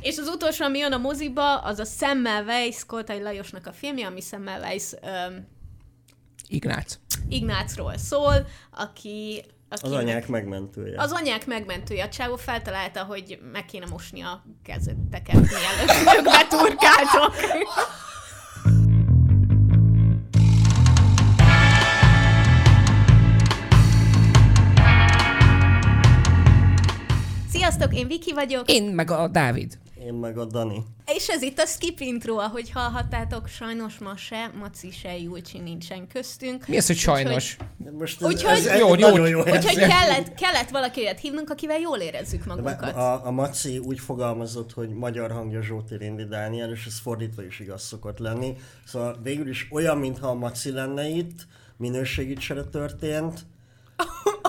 És az utolsó, ami jön a moziba, az a Semmelweis, Koltai Lajosnak a filmje, ami Semmelweis um, Ignác. Ignácról szól, aki Az akinek- anyák megmentője. Az anyák megmentője. A csávó feltalálta, hogy meg kéne mosni a kezeteket, mielőtt ők beturkáltok. Sziasztok, én Viki vagyok, Én meg a Dávid. Én meg a Dani. és ez itt a Skip Intro, ahogy hallhattátok, sajnos ma se, Maci se, Julcsi nincsen köztünk. Mi az, hogy sajnos? Most ez, Úgyhogy- ez, ez Jó, jó, nagyon jó. Úgyhogy kellett, kellett valakiért hívnunk, akivel jól érezzük magunkat. A, a Maci úgy fogalmazott, hogy magyar hangja Zsóti Rindi Dániel, és ez fordítva is igaz szokott lenni. Szóval végül is olyan, mintha a Maci lenne itt, minőségi csere történt.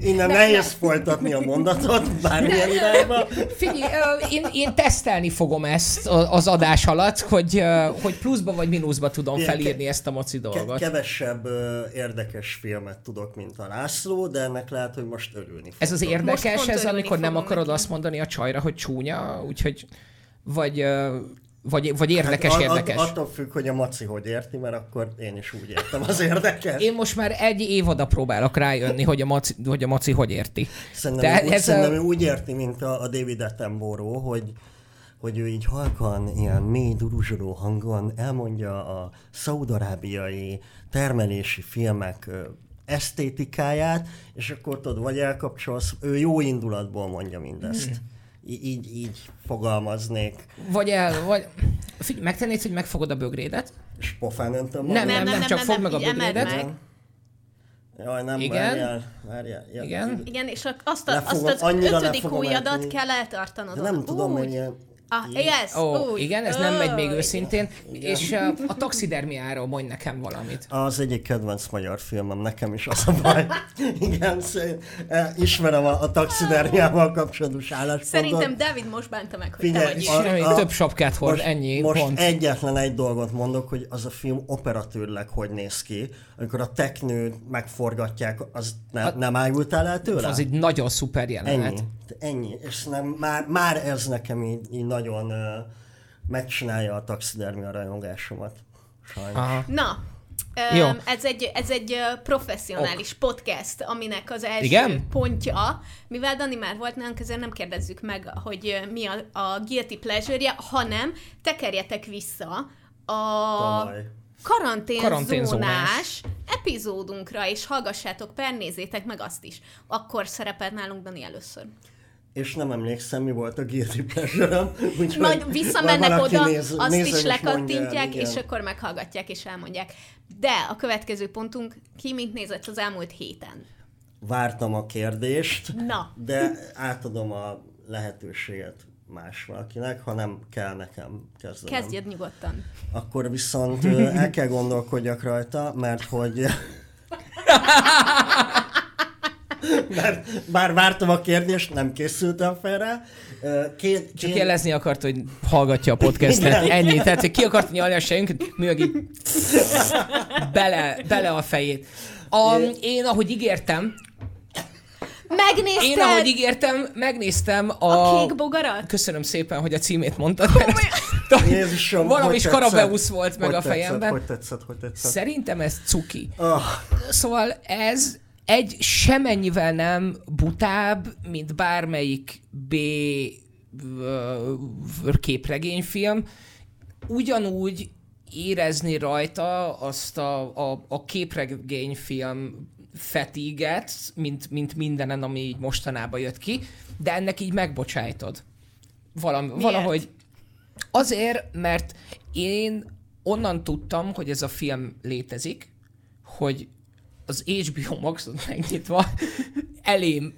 Innen nehéz folytatni a mondatot, bármilyen irányba. Figyelj, én, én tesztelni fogom ezt az adás alatt, hogy, hogy pluszba vagy mínuszba tudom felírni ezt a moci dolgot. kevesebb érdekes filmet tudok, mint a László, de ennek lehet, hogy most örülni fog. Ez az érdekes, ez amikor nem akarod neki. azt mondani a csajra, hogy csúnya, úgyhogy vagy, vagy, vagy érdekes, Hát, érdekes. attól függ, hogy a Maci hogy érti, mert akkor én is úgy értem az érdekes. Én most már egy évada próbálok rájönni, hogy a maci hogy, a maci hogy érti. Szerintem, De ő, ez szerintem a- úgy érti, mint a, a David Attenborough, hogy hogy ő így halkan, ilyen mély duruzsoló hangon elmondja a szaudarábiai termelési filmek esztétikáját, és akkor tudod, vagy elkapcsolsz, ő jó indulatból mondja mindezt. Hmm. Így, így fogalmaznék, Vagy el, vagy... Figyelj, megtennéd, hogy megfogod a bögrédet? és pofán öntöm Nem, nem, nem, csak fogd meg a bögrédet. meg. Jaj, nem, Igen. várjál, várjál. Ja, Igen. Igen, és azt, a, Lefogom, azt az annyira ötödik ujjadat kell eltartanod. De nem tudom, hogy ilyen... Ah, yes, Ó, igen, ez nem megy még őszintén. És uh, a taxidermiáról mondj nekem valamit. Az egyik kedvenc magyar filmem, nekem is az a baj. Igen, szé- eh, ismerem a, a taxidermiával kapcsolatos álláspontot. Szerintem David most bánta meg, hogy Figyelj, te vagy a- Semmi, a- több sapkát hord, most, ennyi, most pont. egyetlen egy dolgot mondok, hogy az a film operatőrleg hogy néz ki, amikor a teknőt megforgatják, az ne, nem ájultál el tőle? Az egy nagyon szuper jelenet. Ennyi. Ennyi. És nem, már, már ez nekem így, így nagyon megcsinálja a taxidermia rajongásomat. Sajnos. Aha. Na, Jó. Ez egy, ez egy professzionális podcast, aminek az első Igen? pontja, mivel Dani már volt nálunk, ezért nem kérdezzük meg, hogy mi a, a guilty pleasure-je, hanem tekerjetek vissza a Tavaly. karanténzónás Karanténzónás. epizódunkra, és hallgassátok, pernézzétek meg azt is. Akkor szerepelt nálunk Dani először. És nem emlékszem, mi volt a guilty úgyhogy Majd visszamennek oda, néz- azt nézzen is mondja lekattintják, és akkor meghallgatják, és elmondják. De a következő pontunk, ki mit nézett az elmúlt héten? Vártam a kérdést, Na. de átadom a lehetőséget más valakinek, ha nem kell nekem kezdenem. Kezdjed nyugodtan. Akkor viszont el kell gondolkodjak rajta, mert hogy... mert bár vártam a kérdést, nem készültem fel rá. Ö, Két, Csak két, jelezni akart, hogy hallgatja a podcastet. Igen. Ennyi. Tehát, hogy ki akart nyalni a sejünket, mi meg így bele, bele a fejét. A, én, ahogy ígértem, Megnézted én, ahogy ígértem, megnéztem a... a kék bogarat? Köszönöm szépen, hogy a címét mondtad, mert Jézusom, valami is? Karabeusz volt meg Hogy a tetszett, fejemben. Hogy tetszett, hogy tetszett. Szerintem ez cuki. Oh, Szóval ez egy semennyivel nem butább, mint bármelyik B képregényfilm. Ugyanúgy érezni rajta azt a, a, a képregényfilm fetiget, mint, mint mindenen, ami így mostanában jött ki, de ennek így megbocsájtod. Valam, valahogy Azért, mert én onnan tudtam, hogy ez a film létezik, hogy az HBO Maxot megnyitva elém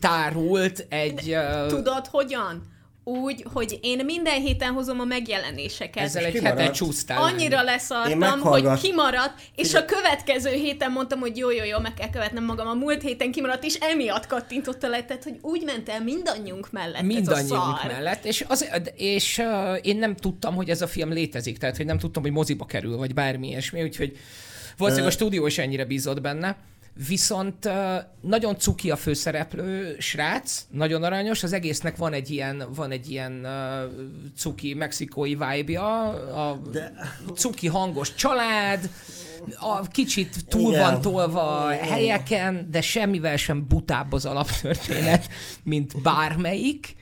tárult egy... Uh, Tudod, hogyan? Úgy, hogy én minden héten hozom a megjelenéseket. ezzel egy hetet csúsztál. Annyira Én leszartam, hogy kimaradt, és a következő héten mondtam, hogy jó, jó, jó, meg kell követnem magam. A múlt héten kimaradt, és emiatt kattintotta le, tehát, hogy úgy ment el mindannyiunk mellett ez a mindannyiunk szar. mellett, és, az, és uh, én nem tudtam, hogy ez a film létezik, tehát hogy nem tudtam, hogy moziba kerül, vagy bármi ilyesmi, úgyhogy valószínűleg a stúdió is ennyire bízott benne. Viszont nagyon cuki a főszereplő srác, nagyon aranyos, az egésznek van egy ilyen, van egy ilyen cuki mexikói vibe-ja, a De- cuki hangos család, a kicsit túl Igen. van tolva Igen. helyeken, de semmivel sem butább az alaptörténet, mint bármelyik.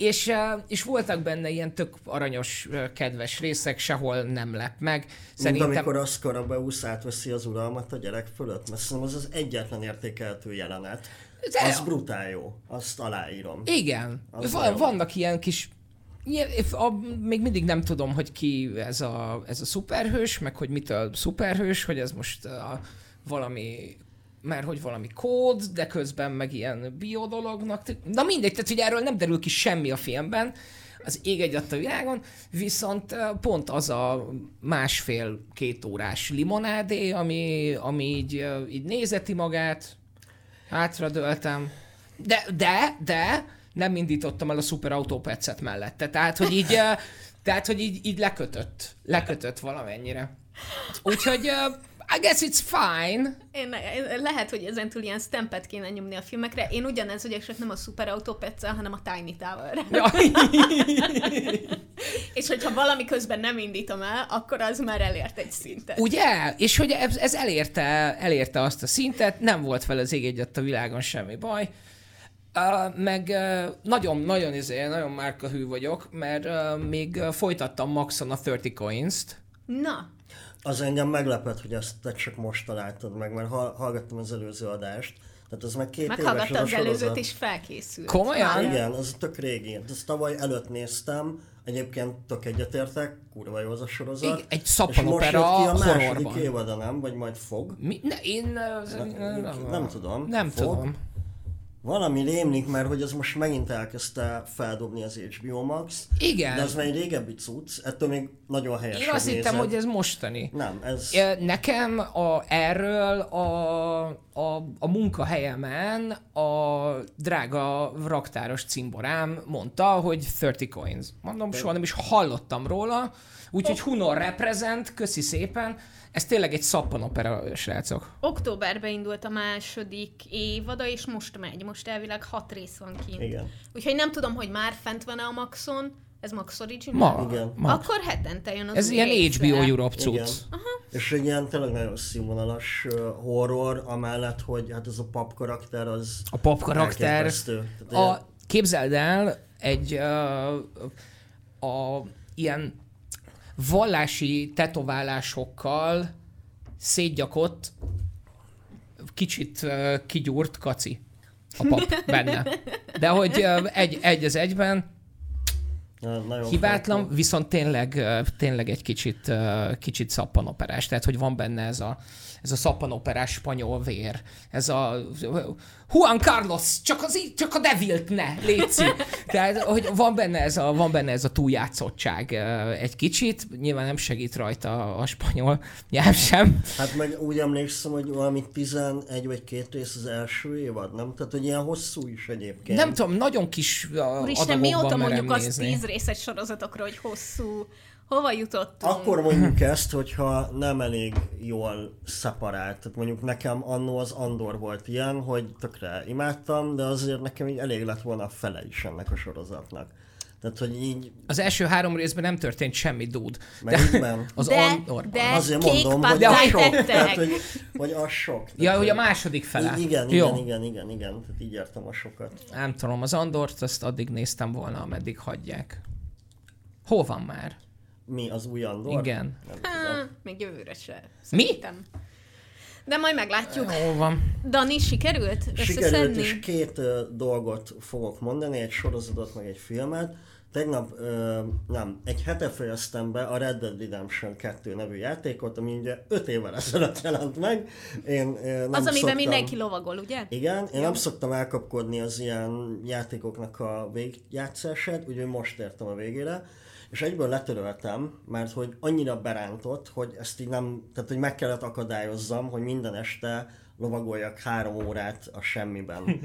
És, és voltak benne ilyen tök aranyos, kedves részek, sehol nem lep meg. Mint Szerintem... amikor az Karabeusz átveszi az uralmat a gyerek fölött, mert szerintem az az egyetlen értékeltő jelenet. De- Az brutál jó, azt aláírom. Igen, Az van, vannak ilyen kis a, még mindig nem tudom, hogy ki ez a, ez a szuperhős, meg hogy mitől szuperhős, hogy ez most a, valami, mert hogy valami kód, de közben meg ilyen bio dolognak. Na mindegy, tehát hogy erről nem derül ki semmi a filmben, az ég egy a világon, viszont pont az a másfél-két órás limonádé, ami, ami így, így nézeti magát, hátradőltem, de, de, de nem indítottam el a szuper autópecet mellette. Tehát, hogy így, eh, tehát, hogy így, így lekötött. Lekötött valamennyire. Úgyhogy I guess it's fine. Én, lehet, hogy ezentúl ilyen stempet kéne nyomni a filmekre. Én ugyanez vagyok, csak nem a Super Autopetszel, hanem a Tiny Tower-re. És hogyha valami közben nem indítom el, akkor az már elért egy szintet. Ugye? És hogy ez, ez elérte, elérte azt a szintet, nem volt vele az ég egyet a világon semmi baj. Uh, meg uh, nagyon, nagyon, izé, nagyon márkahű vagyok, mert uh, még uh, folytattam Maxon a 30 Coins-t. Na, Az engem meglepett, hogy ezt te csak most találtad meg, mert hall- hallgattam az előző adást. Tehát az meg két éves az a az előzőt és felkészült. Komolyan? Igen, az tök régi. Ezt tavaly előtt néztem, egyébként tök egyetértek, kurva jó az a sorozat. Igen, egy szappanopera ki a második horrorban. évada, nem? Vagy majd fog? Mi? Ne, én uh, nem, Nem, nem tudom. Nem Fog? tudom. Valami rémlik, mert hogy az most megint elkezdte feldobni az HBO Max. Igen. De az már egy régebbi cucc, ettől még nagyon helyes, Én azt hittem, hogy ez mostani. Nem, ez... Nekem a, erről a, a, a munkahelyemen a drága raktáros cimborám mondta, hogy 30 coins. Mondom, soha nem is hallottam róla, úgyhogy Hunor represent, köszi szépen. Ez tényleg egy szappanopera, srácok. Októberben indult a második évada, és most megy. Most elvileg hat rész van kint. Igen. Úgyhogy nem tudom, hogy már fent van-e a Maxon. Ez Max Original? Ma, Igen. ma. Akkor hetente jön az Ez ilyen. HBO Europe Igen. cucc. És egy ilyen tényleg nagyon színvonalas horror, amellett, hogy hát ez a pap karakter az A pop karakter. A, képzeld el, egy uh, a ilyen vallási tetoválásokkal szétgyakott, kicsit uh, kigyúrt kaci a pap benne. De hogy uh, egy, egy az egyben, nagyon hibátlan, farkó. viszont tényleg, tényleg egy kicsit, kicsit szappanoperás. Tehát, hogy van benne ez a, ez a szappanoperás spanyol vér. Ez a Juan Carlos, csak, az, csak a devilt ne, létszi. Tehát, hogy van benne ez a, van benne ez a túljátszottság egy kicsit. Nyilván nem segít rajta a spanyol nyelv sem. Hát meg úgy emlékszem, hogy valami 11 vagy két rész az első évad, nem? Tehát, hogy ilyen hosszú is egyébként. Nem tudom, nagyon kis Úristen, mióta mondjuk azt nézni. tíz részes sorozatokra, hogy hosszú. Hova jutottunk? Akkor mondjuk ezt, hogyha nem elég jól szeparált. Tehát mondjuk nekem annó az Andor volt ilyen, hogy tökre imádtam, de azért nekem így elég lett volna a fele is ennek a sorozatnak. Tehát, hogy így, Az első három részben nem történt semmi dúd. melyikben? Az De- Andorban. de- Azért kék mondom, hogy az sok. tettek. Tehát, hogy, hogy az sok. Ja, Tehát, hogy a második fele. I- igen, Jó. igen, igen, igen, igen. Tehát így értem a sokat. Nem tudom, az Andort azt addig néztem volna, ameddig hagyják. Hol van már? Mi az új Andor? Igen. Nem tudom. még jövőre se. Mi? Szerintem. De majd meglátjuk. Hol van? Dani, sikerült Sikerült, és két ö, dolgot fogok mondani, egy sorozatot, meg egy filmet. Tegnap, ö, nem, egy hete fejeztem be a Red Dead Redemption 2 nevű játékot, ami ugye 5 évvel ezelőtt jelent meg. Én ö, nem Az, amiben szoktam... mindenki lovagol, ugye? Igen, én nem szoktam elkapkodni az ilyen játékoknak a végjátszását, úgyhogy most értem a végére, és egyből letöröltem, mert hogy annyira berántott, hogy ezt így nem, tehát hogy meg kellett akadályozzam, hogy minden este lovagoljak három órát a semmiben.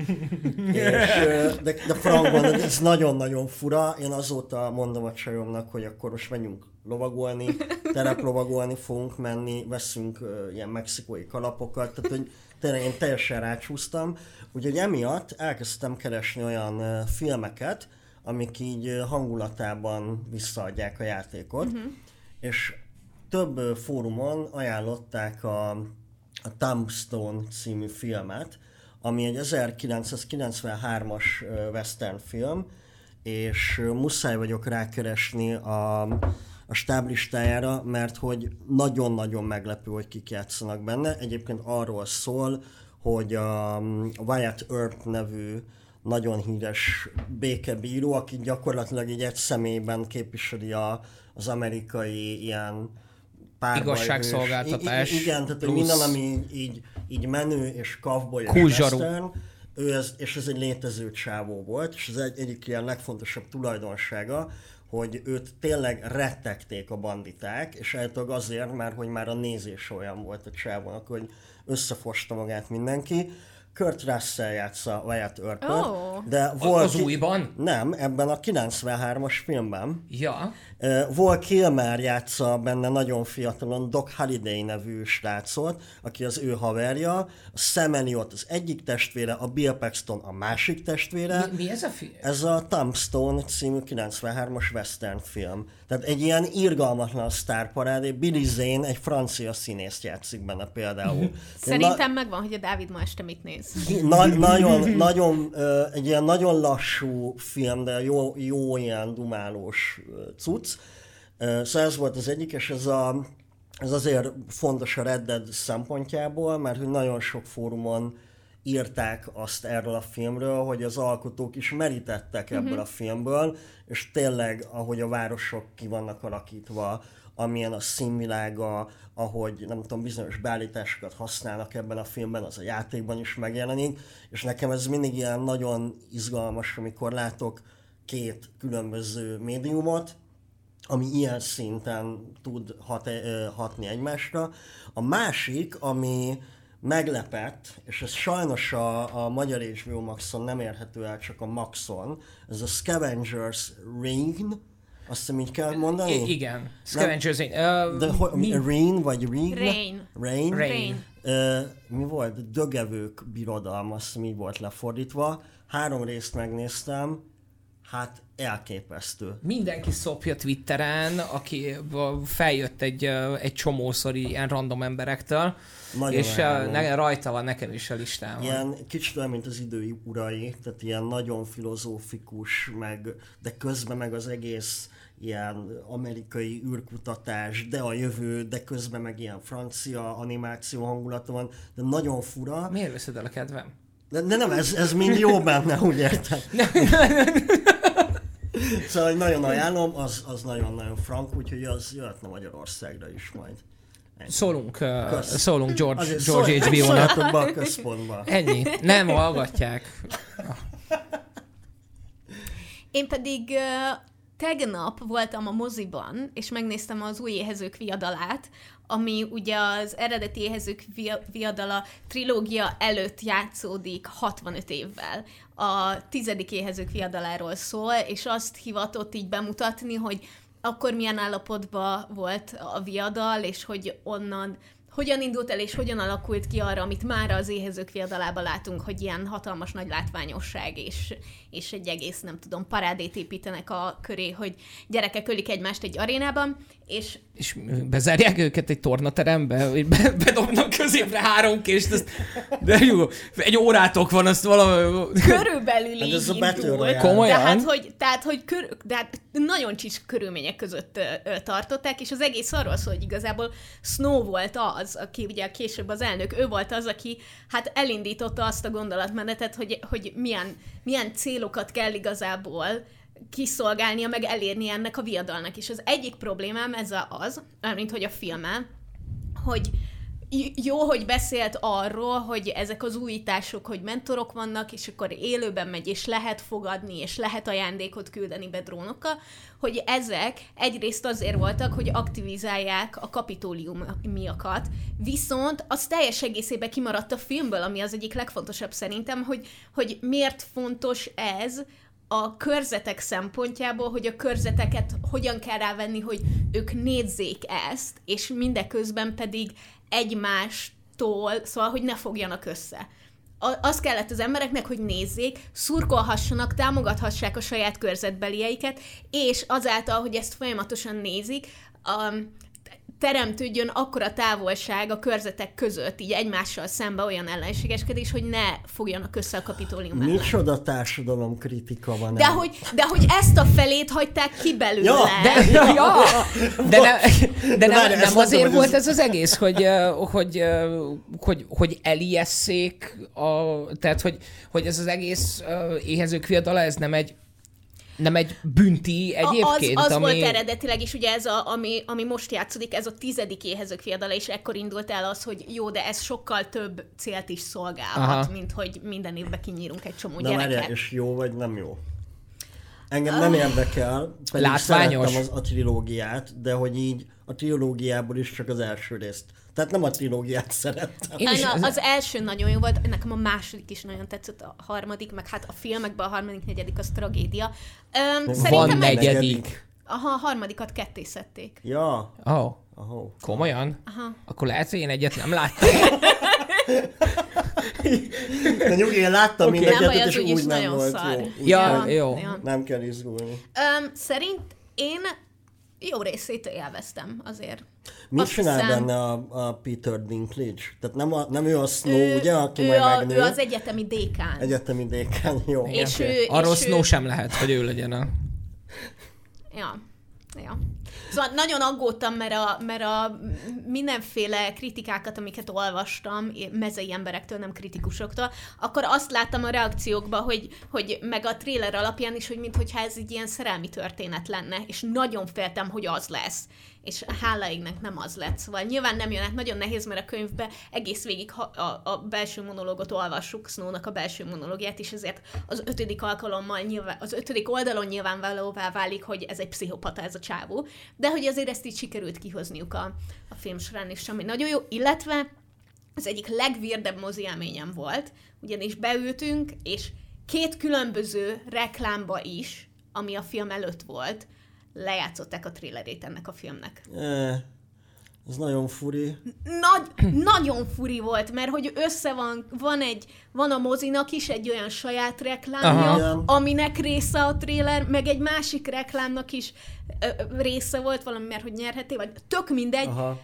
és, de, de frankban, ez nagyon-nagyon fura. Én azóta mondom a csajomnak, hogy akkor most menjünk lovagolni, tereplovagolni fogunk menni, veszünk uh, ilyen mexikói kalapokat, tehát hogy tényleg én teljesen rácsúsztam. Úgyhogy emiatt elkezdtem keresni olyan uh, filmeket, amik így hangulatában visszaadják a játékot, uh-huh. és több fórumon ajánlották a, a Tombstone című filmet, ami egy 1993-as western film, és muszáj vagyok rákeresni a, a stáblistájára, mert hogy nagyon-nagyon meglepő, hogy kik játszanak benne. Egyébként arról szól, hogy a Wyatt Earp nevű nagyon híres békebíró, aki gyakorlatilag így egy személyben képviseli a, az amerikai ilyen párbajhős. Igazságszolgáltatás. I- igen, tehát plusz... minden, ami így, így menő és kavboly és western, ő ez, és ez egy létező csávó volt, és ez egy, egyik ilyen legfontosabb tulajdonsága, hogy őt tényleg rettegték a banditák, és eltog azért, mert hogy már a nézés olyan volt a csávónak, hogy összefosta magát mindenki, Kurt Russell játsza Wyatt Earp-öt, Oh. de volt... Az újban? Nem, ebben a 93-as filmben. Ja. Uh, Vol Kilmer játsza benne nagyon fiatalon Doc Halliday nevű srácot, aki az ő haverja, a Sam Elliot az egyik testvére, a Bill Paxton a másik testvére. Mi, mi ez a film? Ez a Tombstone című 93-as western film. Tehát egy ilyen irgalmatlan sztárparádé. Billy Zane egy francia színészt játszik benne például. Szerintem megvan, hogy a Dávid ma este mit néz. Na, nagyon, nagyon, egy ilyen nagyon lassú film, de jó, jó ilyen dumálós cucc. Szóval ez volt az egyik, és ez, a, ez azért fontos a Red Dead szempontjából, mert hogy nagyon sok fórumon írták azt erről a filmről, hogy az alkotók is merítettek ebből uh-huh. a filmből, és tényleg, ahogy a városok ki vannak alakítva, amilyen a színvilága, ahogy nem tudom, bizonyos beállításokat használnak ebben a filmben, az a játékban is megjelenik, és nekem ez mindig ilyen nagyon izgalmas, amikor látok két különböző médiumot, ami ilyen szinten tud hat, hatni egymásra. A másik, ami meglepett, és ez sajnos a, a magyar HBO Maxon nem érhető el, csak a Maxon, ez a Scavengers Ring, azt hiszem így kell mondani? I- igen. Scavengers Ring. Uh, De ho- mi? Rain vagy Ring? Rain. Rain? Rain. Ö, mi volt? Dögevők birodalma, azt hiszem így volt lefordítva. Három részt megnéztem, hát elképesztő. Mindenki szopja Twitteren, aki feljött egy, egy csomószor ilyen random emberektől, Nagyon és ne, rajta van nekem is a listámon. Ilyen kicsit olyan, mint az idő urai, tehát ilyen nagyon filozófikus, meg, de közben meg az egész ilyen amerikai űrkutatás, de a jövő, de közben meg ilyen francia animáció hangulata van, de nagyon fura. Miért veszed el a kedvem? De, de nem, ez, ez mind jó benne, úgy érted? Szóval hogy nagyon ajánlom, az, az nagyon-nagyon frank, úgyhogy az jöhetne Magyarországra is majd. Szólunk, Kösz. szólunk George, Azért George szólj- HBO-nak. a központba. Ennyi. Nem hallgatják. Én pedig uh, tegnap voltam a moziban, és megnéztem az új éhezők viadalát, ami ugye az eredeti éhezők via- viadala trilógia előtt játszódik 65 évvel. A tizedik éhezők viadaláról szól, és azt hivatott így bemutatni, hogy akkor milyen állapotban volt a viadal, és hogy onnan hogyan indult el, és hogyan alakult ki arra, amit már az éhezők viadalában látunk, hogy ilyen hatalmas nagy látványosság, és, és egy egész, nem tudom, parádét építenek a köré, hogy gyerekek ölik egymást egy arénában, és És bezárják őket egy tornaterembe, hogy be, bedobnak középre három kést, azt, de jó, egy órátok van, azt valami... körülbelül Hát így ez a. Komolyan? Tehát, hogy, tehát, hogy kör, de hát nagyon csis körülmények között ö, ö, tartották, és az egész arról szól, hogy igazából Snow volt az, aki ugye később az elnök, ő volt az, aki hát elindította azt a gondolatmenetet, hogy, hogy milyen, milyen célokat kell igazából kiszolgálnia, meg elérni ennek a viadalnak. És az egyik problémám ez a- az, mint hogy a filmmel, hogy jó, hogy beszélt arról, hogy ezek az újítások, hogy mentorok vannak, és akkor élőben megy, és lehet fogadni, és lehet ajándékot küldeni be drónokkal, hogy ezek egyrészt azért voltak, hogy aktivizálják a kapitóliumiakat, viszont az teljes egészében kimaradt a filmből, ami az egyik legfontosabb szerintem, hogy, hogy miért fontos ez, a körzetek szempontjából, hogy a körzeteket hogyan kell rávenni, hogy ők nézzék ezt, és mindeközben pedig egymástól, szóval, hogy ne fogjanak össze. Az kellett az embereknek, hogy nézzék, szurkolhassanak, támogathassák a saját körzetbelieiket, és azáltal, hogy ezt folyamatosan nézik, um, teremtődjön akkora távolság a körzetek között, így egymással szembe olyan ellenségeskedés, hogy ne fogjanak össze a kapitólium ellen. Micsoda társadalom kritika van De hogy, de hogy ezt a felét hagyták ki belőle. Ja, De, ja, de, ne, de nem, Várj, nem nem azért volt ez- ez az egész, hogy, hogy, hogy, hogy eliesszék, a, tehát hogy, hogy ez az egész éhezők viadala, ez nem egy nem egy bünti egyébként, az, az ami... volt eredetileg is, ugye ez, a, ami, ami most játszódik, ez a tizedik éhezők fiadala, és ekkor indult el az, hogy jó, de ez sokkal több célt is szolgálhat, Aha. Mint hogy minden évben kinyírunk egy csomó Na gyereket. várjál, és jó vagy nem jó? Engem nem érdekel, pedig Látványos. szerettem az, a trilógiát, de hogy így a trilógiából is csak az első részt. Tehát nem a trilógiát szerettem. Én is, Én az, az első nagyon jó volt, nekem a második is nagyon tetszett, a harmadik, meg hát a filmekben a harmadik, negyedik az tragédia. Öm, van negyedik. aha, a harmadikat ketté szedték. Ja, Oh, ahó. komolyan? Aha. Akkor lehet, hogy én egyet nem láttam. De nyugi, én láttam okay. Hogy és úgy úgyis nem nagyon volt szar. jó. Ja, nem- jó. Ja. Nem kell izgulni. Öm, szerint én jó részét élveztem azért. Mit Azt csinál hiszem- benne a, a Peter Dinklage? Tehát nem, a, nem ő a Snow, ő, ugye, aki ő, majd a, megnő. ő az egyetemi dékán. Egyetemi dékán, jó. És oké. ő- Arról és ő- Snow sem lehet, hogy ő legyen a... Ja. Ja. Szóval nagyon aggódtam, mert a, mert a mindenféle kritikákat, amiket olvastam, mezei emberektől, nem kritikusoktól, akkor azt láttam a reakciókban, hogy, hogy meg a tréler alapján is, hogy mintha ez egy ilyen szerelmi történet lenne, és nagyon féltem, hogy az lesz. És hála nem az lett. Szóval nyilván nem jön át, nagyon nehéz, mert a könyvbe egész végig ha, a, a belső monológot olvassuk, Snownak a belső monológiát, és ezért az ötödik alkalommal nyilván, az ötödik oldalon nyilvánvalóvá válik, hogy ez egy pszichopata ez a csávó, de hogy azért ezt így sikerült kihozniuk a, a film során, és ami nagyon jó, illetve az egyik legvirdebb mozi élményem volt, ugyanis beültünk, és két különböző reklámba is, ami a film előtt volt, lejátszották a trailerét ennek a filmnek. Ez nagyon furi. Nagy, nagyon furi volt, mert hogy össze van, van egy, van a mozinak is egy olyan saját reklámja, Aha. Aminek része a trailer, meg egy másik reklámnak is ö, ö, része volt valami, mert hogy nyerheté, vagy tök mindegy. Aha.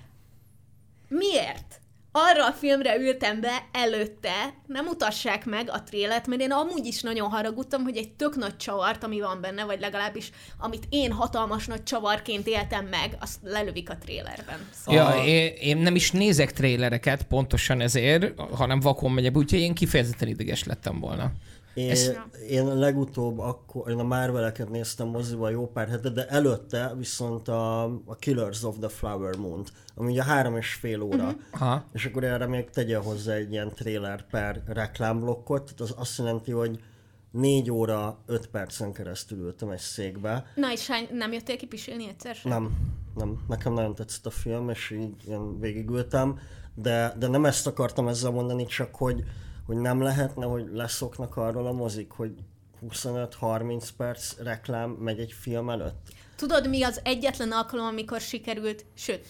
Miért? Arra a filmre ültem be előtte, nem mutassák meg a trélet, mert én amúgy is nagyon haragudtam, hogy egy tök nagy csavart, ami van benne, vagy legalábbis amit én hatalmas nagy csavarként éltem meg, azt lelövik a trélerben. Szóval Ja, én, én nem is nézek trélereket pontosan ezért, hanem vakon megyek, úgyhogy én kifejezetten ideges lettem volna. Én, Ez- én legutóbb akkor, én a Marveleket néztem moziba jó pár hete, de előtte viszont a, a Killers of the Flower Moon-t, ami ugye három és fél óra, uh-huh. Aha. és akkor erre még tegye hozzá egy ilyen trailer per reklámblokkot, tehát az azt jelenti, hogy négy óra, öt percen keresztül ültem egy székbe. Na és hány, nem jöttél ki pisilni egyszer sem? Nem, nem, nekem nagyon tetszett a film, és így ilyen végigültem, de, de nem ezt akartam ezzel mondani, csak hogy, hogy nem lehetne, hogy leszoknak arról a mozik, hogy 25-30 perc reklám megy egy film előtt. Tudod, mi az egyetlen alkalom, amikor sikerült, sőt,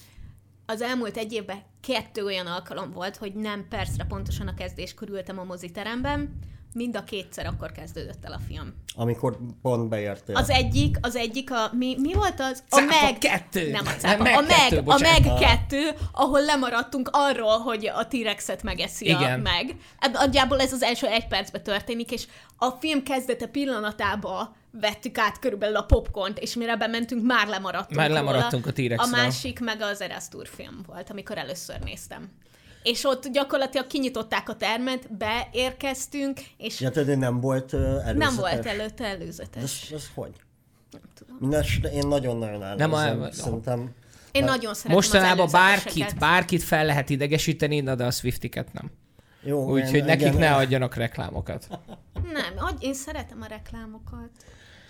az elmúlt egy évben kettő olyan alkalom volt, hogy nem percre pontosan a kezdéskor ültem a moziteremben, mind a kétszer akkor kezdődött el a film. Amikor pont beértél. Az egyik, az egyik a, mi, mi volt az? A Cápa meg... kettő. Nem a cápa, meg a meg, kettő, a bocsánat. meg kettő, ahol lemaradtunk arról, hogy a T-rexet megeszi a Igen. meg. Ebb- Nagyjából ez az első egy percben történik, és a film kezdete pillanatába vettük át körülbelül a popcornt, és mire bementünk, már lemaradtunk Már róla. lemaradtunk a T-rexről. A másik meg az Erastur film volt, amikor először néztem. És ott gyakorlatilag kinyitották a termet, beérkeztünk, és Ja, tehát nem volt uh, előzetes. nem volt előtte előzetes. Ez, ez hogy? Nem tudom. Mindenesetre én nagyon-nagyon ellenzem. Nem Szerintem Én nagyon szeretem Mostanában az bárkit, bárkit fel lehet idegesíteni, na de a Swiftiket nem. jó. Úgyhogy nekik igen, ne adjanak reklámokat. Nem, adj- én szeretem a reklámokat.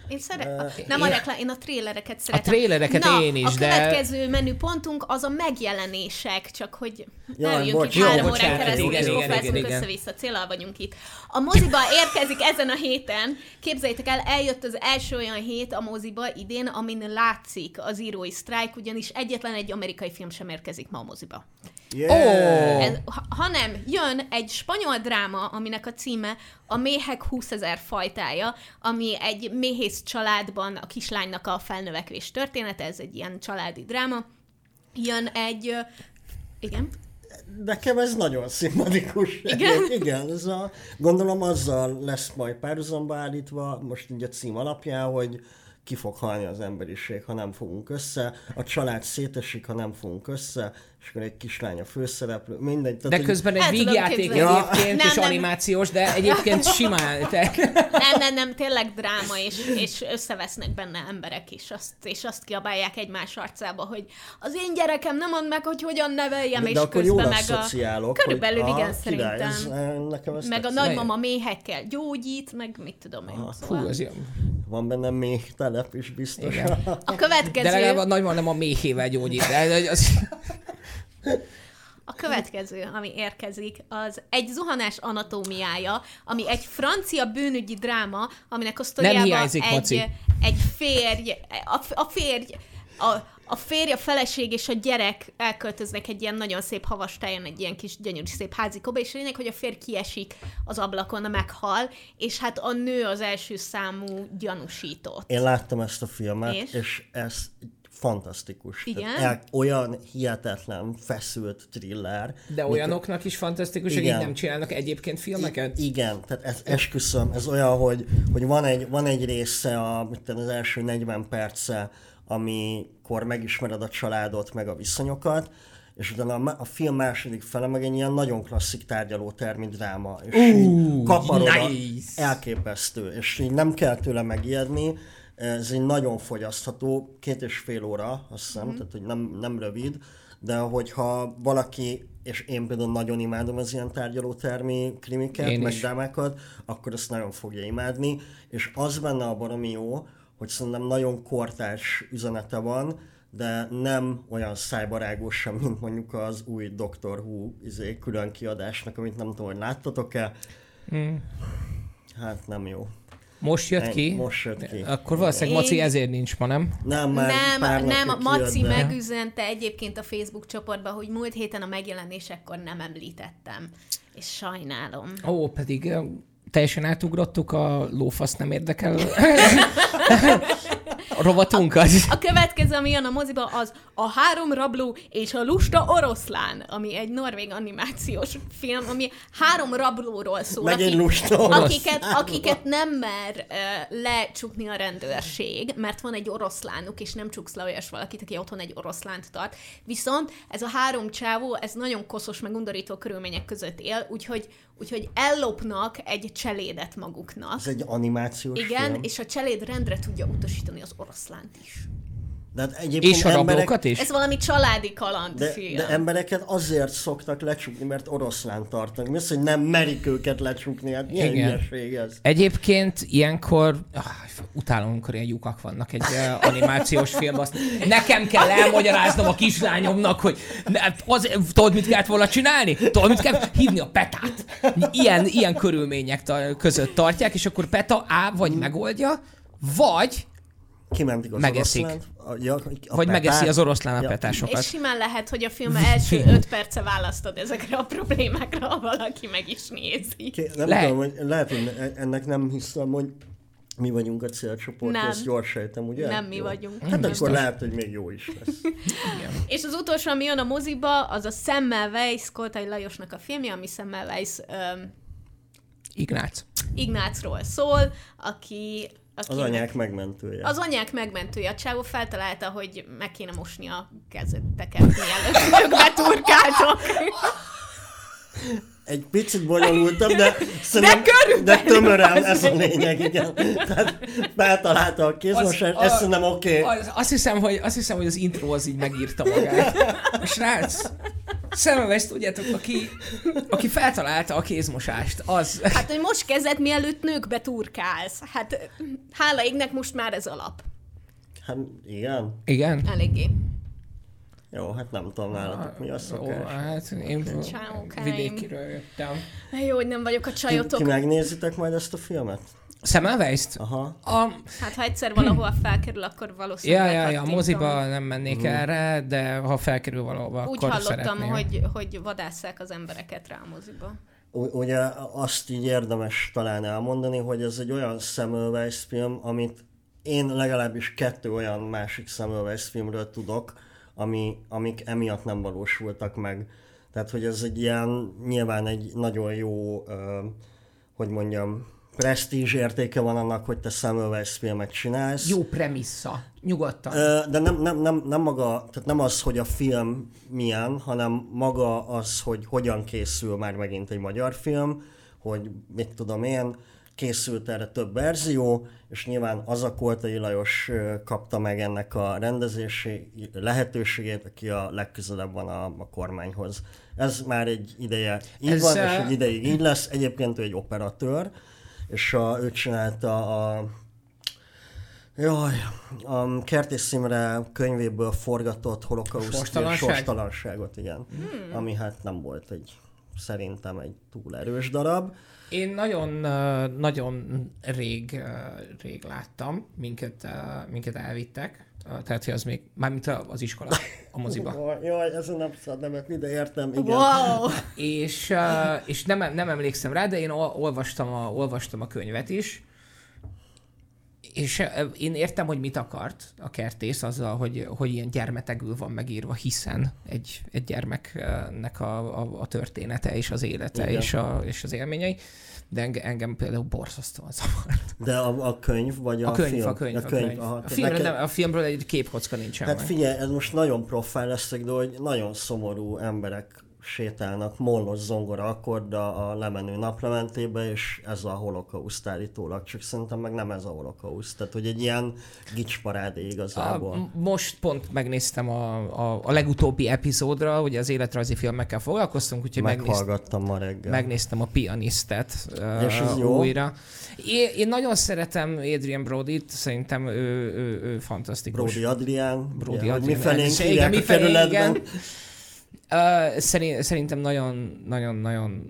Én szeret... Nem a reklám, én a trélereket A szeretem. trélereket Na, én is, a de... következő menüpontunk az a megjelenések, csak hogy Jaj, ne üljünk itt három órán keresztül, és pofázzunk össze-vissza, célal vagyunk itt. A moziba érkezik ezen a héten, képzeljétek el, eljött az első olyan hét a moziba idén, amin látszik az írói sztrájk, ugyanis egyetlen egy amerikai film sem érkezik ma a moziba. Yeah. Ez, ha, hanem jön egy spanyol dráma, aminek a címe a méhek 20 ezer fajtája, ami egy méhész családban a kislánynak a felnövekvés története, ez egy ilyen családi dráma. Jön egy... Igen? Nekem ez nagyon szimpatikus. Igen? Igen, ez a, gondolom azzal lesz majd párhuzamba állítva, most így a cím alapján, hogy ki fog halni az emberiség, ha nem fogunk össze, a család szétesik, ha nem fogunk össze, és akkor egy kislány a főszereplő, mindegy. Tehát, De közben egy tudom vígjáték képzelni. egyébként, Nem, és nem. animációs, de egyébként simán. Te... Nem, nem, nem, tényleg dráma, és, és összevesznek benne emberek is, azt, és azt kiabálják egymás arcába, hogy az én gyerekem nem mond meg, hogy hogyan neveljem, de, és de akkor közben meg a... Körülbelül hogy, igen, ah, király, szerintem. Ez, nekem ez Meg a nagymama méhekkel gyógyít, meg mit tudom én. Fú, Szóval. az jó. Van benne még telep is biztos. Igen. A következő... De legalább a nagyban nem a méhével gyógyít. De az... A következő, ami érkezik, az egy zuhanás anatómiája, ami egy francia bűnügyi dráma, aminek a sztoriában hiányzik, egy, Maci. egy férj, a, a férj, a, a férj, a feleség és a gyerek elköltöznek egy ilyen nagyon szép havas tájon, egy ilyen kis gyönyörű szép házikóba, és lényeg, hogy a férj kiesik az ablakon, meghal, és hát a nő az első számú gyanúsított. Én láttam ezt a filmet, És? és, és ez fantasztikus. Igen? El, olyan hihetetlen, feszült thriller. De olyanoknak is fantasztikus, hogy így Igen. nem csinálnak egyébként filmeket? Igen, tehát ez, esküszöm, ez olyan, hogy, hogy van, egy, van egy része a, mit tudom, az első 40 perce, amikor megismered a családot, meg a viszonyokat, és utána a, a film második fele meg egy ilyen nagyon klasszik tárgyaló termi dráma, és így kaparod a- nice. elképesztő, és így nem kell tőle megijedni, ez egy nagyon fogyasztható, két és fél óra, azt hiszem, mm. tehát hogy nem, nem rövid, de hogyha valaki, és én például nagyon imádom az ilyen tárgyalótermi krimiket, Én meg is. drámákat, akkor ezt nagyon fogja imádni, és az benne a baromi jó, hogy szerintem nagyon kortárs üzenete van, de nem olyan szájbarágos sem, mint mondjuk az új Doctor Who izé, külön kiadásnak, amit nem tudom, hogy láttatok-e. Hát nem jó. Most jött ki? Most jött ki. Akkor valószínűleg Maci Én- ezért nincs ma, nem? Nem, már pár Nem, nem, a napja Maci de- megüzente egyébként a Facebook csoportban, hogy múlt héten a megjelenésekkor nem említettem. És sajnálom. Ó, pedig teljesen átugrottuk a lófasz nem érdekel a rovatunkat. A következő, ami jön a moziba, az a három rabló és a lusta oroszlán, ami egy norvég animációs film, ami három rablóról szól. Meg egy akik- lusta oroszlán. Akiket, akiket nem mer uh, lecsukni a rendőrség, mert van egy oroszlánuk, és nem csuksz le olyas valakit, aki otthon egy oroszlánt tart. Viszont ez a három csávó, ez nagyon koszos, meg undorító körülmények között él, úgyhogy, úgyhogy ellopnak egy cselédet maguknak. Ez egy animációs Igen, film. és a cseléd rendre tudja utasítani az oroszlánt is. De hát egyébként És a emberek, rablókat is? Ez valami családi de, kalandfilm. de embereket azért szoktak lecsukni, mert oroszlán tartanak. Mi az, hogy nem merik őket lecsukni? Hát milyen Igen. ez? Egyébként ilyenkor, ah, utálom, amikor ilyen lyukak vannak egy uh, animációs filmben. Azt nekem kell elmagyaráznom a kislányomnak, hogy ne, az, tudod, mit kellett volna csinálni? Tudod, mit kell hívni a petát? Ilyen, ilyen körülmények ta- között tartják, és akkor peta A vagy megoldja, vagy, Kimentik az Megeszik. oroszlánt. A, ja, a vagy petát. megeszi az oroszlán a Ja. petásokat. És simán lehet, hogy a film első öt perce választod ezekre a problémákra, ha valaki meg is nézi. Ké- Nem Lehet. tudom, hogy lehet, hogy ennek nem hiszem, hogy mi vagyunk a célcsoport, Nem. ezt jól sejtem, ugye? Nem mi Jó. vagyunk. Hát Biztos. akkor lehet, hogy még jó is lesz. És az utolsó, ami jön a moziba, az a Semmelweis, Koltai Lajosnak a filmje, ami Semmelweis um, Ignác. Ignácról szól, aki... aki Az anyák megmentője. Az anyák megmentője. A csávó feltalálta, hogy meg kéne mosni a kezeteket, mielőtt ők beturkáltak. Egy picit bonyolultabb, de szerintem, körülbelül de tömören az ez a lényeg, igen. Tehát feltalálta a ezt a- szerintem oké. Okay. Az, azt, hiszem, hogy, azt hiszem, hogy az intro az így megírta magát. A srác, Semmelweis, tudjátok, aki, aki feltalálta a kézmosást, az... Hát, hogy most kezdett, mielőtt nőkbe turkálsz. Hát, hála égnek most már ez alap. Hát igen. Igen? Eléggé. Jó, hát nem tudom nálatok mi a Ó, szokás. hát én Csáókáim. vidékiről jöttem. Jó, hogy nem vagyok a Ti, csajotok. ti megnézitek majd ezt a filmet? Semmelweis-t? Aha. A, Hát, ha egyszer valahol felkerül, akkor ja, valószínűleg ja, ja, a kattintom. moziba nem mennék erre, de ha felkerül valahova, Úgy akkor hallottam, szeretném. hogy, hogy vadásszák az embereket rá a moziba. U- Ugye azt így érdemes talán elmondani, hogy ez egy olyan Semmelweis film, amit én legalábbis kettő olyan másik Semmelweis filmről tudok, ami, amik emiatt nem valósultak meg. Tehát, hogy ez egy ilyen, nyilván egy nagyon jó, ö, hogy mondjam, presztízs értéke van annak, hogy te Semmelweis filmet csinálsz. Jó premissza. Nyugodtan. De nem, nem, nem, nem maga, tehát nem az, hogy a film milyen, hanem maga az, hogy hogyan készül már megint egy magyar film, hogy mit tudom én, készült erre több verzió, és nyilván az a Koltai Lajos kapta meg ennek a rendezési lehetőségét, aki a legközelebb van a, a kormányhoz. Ez már egy ideje így Ez, van, ö, és egy ideig így lesz. Egyébként ő egy operatőr, és a, ő csinálta a Jaj, a Kertész Imre könyvéből forgatott holokauszt Sorstalanság? sorstalanságot, igen. Hmm. Ami hát nem volt egy, szerintem egy túl erős darab. Én nagyon, nagyon rég, rég láttam, minket, minket elvittek. Tehát, hogy az még, mármint a- az iskola, a moziba. Jaj, Jaj, ezen nem szabad nevetni, de értem, igen. Wow! és, és nem, nem emlékszem rá, de én ol- olvastam a, olvastam a könyvet is, és én értem, hogy mit akart a kertész azzal, hogy, hogy ilyen gyermetegül van megírva, hiszen egy, egy gyermeknek a, a, a története és az élete Igen. és, a, és az élményei, de engem, engem például borzasztóan zavart. De a, a könyv, vagy a, A könyv, film? a könyv, a könyv. könyv. Aha, A, filmről, neked- nem, a filmről egy képkocka nincsen Hát meg. figyelj, ez most nagyon profil leszek, de hogy nagyon szomorú emberek sétálnak mollos zongora akkorda a lemenő naplementébe, és ez a holokauszt állítólag, csak szerintem meg nem ez a holokauszt. Tehát, hogy egy ilyen gicsparádé igazából. A, most pont megnéztem a, a, a legutóbbi epizódra, hogy az életrajzi filmekkel foglalkoztunk, úgyhogy Meghallgattam ma reggel. megnéztem a pianistet És ez uh, jó? újra. Én, én nagyon szeretem Adrian Brody-t, szerintem ő, ő, ő fantasztikus. Brody Adrián, Brody ugye, mi Adrian. felénk Igen, hívják mi a felé, kerületben. igen. Uh, szerint, szerintem nagyon, nagyon, nagyon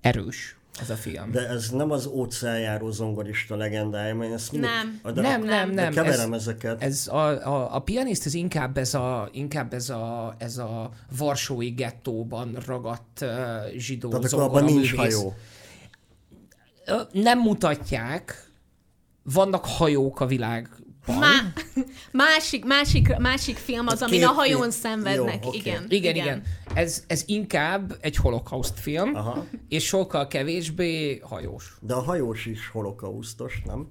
erős az a film. De ez nem az óceánjáró zongorista legendája, mert ezt. Nem. De, nem, nem, de nem. keverem Ez, ezeket. ez a, a, a pianiszt ez inkább ez a, inkább ez a, ez a varsói gettóban ragadt uh, zsidó Tehát akkor abban nincs hajó. Nem mutatják, vannak hajók a világban. Má- másik, másik, másik film az, A amin két a hajón film. szenvednek. Jó, oké. igen, Igen, igen. Ez, ez inkább egy holokauszt film, Aha. és sokkal kevésbé hajós. De a hajós is holokausztos, nem?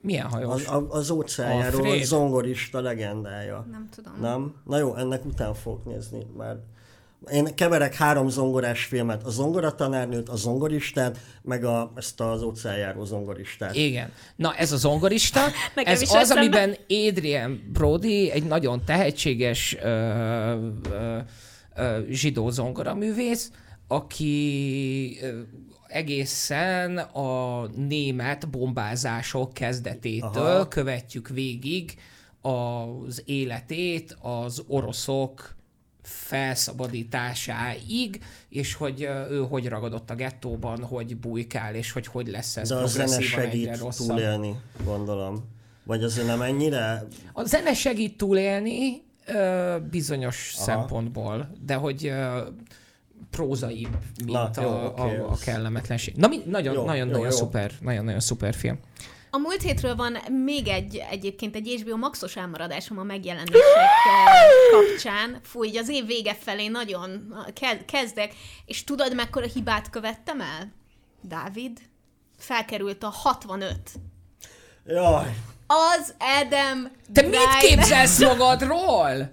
Milyen hajós? Az, a, az óceánjáró A zongorista legendája. Nem tudom. Nem? Na jó, ennek után fogok nézni, mert én keverek három zongorás filmet, a zongoratanárnőt, a zongoristát, meg a, ezt az óceánjáró zongoristát. Igen. Na, ez a zongorista, ez is az, eszembe- amiben Adrian Brody egy nagyon tehetséges ö, ö, ö, zsidó zongoraművész, aki ö, egészen a német bombázások kezdetétől Aha. követjük végig az életét az oroszok felszabadításáig, és hogy ő hogy ragadott a gettóban, hogy bujkál, és hogy hogy lesz ez De a zene segít túlélni, gondolom. Vagy azért nem ennyire? A zene segít túlélni ö, bizonyos Aha. Szempontból, de hogy ö, prózaibb, mint Na, Na, jó, a, oké, a, a az- kellemetlenség. Na, mi, nagyon, Jó, nagyon, jó, nagyon jó. szuper, nagyon, nagyon szuper film. A múlt hétről van még egy, egyébként egy HBO Maxos elmaradásom a megjelenések eh, kapcsán. Fú, így az év vége felé nagyon ke- kezdek, és tudod, mekkora hibát követtem el? Dávid? Felkerült a 65. Jaj, Az Adam Te mit Driver- képzelsz magadról?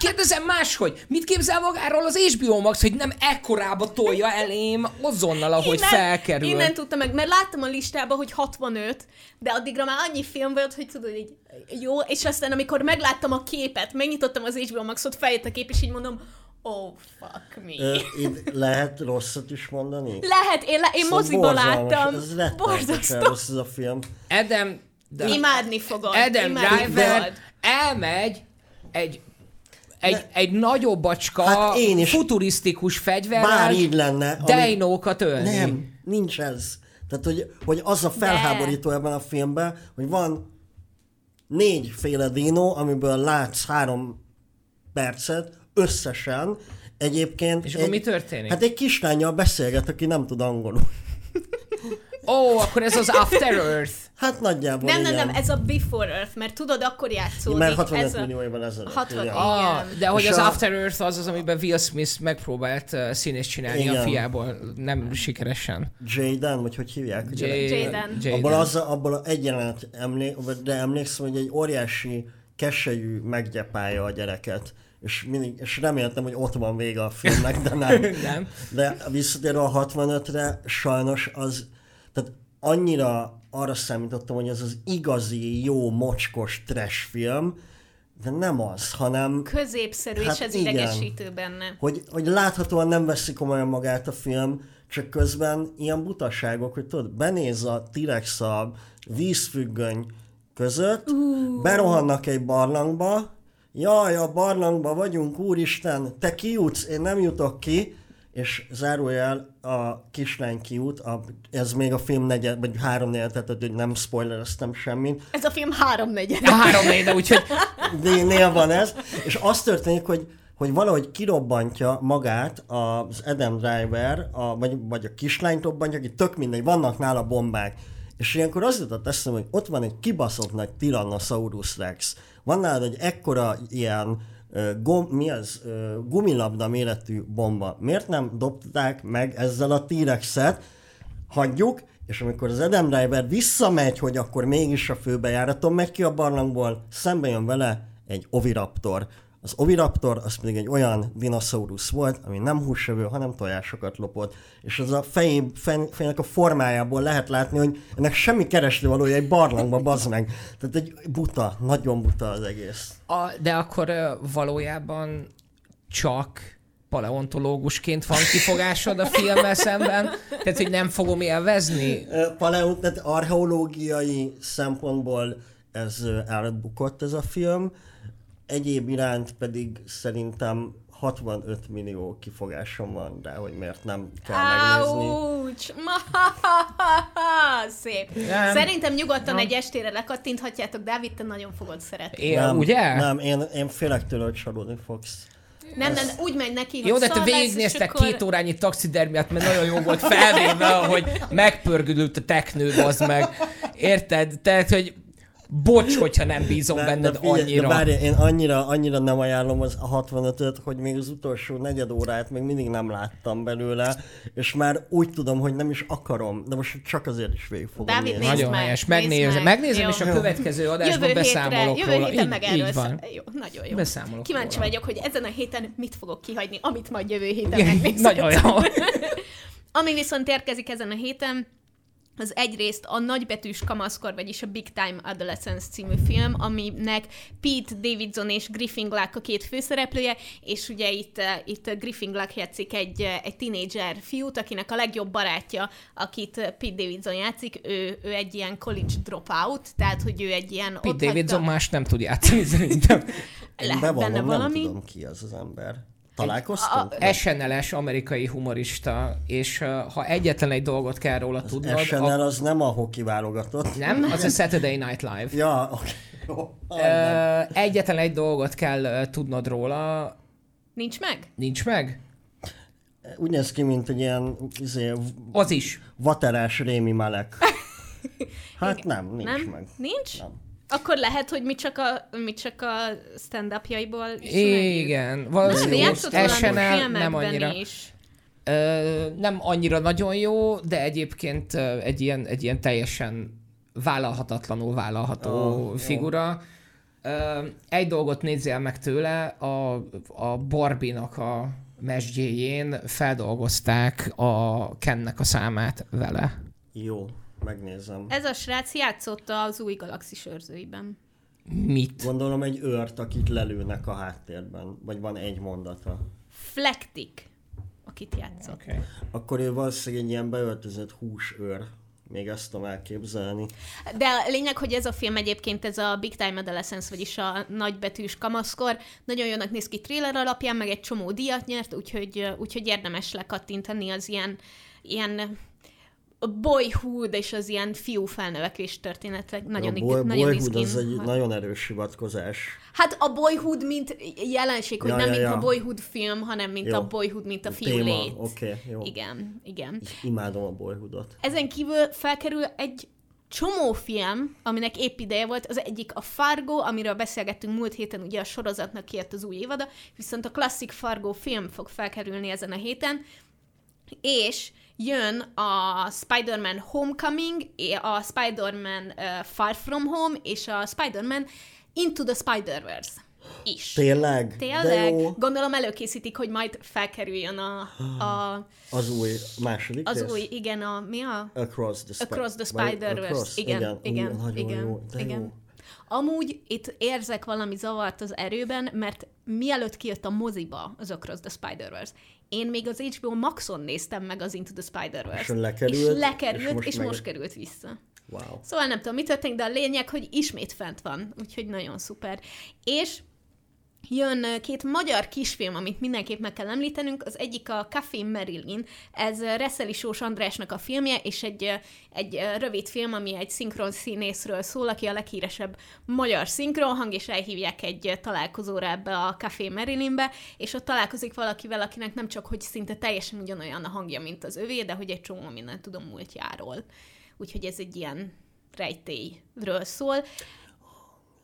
Kérdezem máshogy, mit képzel magáról az HBO Max, hogy nem ekkorába tolja elém azonnal, ahogy Innen- felkerül? Innen tudtam meg, mert láttam a listában, hogy 65, de addigra már annyi film volt, hogy tudod, így jó, és aztán amikor megláttam a képet, megnyitottam az HBO Maxot, feljött a kép, és így mondom, oh, fuck me. Ö, itt lehet rosszat is mondani? Lehet, én, le, én Szóval moziba láttam. Ez Borzasztó. rossz ez a film. Adam, de Imádni fogod. Adam imádni Driver fogod. elmegy egy egy, De- egy nagyobb bacska, Hát én is- futurisztikus fegyverrel, Bár így lenne. deinókat ölni. Nem, nincs ez. Tehát, hogy, hogy az a felháborító ebben a filmben, hogy van négyféle dinó, amiből látsz három percet összesen. Egyébként... És akkor egy, mi történik? Hát egy kislányjal beszélget, aki nem tud angolul. Ó, akkor ez az After Earth. Hát nagyjából Nem, nem, igen. nem, ez a Before Earth, mert tudod, akkor játszódik. Mert 65 ez a... millió évvel ezelőtt. 60 igen. Ah, de hogy És az a- After Earth az az, amiben Will Smith megpróbált uh, színész csinálni a Igen. fiából, nem sikeresen. Jaden, vagy hogy hívják? a? Jaden. Abból, az, abból egy jelenet emlé, de emlékszem, hogy egy óriási keselyű meggyepálja a gyereket. És, mindig, és reméltem, hogy ott van vége a filmnek, de nem. Nem. De visszatérve a 65-re, sajnos az, tehát annyira arra számítottam, hogy ez az igazi, jó, mocskos trash film, de nem az, hanem Középszerű, Hát és ez igen. idegesítő benne. hogy, hogy láthatóan nem veszi komolyan magát a film, csak közben ilyen butaságok, hogy tudod, benéz a T-rex a vízfüggöny között, uh. berohannak egy barlangba, jaj, a barlangba vagyunk, úristen, te kijutsz, én nem jutok ki, és zárójel a kislány kijut, a, ez még a film negyed, vagy három negyed, tehát hogy nem spoilereztem semmit, Ez a film háromnegyed. A három de úgyhogy D-nél van ez, és az történik, hogy, hogy valahogy kirobbantja magát az Adam Driver, a, vagy, vagy a kislányt robbantja, aki tök mindegy, vannak nála bombák. És ilyenkor az jutott eszembe, hogy ott van egy kibaszott nagy Tyrannosaurus Rex. Van nálad egy ekkora ilyen gom, mi az, gumilabda méretű bomba. Miért nem dobták meg ezzel a T-Rexet? hagyjuk, és amikor az Adam Driver visszamegy, hogy akkor mégis a főbejáraton megy ki a barlangból, szembe jön vele egy oviraptor. Az oviraptor az pedig egy olyan dinoszaurusz volt, ami nem húsevő, hanem tojásokat lopott. És az a fejé, fej, fejnek a formájából lehet látni, hogy ennek semmi keresni valója egy barlangba, bazd meg. Tehát egy buta, nagyon buta az egész. A, de akkor valójában csak paleontológusként van kifogásod a filmmel szemben? Tehát, hogy nem fogom élvezni? Ö, Paleo, tehát archeológiai szempontból ez elbukott ez a film, egyéb iránt pedig szerintem 65 millió kifogásom van rá, hogy miért nem kell megnézni. Ouch! Szép. Nem. Szerintem nyugodtan egy estére lekattinthatjátok, Dávid, te nagyon fogod szeretni. Én, Nem, ugye? Nem, én, én félek tőle, hogy csalódni fogsz. Nem, nem, úgy megy neki, Jó, de te végignéztek akkor- két órányi taxidermiát, mert nagyon jó volt felvéve, hogy megpörgülült a teknő, az meg. Érted? Tehát, hogy bocs, hogyha nem bízom De, benned de, figyelj, annyira. de várj, én annyira, annyira nem ajánlom az a 65-öt, hogy még az utolsó negyed órát még mindig nem láttam belőle, és már úgy tudom, hogy nem is akarom, de most csak azért is végig fogom Dávid, nézni. Nagyon meg, helyes. Megnézem, meg. megnézem Jó. és a következő adásban Jövő beszámolok hétre, jövő róla. héten így, meg így erről van. Jó, nagyon jó. Beszámolok Kíváncsi róla. vagyok, hogy ezen a héten mit fogok kihagyni, amit majd jövő héten megnézek. Nagyon jó. Ami viszont érkezik ezen a héten, az egyrészt a nagybetűs kamaszkor, vagyis a Big Time Adolescence című film, aminek Pete Davidson és Griffin Gluck a két főszereplője, és ugye itt, eh, itt Griffin Gluck játszik egy, eh, egy tinédzser fiút, akinek a legjobb barátja, akit eh, Pete Davidson játszik, ő, ő egy ilyen college dropout, tehát hogy ő egy ilyen... Pete Davidson más nem tud játszani szerintem. Lehet bevallom, benne nem valami. tudom ki az az ember. Találkoztunk? SNL-es amerikai humorista, és uh, ha egyetlen egy dolgot kell róla tudnod, SNL a... az nem a hoki válogatott. nem, az a Saturday Night Live. Ja, oké. Jó. Egyetlen egy dolgot kell tudnod róla, Nincs meg? nincs meg? Úgy néz ki, mint egy ilyen izé, Az is. vaterás Rémi Malek. Hát nem, nincs Nem? meg. Nincs? Nem. Akkor lehet, hogy mi csak a, mi csak a stand-upjaiból. Igen, Nem, valószínű. játszott valami SNL nem filmekben annyira. is. Ö, nem annyira nagyon jó, de egyébként egy ilyen, egy ilyen teljesen vállalhatatlanul vállalható jó. figura. Ö, egy dolgot nézzél meg tőle, a, a Barbie-nak a mesdjéjén feldolgozták a Kennek a számát vele. Jó, megnézem. Ez a srác játszotta az új galaxis őrzőiben. Mit? Gondolom egy őrt, akit lelőnek a háttérben, vagy van egy mondata. Flektik, akit játszott. Okay. Akkor ő valószínűleg egy ilyen beöltözött húsőr. Még ezt tudom elképzelni. De a lényeg, hogy ez a film egyébként, ez a Big Time Adolescence, vagyis a nagybetűs kamaszkor, nagyon jónak néz ki trailer alapján, meg egy csomó díjat nyert, úgyhogy, úgyhogy érdemes lekattintani az ilyen, ilyen boyhood és az ilyen fiú felnövekvés történetek. Nagyon, a boy, nagyon boyhood izgin. az egy nagyon erős hivatkozás. Hát a boyhood, mint jelenség, hogy Ja, nem ja, mint ja. a boyhood film, hanem mint Jó. a boyhood, mint a fiú lét. oké, jó. Igen, igen. Imádom a boyhoodot. Ezen kívül felkerül egy csomó film, aminek épp ideje volt. Az egyik a Fargo, amiről beszélgettünk múlt héten, ugye a sorozatnak kijött az új évada, viszont a klasszik Fargo film fog felkerülni ezen a héten, és jön a Spider-Man Homecoming, a Spider-Man Far From Home, és a Spider-Man Into the Spider-Verse is. Tényleg? De Tényleg? jó. Gondolom előkészítik, hogy majd felkerüljön a, a, Az új második az rész? új, igen, a, mi a? Across the, Spi- Across the Spider-Verse. Across? Igen, igen, Ú, igen, jó, de igen. jó. Amúgy itt érzek valami zavart az erőben, mert mielőtt kijött a moziba az Across the Spider-Verse, én még az HBO Maxon néztem meg az Into the Spider-Verse. És lekerült, és, lekerült, és most és meg- most került vissza. Wow. Szóval nem tudom, mi történik, de a lényeg, hogy ismét fent van, úgyhogy nagyon szuper. És jön két magyar kisfilm, amit mindenképp meg kell említenünk. Az egyik a Café Marilyn, ez Reszeli Sós Andrásnak a filmje, és egy, egy rövid film, ami egy szinkron színészről szól, aki a leghíresebb magyar szinkronhang, és elhívják egy találkozóra ebbe a Café Marilynbe, és ott találkozik valakivel, akinek nem csak, hogy szinte teljesen ugyanolyan a hangja, mint az övé, de hogy egy csomó mindent tudom múltjáról. Úgyhogy ez egy ilyen rejtélyről szól.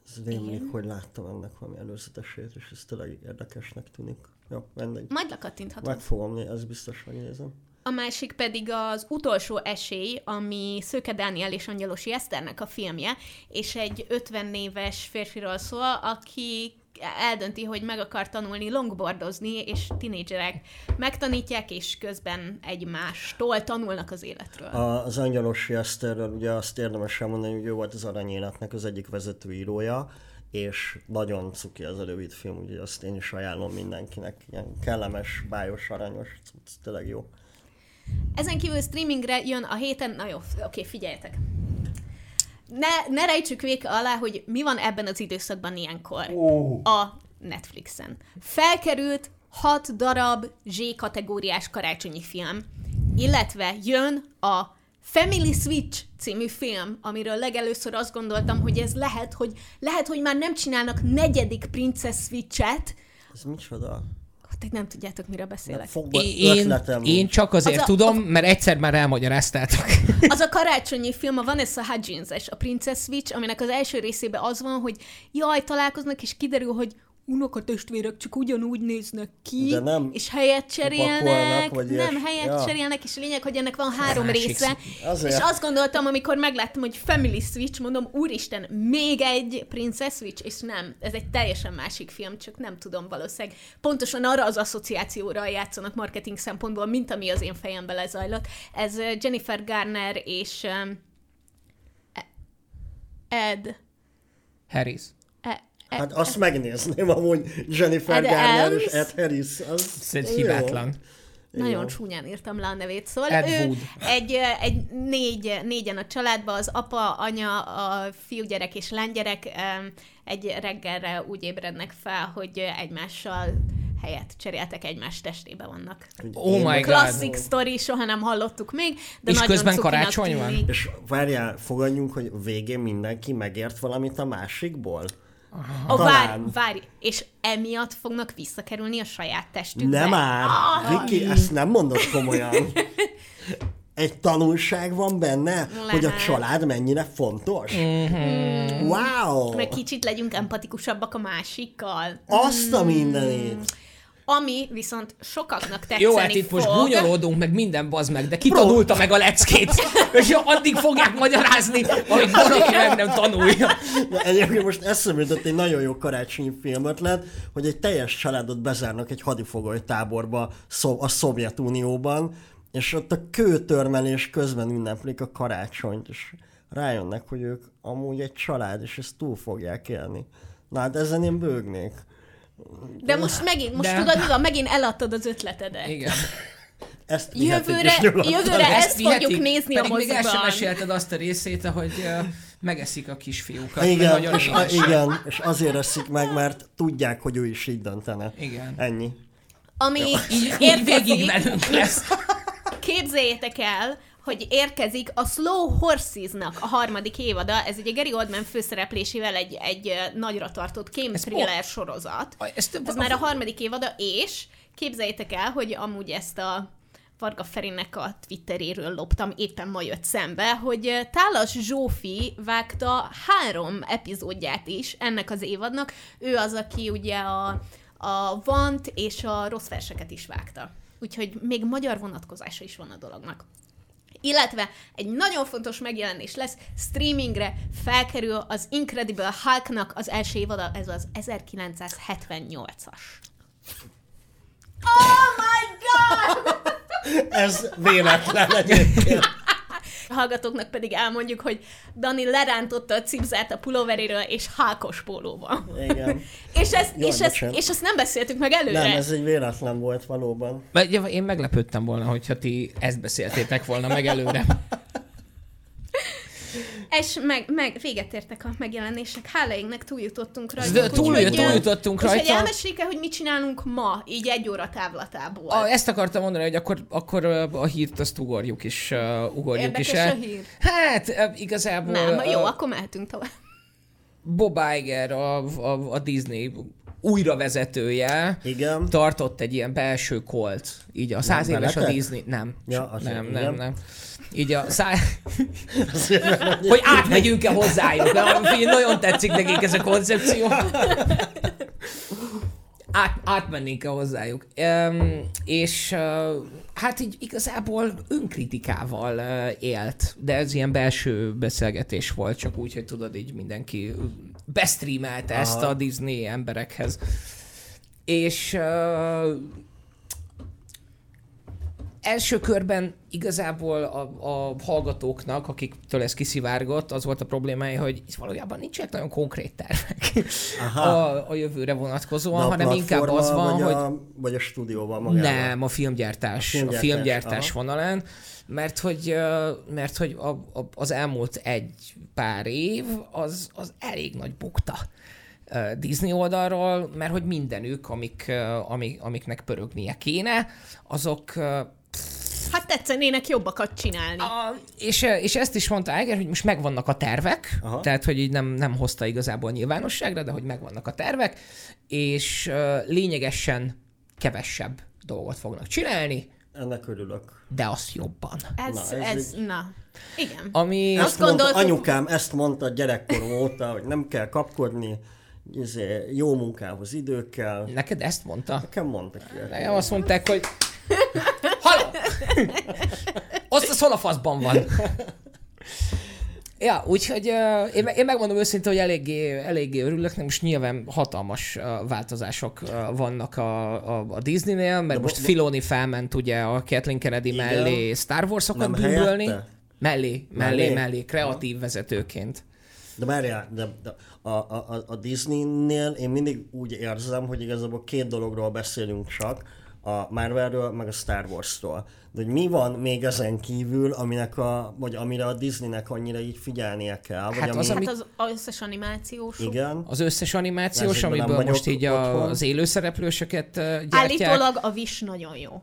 Ez rémlik, hogy láttam ennek valami előzetesét, és ez tényleg érdekesnek tűnik. Jó, mindegy. Majd lekattinthatod. Meg fogom nézni, ez biztos megnézem. A másik pedig az utolsó esély, ami Szőke Dániel és Angyalosi Eszternek a filmje, és egy 50 éves férfiról szól, aki eldönti, hogy meg akar tanulni longboardozni, és tinédzserek megtanítják, és közben egymástól tanulnak az életről. Az Angyalosi Eszterről ugye azt érdemes elmondani, hogy ő volt az Aranyéletnek az egyik vezetőírója, és nagyon cuki az a rövid film, úgyhogy azt én is ajánlom mindenkinek. Ilyen kellemes, bájos, aranyos, cucc, tényleg jó. Ezen kívül streamingre jön a héten, na jó, oké, figyeljetek. Ne, ne rejtsük véka alá, hogy mi van ebben az időszakban ilyenkor. A Netflixen. Felkerült hat darab Z-kategóriás karácsonyi film, illetve jön a Family Switch című film, amiről legelőször azt gondoltam, hogy ez lehet, hogy lehet, hogy már nem csinálnak negyedik Princess Switch-et, Ez micsoda? Te nem tudjátok, miről beszélek. Fogva Én, én csak azért Az a- tudom, mert egyszer már elmagyaráztátok. Az a karácsonyi film, a Vanessa Hudgens-es, a Princess Switch, aminek az első részében az van, hogy jaj, találkoznak, és kiderül, hogy unokatestvérek csak ugyanúgy néznek ki, De nem és helyet cserélnek, vagy nem ilyes- helyet ja. cserélnek, és a lényeg, hogy ennek van három Másik része. Azért. És azt gondoltam, amikor megláttam, hogy Family Switch, mondom, úristen, még egy Princess Switch, és nem, ez egy teljesen másik film, csak nem tudom valószínűleg. Pontosan arra az asszociációra játszanak marketing szempontból, mint ami az én fejembe lezajlott. Ez Jennifer Garner és Ed. Harris. Ed, Hát azt megnézném amúgy Jennifer Ed Garner és Helms? Ed Harris. Az jó. hibátlan. Nagyon Jó. csúnyán írtam le a nevét. Szóval Ed ő Wood. egy, egy négy, négyen a családban, az apa, anya, a fiúgyerek és lánygyerek egy reggelre úgy ébrednek fel, hogy egymással helyet cseréltek, egymás testébe vannak. Oh Én my meg- God. Klasszik sztori, soha nem hallottuk még, de És nagyon közben karácsony van? tűnik. És várjál, fogadjunk, hogy végén mindenki megért valamit a másikból? Ó, várj, Talán. várj, és emiatt fognak visszakerülni a saját testükbe. Nem már! Ah, Viki, ezt nem mondod komolyan. Egy tanulság van benne, hogy a Lehet. család mennyire fontos. Mhm. Wow! meg kicsit legyünk empatikusabbak a másikkal. Azt a mindenit! Ami viszont sokaknak tetszeni Jó, hát itt fog. most gúnyolódunk, meg minden bazd meg, de ki tanulta meg a leckét? És addig fogják magyarázni, amíg valaki meg nem tanulja. De egyébként most eszembe jutott egy nagyon jó karácsonyi filmötlet, hogy egy teljes családot bezárnak egy hadifogoly táborba a Szovjetunióban, és ott a kőtörmelés közben ünneplik a karácsonyt, és rájönnek, hogy ők amúgy egy család, és ezt túl fogják élni. Na hát ezen én bőgnék. De most megint, most De- tudod, mi van, megint eladtad az ötletedet. Igen. Ezt Jövőre, jövőre ezt fogjuk vihetik, nézni a pedig még el sem mesélted azt a részét, ahogy uh, megeszik a kisfiúkat. Igen, és, a, igen, és azért eszik meg, mert tudják, hogy ő is így döntene. Igen. Ennyi. Ami Így, így érkezik, végig velünk lesz. képzeljétek el, hogy érkezik a Slow Horses-nak a harmadik évada, ez ugye Gary Oldman főszereplésével egy, egy nagyra tartott kém Ez thriller sorozat. Ez, Ez már a harmadik évada, és képzeljétek el, hogy amúgy ezt a Varga Ferinek a Twitteréről loptam, éppen ma jött szembe, hogy Tálas Zsófi vágta három epizódját is ennek az évadnak. Ő az, aki ugye a, a Vant és a Rossz verseket is vágta. Úgyhogy még magyar vonatkozása is van a dolognak. Illetve egy nagyon fontos megjelenés lesz, streamingre felkerül az Incredible Hulknak az első évada, ez az 1978-as. Oh my god! Ez véletlen egyébként. A hallgatóknak pedig elmondjuk, hogy Dani lerántotta a cipzát a pulóveréről, és hákos pólóban. Igen. És ezt, Jaj, és, ezt, és ezt nem beszéltük meg előre. Nem, ez egy véletlen volt valóban. Mert ugye Én meglepődtem volna, hogyha ti ezt beszéltétek volna meg előre. És meg, meg véget értek a megjelenések. Hála égnek túljutottunk rajta. De túl- túljutottunk rajta. elmeséljük el, hogy mit csinálunk ma, így egy óra távlatából. A, ezt akartam mondani, hogy akkor, akkor a hírt azt ugorjuk is, uh, ugorjuk Érdekes is el. a hír. Hát igazából Nem, jó, akkor mehetünk tovább. Bob Iger, a, a, a Disney újravezetője, Igen. tartott egy ilyen belső kolt. Így a száz éves a? Disney... Nem. Ja, azért, nem, igen. nem, nem. Így a szá... hogy átmegyünk-e hozzájuk. Na, Nagyon tetszik nekik ez a koncepció. Át, átmennénk-e hozzájuk. Um, és uh, hát így igazából önkritikával uh, élt, de ez ilyen belső beszélgetés volt, csak úgy, hogy tudod, így mindenki bestreamelte ezt Aha. a Disney emberekhez. És uh, első körben igazából a, a hallgatóknak, akiktől ez kiszivárgott, az volt a problémája, hogy itt valójában nincsenek nagyon konkrét tervek Aha. a, a jövőre vonatkozóan, De a hanem inkább az van, vagy hogy A, vagy a stúdióval magával? nem, a filmgyártás, a Filmgyártás, filmgyártás aha. vonalán, mert hogy, mert hogy a, a, az elmúlt egy pár év az, az elég nagy bukta Disney oldalról, mert hogy mindenük, amik, amik, amiknek pörögnie kéne, azok Hát tetszenének jobbakat csinálni. a, és, és ezt is mondta Iger, hogy most megvannak a tervek, Aha. Tehát hogy így nem, nem hozta igazából nyilvánosságra, de hogy megvannak a tervek, és uh, lényegesen kevesebb dolgot fognak csinálni, Ennek örülök. de azt jobban. Ez, Na, ez, ez ez na. Igen. Ami... Azt Ezt mondta, gondoltuk- anyukám ezt mondta gyerekkorom óta, hogy nem kell kapkodni, izé, jó munkához idő kell. Neked ezt mondta? Nekem mondtak ilyet. Nekem azt mondták, hogy Haló! Azt az hol a faszban van? Ja, úgyhogy uh, én, én megmondom őszintén, hogy eléggé, eléggé örülök, de most nyilván hatalmas uh, változások uh, vannak a, a, a Disneynél, mert De most bo- Filoni felment ugye a Kathleen Kennedy Igen. mellé Star Wars-okat Nem bűvölni. Mellé, mellé, Mellé? mellé, kreatív vezetőként. De várjál, de, de a, a, a- a Disneynél én mindig úgy érzem, hogy igazából két dologról beszélünk csak, a Marvelről, meg a Star Wars-ról. De hogy mi van még ezen kívül, aminek a, vagy amire a Disneynek annyira így figyelnie kell? Vagy Hát ami, az, ami- Hát az összes animációs. Igen. Az összes animációs, Ezekben nem amiből vagyok most így a, az élőszereplősöket gyártják. Állítólag a Wish nagyon jó.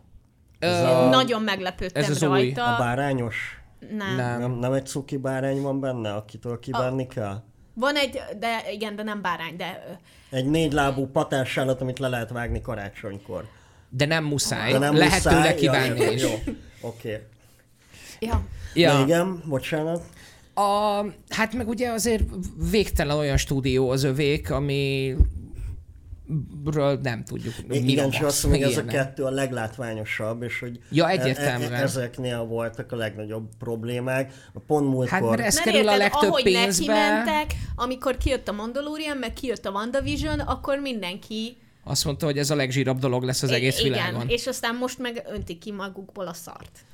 Ez a, nagyon meglepődtem ez az új. rajta. a bárányos? Nem. Nem. Nem, nem egy cuki bárány van benne, akitől kívánni kell? Van egy, de igen, de nem bárány, de Egy négylábú patásállat, amit le lehet vágni karácsonykor. De nem muszáj. De nem Lehet muszáj. tőle kívánni ja, is. Jó, oké. Okay. ja. Ja. Igen, bocsánat. A, hát meg ugye azért végtelen olyan stúdió az övék, ami ről nem tudjuk. mi Igen, a csak azt mondom, hogy ez a kettő a leglátványosabb, és hogy Ja, e- e- egyértelműen. ezeknél voltak a legnagyobb problémák. Pont múltkor... Hát, mert ez Mert kerül a legtöbb ahogy pénzbe. mentek, amikor kijött a Mandalorian, meg kijött a WandaVision, akkor mindenki... Azt mondta, hogy ez a legzsírabb dolog lesz az egész igen, világon. és aztán most meg öntik ki magukból a szart.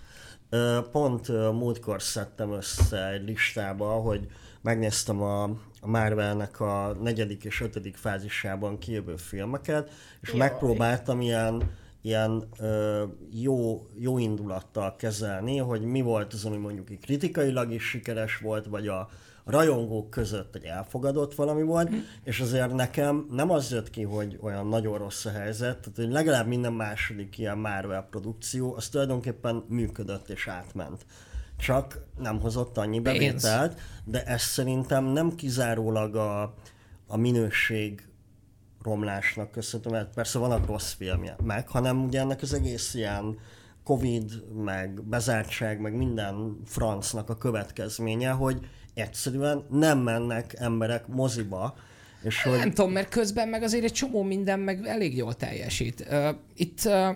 Pont múltkor szedtem össze egy listába, hogy megnéztem a, a Marvelnek a negyedik és ötödik fázisában kijövő filmeket, és Jaj. megpróbáltam ilyen, ilyen ö, jó, jó indulattal kezelni, hogy mi volt az, ami mondjuk így kritikailag is sikeres volt, vagy a rajongók között egy elfogadott valami volt, és azért nekem nem az jött ki, hogy olyan nagyon rossz a helyzet, tehát hogy legalább minden második ilyen Marvel produkció, az tulajdonképpen működött és átment. Csak nem hozott annyi bevételt, de ez szerintem nem kizárólag a, a minőség romlásnak köszönhető, mert persze vannak rossz filmek, hanem ugye ennek az egész ilyen Covid, meg bezártság, meg minden francnak a következménye, hogy egyszerűen nem mennek emberek moziba, és hogy Nem tudom, mert közben meg azért egy csomó minden meg elég jól teljesít. Uh, itt uh,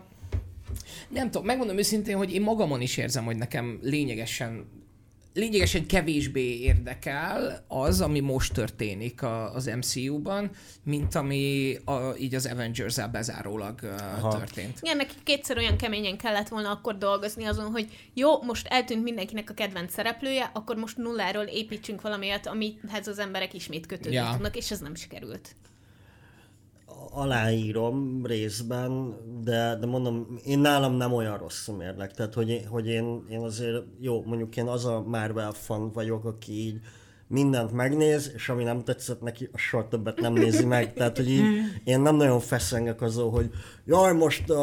nem tudom, megmondom őszintén, hogy én magamon is érzem, hogy nekem lényegesen lényegesen kevésbé érdekel az, ami most történik a, az MCU-ban, mint ami a, így az Avengers-el bezárólag uh, történt. Igen, neki kétszer olyan keményen kellett volna akkor dolgozni azon, hogy jó, most eltűnt mindenkinek a kedvenc szereplője, akkor most nulláról építsünk valamilyet, amihez az emberek ismét kötődni Ja. tudnak, és ez nem sikerült. Aláírom részben, de, de mondom, én nálam nem olyan rossz a mérleg. Tehát, hogy, én- hogy én, én azért, jó, mondjuk én az a Marvel fan vagyok, aki így mindent megnéz, és ami nem tetszett neki, a soha többet nem nézi meg. Tehát, hogy így én nem nagyon feszengek azon, hogy jaj, most uh,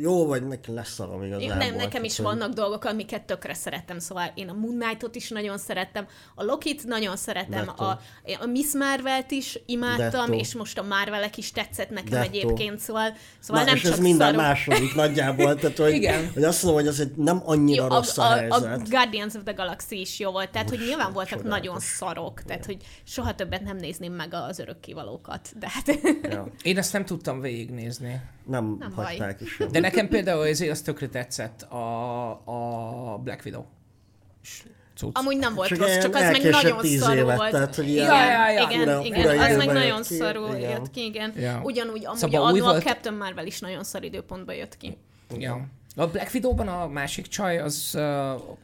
jó vagy, neki leszarom igazából. nem, nekem is hogy- vannak dolgok, amiket tökre szerettem, szóval én a Moon Knight-ot is nagyon szerettem, a Lokit nagyon szeretem, Detto. a, a Miss Marvel-t is imádtam, Detto. és most a Marvelek is tetszett nekem Detto. egyébként, szóval, szóval Na, nem és csak ez minden szarok. második nagyjából, tehát hogy, Igen. hogy azt mondom, hogy ez egy nem annyira Jó, a, rossz a, a, a helyzet. Guardians of the Galaxy is jó volt, tehát hogy Most nyilván voltak csodálatos. nagyon szarok, tehát hogy soha többet nem nézném meg az örökkévalókat, de hát Ja, Én ezt nem tudtam végignézni. Nem, Nem hagyták is. De nekem például ezért az tökre tetszett a, a Black Widow. Cucc. amúgy nem volt Csak rossz, csak az meg nagyon szarú évet, volt. tehát, hogy igen, ilyen- Ja, ja, ja. igen, Fura- igen, fura az meg nagyon ki, szarul igen. jött ki, igen. Ja. Ugyanúgy, amúgy Szóval szóval új a, volt- Captain Marvel is nagyon szar időpontban jött ki. Ja. A Black Widow-ban a másik csaj, az, uh,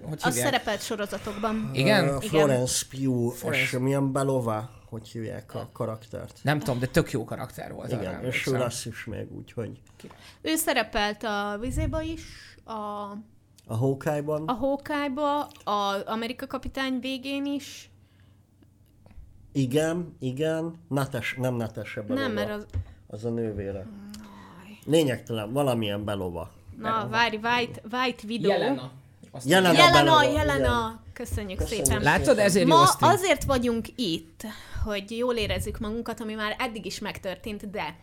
hogy Az hívják? szerepelt sorozatokban. Igen? Uh, Florence Pugh, és milyen Belova, hogy hívják a karaktert. Nem tudom, de tök jó karakter volt. arra Igen, és emlékszem. ő lesz is még, úgyhogy Ő szerepelt a vizéba is, a, a Hawkeye-ban. a Hawkeye-ba, a Amerika kapitány végén is. Igen, igen, Nates, nem Natasha Belova. Nem, mert az... Az a nővére. Lényegtelen, valamilyen Belova. Na, várj, White, White Widow. Jelena. Azt Jelena Jelena, Belova, Jelena. Köszönjük, Köszönjük szépen. Látod, ezért jó Ma stream. azért vagyunk itt, hogy jól érezzük magunkat, ami már eddig is megtörtént, de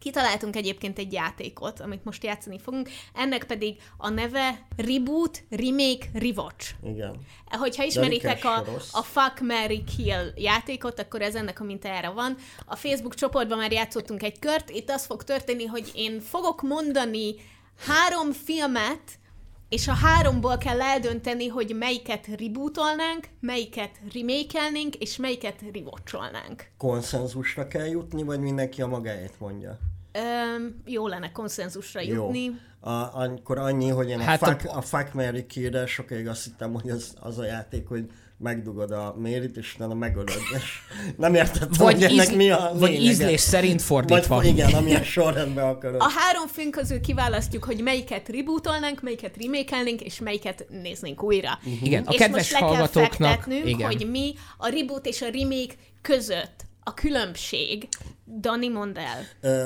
kitaláltunk egyébként egy játékot, amit most játszani fogunk, ennek pedig a neve Reboot, Remake, Rewatch. Igen. Hogyha ismeritek a, a Fuck, Mary Kill játékot, akkor ez ennek a mintájára van. A Facebook csoportban már játszottunk egy kört, itt az fog történni, hogy én fogok mondani három filmet, és a háromból kell eldönteni, hogy melyiket rebootolnánk, melyiket remakelnénk, és melyiket rewatcholnánk. Konszenzusra kell jutni, vagy mindenki a magáét mondja? Öm, jó lenne konszenzusra Jó. jutni. A, akkor annyi, hogy én Hát a, a- fuck, a fuck Mary sokáig azt hittem, hogy az, az a játék, hogy megdugod a mérit, és utána megölöd. És nem értettem, Vagy, hogy ennek mi a vagy lényege. ízlés szerint fordítva. Vagy, igen, amilyen sorrendben akarod. A három film közül kiválasztjuk, hogy melyiket rebootolnánk, melyiket remakelnénk, és melyiket néznénk újra. Igen, a és kedves most le kell hallgatóknak- igen. hogy mi a reboot és a remake között a különbség. Dani, mondd el. Ö,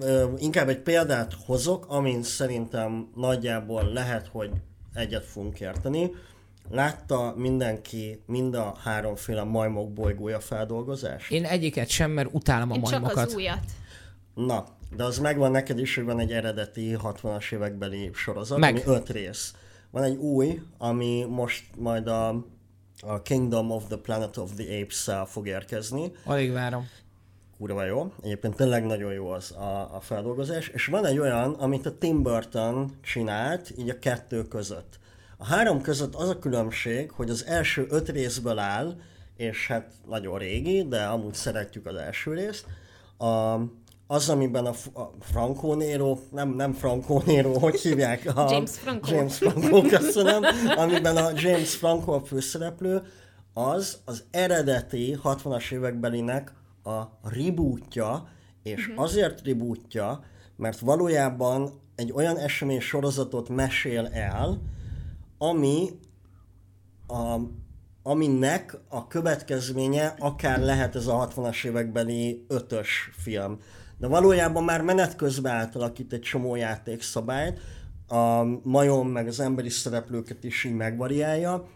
ö, inkább egy példát hozok, amin szerintem nagyjából lehet, hogy egyet fogunk érteni. Látta mindenki mind a háromféle majmok bolygója feldolgozás? Én egyiket sem, mert utálom a Én csak majmokat. az újat. Na, de az megvan neked is, hogy van egy eredeti 60-as évekbeli sorozat, Meg. ami öt rész. Van egy új, ami most majd a, a Kingdom of the Planet of the Apes-szel fog érkezni. Alig várom. kurva jó. Egyébként tényleg nagyon jó az a, a feldolgozás. És van egy olyan, amit a Tim Burton csinált, így a kettő között. A három között az a különbség, hogy az első öt részből áll, és hát nagyon régi, de amúgy szeretjük az első részt. A, az, amiben a, a Franco Nero, nem, nem Franco Nero, hogy hívják? A, James Franco. James Franco, köszönöm. Amiben a James Franco a főszereplő, az az eredeti 60-as évekbelinek a rebootja, és uh-huh. azért rebootja, mert valójában egy olyan esemény sorozatot mesél el, ami a, aminek a következménye akár lehet ez a 60-as évekbeli ötös film. De valójában már menet közben átalakít egy csomó játékszabályt, a majom meg az emberi szereplőket is így megvariálja,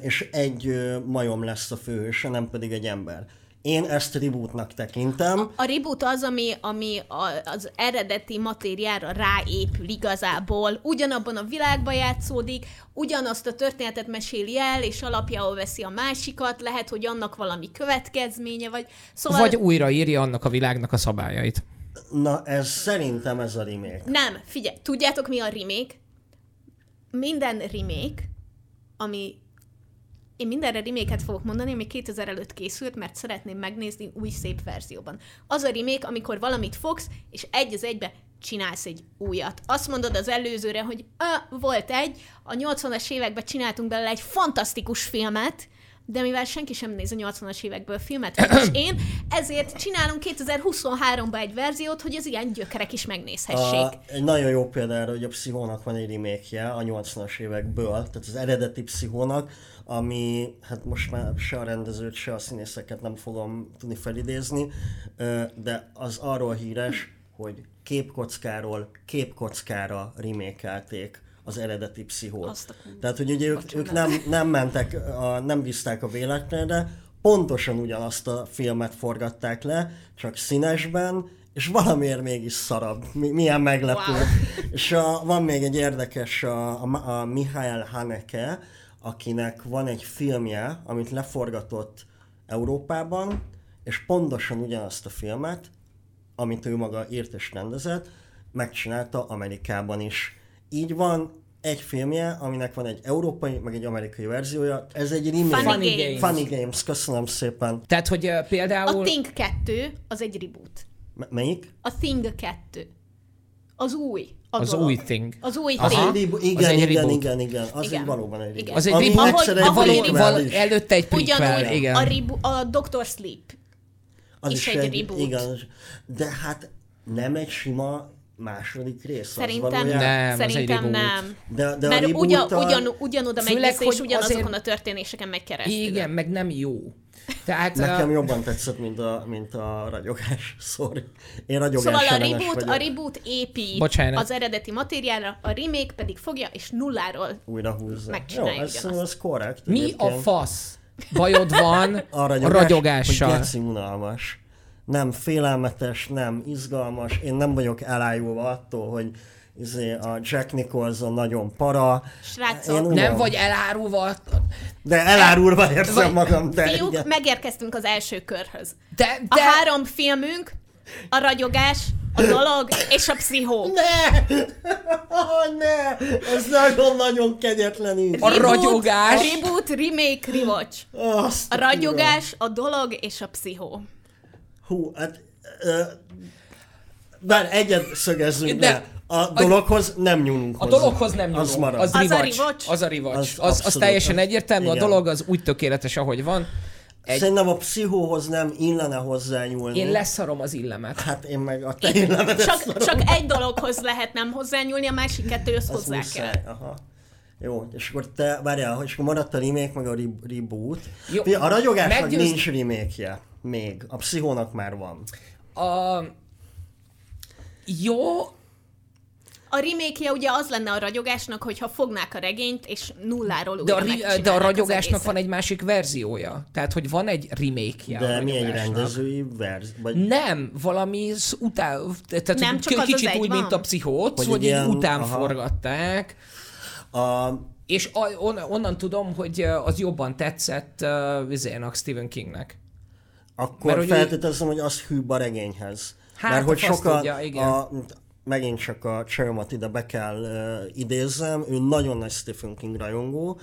és egy majom lesz a főhőse, nem pedig egy ember. Én ezt rebootnak tekintem. A, reboot az, ami, ami az eredeti matériára ráépül igazából. Ugyanabban a világban játszódik, ugyanazt a történetet meséli el, és alapjául veszi a másikat, lehet, hogy annak valami következménye, vagy... Szóval... Vagy újraírja annak a világnak a szabályait. Na, ez szerintem ez a remake. Nem, figyelj, tudjátok mi a remake? Minden remake, ami én mindenre remake fogok mondani, ami 2000 előtt készült, mert szeretném megnézni új szép verzióban. Az a remake, amikor valamit fogsz, és egy az egybe csinálsz egy újat. Azt mondod az előzőre, hogy volt egy, a 80-as években csináltunk belőle egy fantasztikus filmet, de mivel senki sem néz a 80-as évekből filmet, és én, ezért csinálunk 2023-ban egy verziót, hogy az ilyen gyökerek is megnézhessék. A, egy nagyon jó példa erre, hogy a Pszichónak van egy remake a 80-as évekből, tehát az eredeti Pszichónak, ami, hát most már se a rendezőt, se a színészeket nem fogom tudni felidézni, de az arról híres, hogy képkockáról képkockára remékelték az eredeti pszichót. Tehát, hogy ugye ők, ők nem, nem mentek, a, nem bízták a véletlenre, pontosan ugyanazt a filmet forgatták le, csak színesben, és valamiért mégis szarabb. Mi, milyen meglepő. Wow. És a, van még egy érdekes, a, a, a Mihály Haneke, akinek van egy filmje, amit leforgatott Európában, és pontosan ugyanazt a filmet, amit ő maga írt és rendezett, megcsinálta Amerikában is. Így van egy filmje, aminek van egy európai, meg egy amerikai verziója. Ez egy remake. Funny, Funny Games. Funny Games, köszönöm szépen. Tehát, hogy uh, például... A Thing 2 az egy reboot. M- melyik? A Thing 2. Az új. Az, az új thing. Az új az thing. Egy, igen, az igen, igen, igen, igen, az igen. valóban egy igen. Az egy reboot, ahogy, ahogy val, előtte egy prequel, igen. A, ribu, a Doctor Sleep az is, is egy, egy reboot. Igen, de hát nem egy sima második rész. Szerintem nem, szerintem nem. De, de Mert ugyan, ugyan, ugyanoda megy vissza, és ugyanazokon azért... a történéseken megy keresztül. Igen, meg nem jó. Tehát, Nekem a... jobban tetszett, mint a, mint a ragyogás. Sorry. Én ragyogás Szóval a reboot, vagyok. a reboot épít Bocsánat. az eredeti materiálra, a remake pedig fogja és nulláról újra húzza. Megcsinálja Jó, ez, ez korrekt. Mi egyébként. a fasz bajod van a, ragyogás, a ragyogással? Hogy unalmas nem félelmetes, nem izgalmas, én nem vagyok elájulva attól, hogy izé, a Jack Nicholson nagyon para. Srácok, nem vagy elárulva. De elárulva érzem vagy, magam. De fiúk, igen. megérkeztünk az első körhöz. De, de... A három filmünk, a ragyogás, a dolog és a pszichó. Ne! Oh, ne! Ez nagyon-nagyon kegyetlen így. A ragyogás. Reboot, remake, rewatch. Azt a ragyogás, a dolog és a pszichó. Hú, hát... Uh, bár egyet szögezzünk le. A dologhoz nem nyúlunk A dologhoz nem nyúlunk. Az marad. Az, az a rivacs. Az a rivacs. Az, az, az teljesen egyértelmű. Igen. A dolog az úgy tökéletes, ahogy van. Egy... Szerintem a pszichóhoz nem illene hozzányúlni. Én leszarom az illemet. Hát én meg a te illemet csak, csak egy dologhoz lehet nem hozzányúlni, a másik kettőhöz hozzá muszáj. kell. Aha. Jó, és akkor te, várjál, és akkor maradt a remake, meg a reboot. Jó, a ragyogásnak meggyőz... nincs remake-je. Még. A pszichónak már van. A... Jó, a remake ugye az lenne a ragyogásnak, hogyha fognák a regényt, és nulláról de a, ri- de a ragyogásnak van egy másik verziója. Tehát, hogy van egy remake-je De mi egy rendezői verzió? Vagy... Nem, valami után, tehát nem csak kicsit az úgy, van? mint a pszichót, hogy, hogy ilyen, után aha. forgatták. A... És on, onnan tudom, hogy az jobban tetszett uh, Stephen Kingnek. Akkor Mert Mert, hogy feltételezem, hogy az hűbb a regényhez. Hát, Mert hogy sokan, tudja, igen. a, megint csak a Csermat ide be kell uh, idézzem, ő nagyon nagy Stephen King rajongó,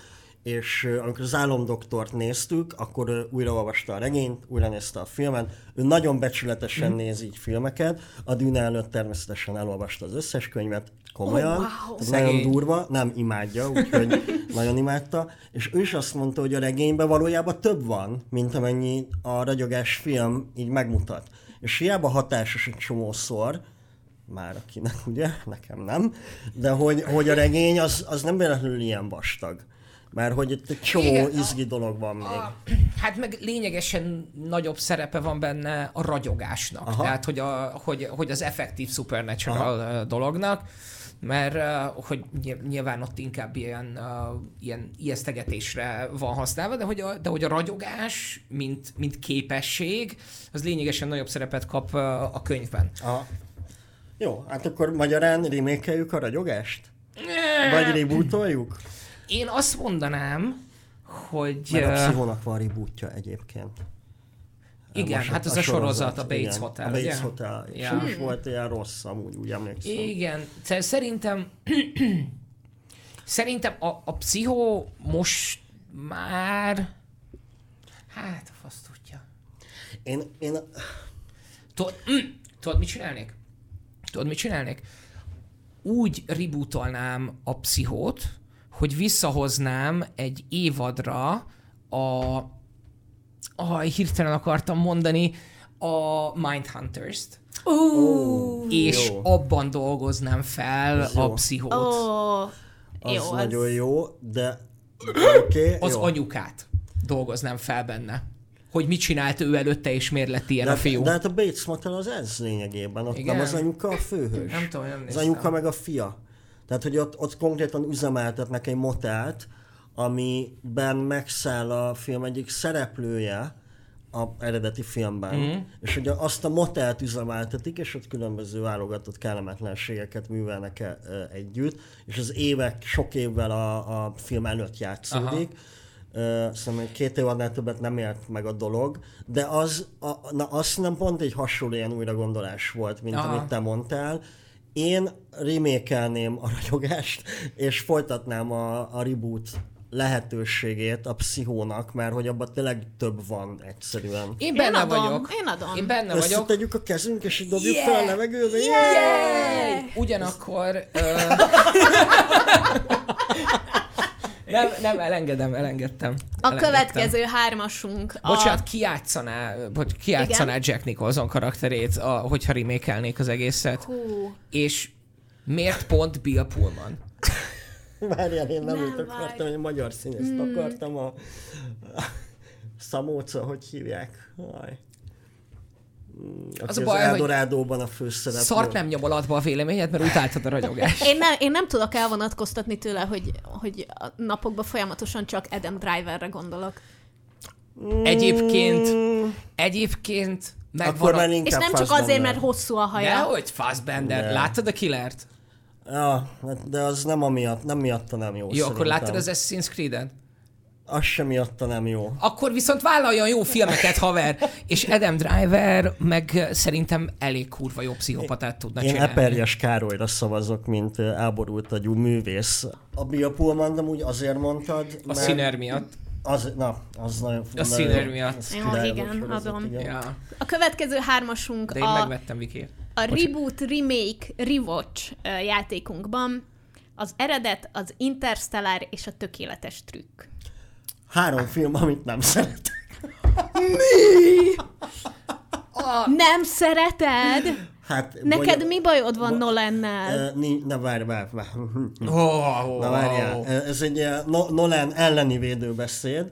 és amikor az álomdoktort néztük, akkor uh, újraolvasta a regényt, újra nézte a filmet, ő nagyon becsületesen mm. néz így filmeket, a Dűne előtt természetesen elolvasta az összes könyvet, komolyan, Oh, wow. nagyon durva, nem imádja, úgyhogy nagyon imádta, és ő is azt mondta, hogy a regényben valójában több van, mint amennyi a ragyogás film így megmutat. És hiába hatásos egy csomószor, már akinek ugye, nekem nem, de hogy, hogy a regény az, az nem véletlenül ilyen vastag. Mert hogy itt egy csomó Igen, a- izgi dolog van még. Hát meg lényegesen nagyobb szerepe van benne a ragyogásnak. Aha. Tehát, hogy, a, hogy, hogy az effektív supernatural Aha. dolognak, mert hogy ny- nyilván ott inkább ilyen, ilyen ijesztegetésre van használva, de hogy a, de hogy a ragyogás, mint, mint képesség, az lényegesen nagyobb szerepet kap a könyvben. Aha. Jó, hát akkor magyarán remékeljük a ragyogást? Vagy rebootoljuk? Én azt mondanám, hogy... Mert a pszichónak van rebootja egyébként. Igen, Most hát ez a sorozat, a Bates igen, Hotel, A Bates ugye? Hotel. És Ja. is volt ilyen rossz, amúgy úgy emlékszem. Igen, Sze- szerintem szerintem a, a pszichó most már hát a fasz tudja. Én, én, Tudod, mm, tudod, mit csinálnék? Tudod, mit csinálnék? Úgy rebootolnám a pszichót, hogy visszahoznám egy évadra a... Ah, hirtelen akartam mondani a Mindhunters-t, Uh, és Jó. abban dolgoznám fel Ez a jó. pszichót. oh, az jó, nagyon az... jó, de oké, az jó. anyukát dolgoznám fel benne. Hogy mit csinált ő előtte, és miért lett ilyen de, a fiú. de hát a Bates Motel az ez lényegében, ott Igen? nem az anyuka a főhős. Nem tudom, nem Az néztem. anyuka meg a fia. Tehát, hogy ott, ott konkrétan üzemeltetnek egy motelt, amiben megszáll a film egyik szereplője a eredeti filmben, mm. és ugye azt a motelt üzemeltetik, és ott különböző válogatott kellemetlenségeket művelnek e, együtt, és az évek, sok évvel a, a film előtt játszódik. Uh, szerintem egy két év annál többet nem ért meg a dolog, de az, a, na azt nem pont egy hasonló ilyen újragondolás volt, mint Aha. amit te mondtál. Én remékelném a ragyogást, és folytatnám a, a reboot lehetőségét a pszichónak, mert hogy abban tényleg több van egyszerűen. Én Én benne adom, vagyok. én adom. Én benne vagyok. Összetegyük a kezünk, és így dobjuk Yeah! fel a levegőbe. Yay! Ugyanakkor... Ö... nem, nem, elengedem, elengedtem. A elengedtem. következő hármasunk. A... Bocsánat, ki játszaná, vagy ki játszaná Jack Nicholson karakterét, a, hogyha remékelnék az egészet? Hú, És miért pont Bill Pullman? Várjál, én nem, Nem, várj. akartam, én magyar színészt hmm. akartam, a Szamóca, hogy hívják? Aj. Aki Az az, a az baj, hogy Eldorádóban a főszereplő. Szart nem nyomol adba a véleményed, mert utáltad a ragyogást. Én nem, én nem tudok elvonatkoztatni tőle, hogy, hogy a napokban folyamatosan csak Adam Driverre gondolok. Egyébként, egyébként megvan Akkor a... már És nem csak azért, mert hosszú a haja. Nehogy Fassbender. Ne. Láttad a killert? Ja, hát de az nem amiatt, nem miatta nem jó Jó, akkor láttad az Assassin's Creed-et? Az sem miatta nem jó. Akkor viszont vállaljon jó filmeket, haver. És Adam Driver meg szerintem elég kurva jó pszichopatát tudna Én csinálni. Eperjes Károlyra szavazok, mint áborult agyú művész. A Bill Pullman úgy azért mondtad, A színer miatt. Az, na, az nagyon A színer miatt. Az Jó, király igen, adom. igen. Ja. A következő hármasunk De én a, megvettem Vikért. a Reboot, Remake, Rewatch játékunkban. Az eredet, az Interstellar és a tökéletes trükk. Három film, amit nem szeretek. Nem szereted? Hát, Neked vagy- mi bajod van ba- Nolannel? Ö, ni- Na várj, várj, várj. Oh, oh, Na várjál, ez egy No- Nolan elleni védőbeszéd,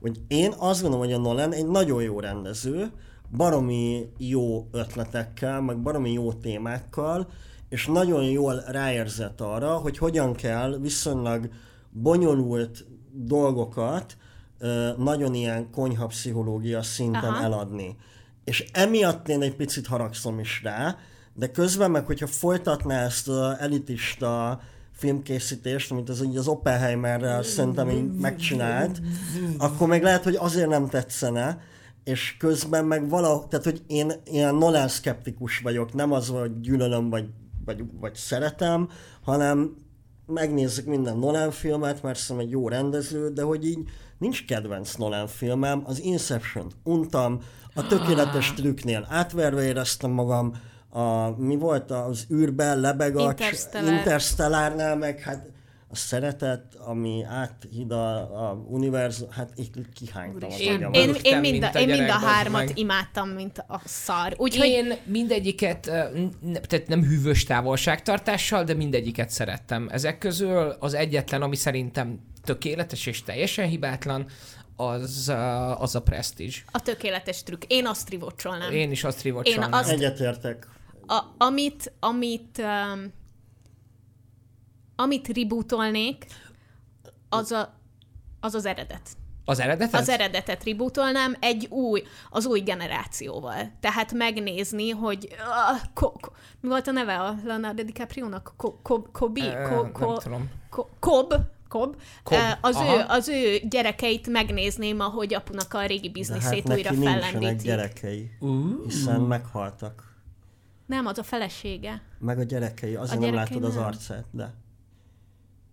hogy én azt gondolom, hogy a Nolan egy nagyon jó rendező, baromi jó ötletekkel, meg baromi jó témákkal, és nagyon jól ráérzett arra, hogy hogyan kell viszonylag bonyolult dolgokat nagyon ilyen konyhapszichológia szinten Aha. eladni. És emiatt én egy picit haragszom is rá, de közben meg, hogyha folytatná ezt az elitista filmkészítést, amit az, így az Oppenheimerrel szerintem így megcsinált, akkor meg lehet, hogy azért nem tetszene, és közben meg valahogy, tehát hogy én ilyen Nolan szkeptikus vagyok, nem az, hogy gyűlölöm, vagy, vagy, vagy szeretem, hanem megnézzük minden Nolan filmet, mert szerintem egy jó rendező, de hogy így nincs kedvenc Nolan filmem, az Inception untam, a tökéletes trükknél átverve éreztem magam, a, mi volt az űrben, lebeg a Interstellar. Interstellárnál, meg hát a szeretet, ami áthid a, a univerzum, hát itt kihánytam az Én-. Én, én, mind, a, én mind a hármat meg. imádtam, mint a szar. Úgyhogy Én mindegyiket, tehát nem hűvös távolságtartással, de mindegyiket szerettem. Ezek közül az egyetlen, ami szerintem tökéletes és teljesen hibátlan, az, az a Prestige. a tökéletes trükk. Én azt rivocsolnám. Én is azt rivocsolnám. azt- Egyetértek. A, amit, amit, um, amit rebootolnék, az, a, az az eredet. Az eredetet? Az eredetet rebootolnám egy új, az új generációval. Tehát megnézni, hogy uh, ko, ko, mi volt a neve a Leonardo DiCaprio-nak? Ko, ko, Kobi? Ö, Ko, nem ko, tudom. ko, Kob? Kob. Kob, Az, aha. ő, az ő gyerekeit megnézném, ahogy apunak a régi De bizniszét hát újra neki nincsenek fellendíti. gyerekei, Uh. hiszen meghaltak. Nem, az a felesége. Meg a gyerekei, azért nem gyerekei látod az nem. arcát, de...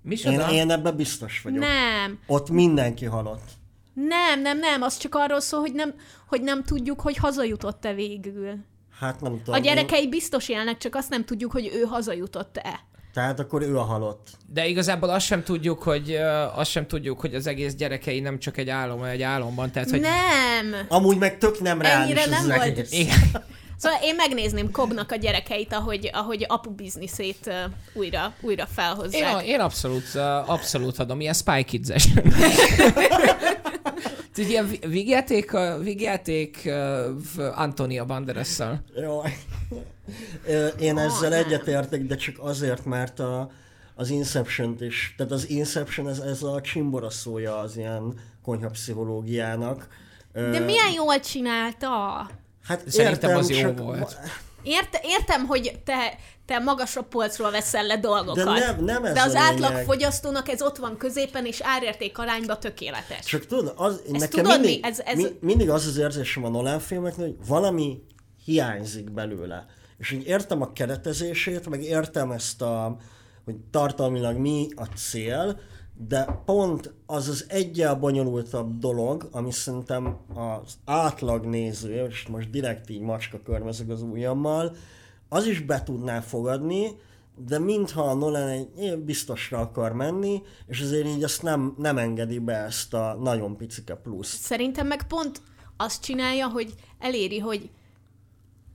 Mi Én, én ebben biztos vagyok. Nem, Ott mindenki halott. nem, nem, nem, az csak arról szól, hogy nem, hogy nem tudjuk, hogy hazajutott-e végül. Hát nem tudom. A én- gyerekei biztos élnek, csak azt nem tudjuk, hogy ő hazajutott-e. Tehát akkor ő a halott. De igazából azt sem tudjuk, hogy azt sem tudjuk, hogy az egész gyerekei nem csak egy álom, egy álomban. Tehát, hogy Nem! Amúgy meg tök nem reális Ennyire nem az volt. egész. Igen. Szóval én megnézném Kobnak a gyerekeit, ahogy, ahogy apu bizniszét újra, újra Én, felhozzák. a- én abszolút, abszolút adom, ilyen Spy Kids-es. Ez ilyen vígjáték, a vígjáték Antonia Banderas-szal. Jó. Én ezzel nem. egyetértek, de csak azért, mert a, az Inception-t is, tehát az Inception ez, ez a csimbora szója az ilyen konyhapszichológiának. Ö, De milyen jól csinálta? Hát Szerintem értem, az jó csak volt. Ért, értem, hogy te, te magasabb polcról veszel le dolgokat. De nem- nem ez de az a lényeg. átlag fogyasztónak ez ott van középen, és árérték arányba tökéletes. Csak tudod, az, nekem tudod mi? mindig, Ez- ez- Mi, mindig az az érzésem a Nolan filmeknél, hogy valami hiányzik belőle. És így értem a keretezését, meg értem ezt a, hogy tartalmilag mi a cél, de pont az az egyel bonyolultabb dolog, ami szerintem az átlag néző, és most direkt így macska körmezek az ujjammal, az is be tudná fogadni, de mintha a Nolan egy ilyen biztosra akar menni, és azért így azt nem, nem engedi be ezt a nagyon picike pluszt. Szerintem meg pont azt csinálja, hogy eléri, hogy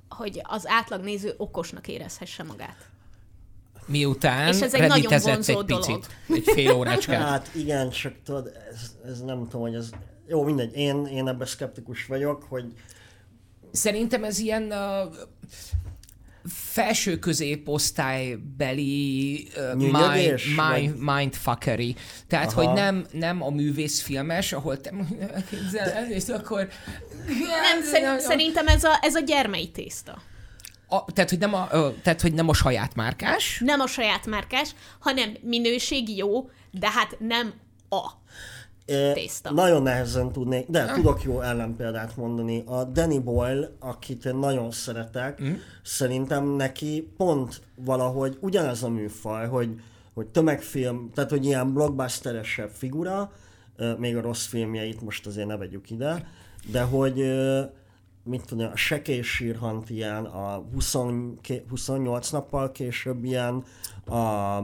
hogy az átlagnéző okosnak érezhesse magát. Miután És ez egy nagyon vonzó egy dolog. picit. Egy fél órácskát. Hát igen, csak tudod, ez, ez nem tudom, hogy ez... Jó, mindegy, én, én ebben szkeptikus vagyok, hogy Szerintem ez ilyen uh, felső középosztálybeli uh, mind, mind, mindfuckery. Tehát, Aha. hogy nem, nem a művészfilmes, ahol te és akkor... Nem, szer- szerintem ez a, ez a gyermei tészta. A, tehát, hogy nem a, tehát, hogy nem a saját márkás, Nem a saját márkás, hanem minőség jó, de hát nem a. Tészta. nagyon nehezen tudnék, de tudok jó ellenpéldát mondani. A Danny Boyle, akit én nagyon szeretek, mm. szerintem neki pont valahogy ugyanez a műfaj, hogy, hogy tömegfilm, tehát hogy ilyen blockbusteresebb figura, még a rossz filmjeit most azért ne vegyük ide, de hogy mit tudom, a Sekély Sírhant ilyen, a 20, 28 nappal később ilyen, a,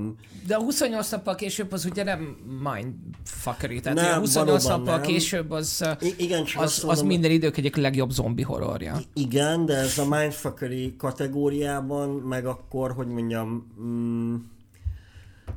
de a 28 nappal később az ugye nem mindfuckery. Tehát Nem, a 28 valóban nappal nem. később az, I- igen, csak az, azt az mondom, minden idők egyik legjobb zombi horrorja. Igen, de ez a mindfuckery kategóriában, meg akkor, hogy mondjam, mm,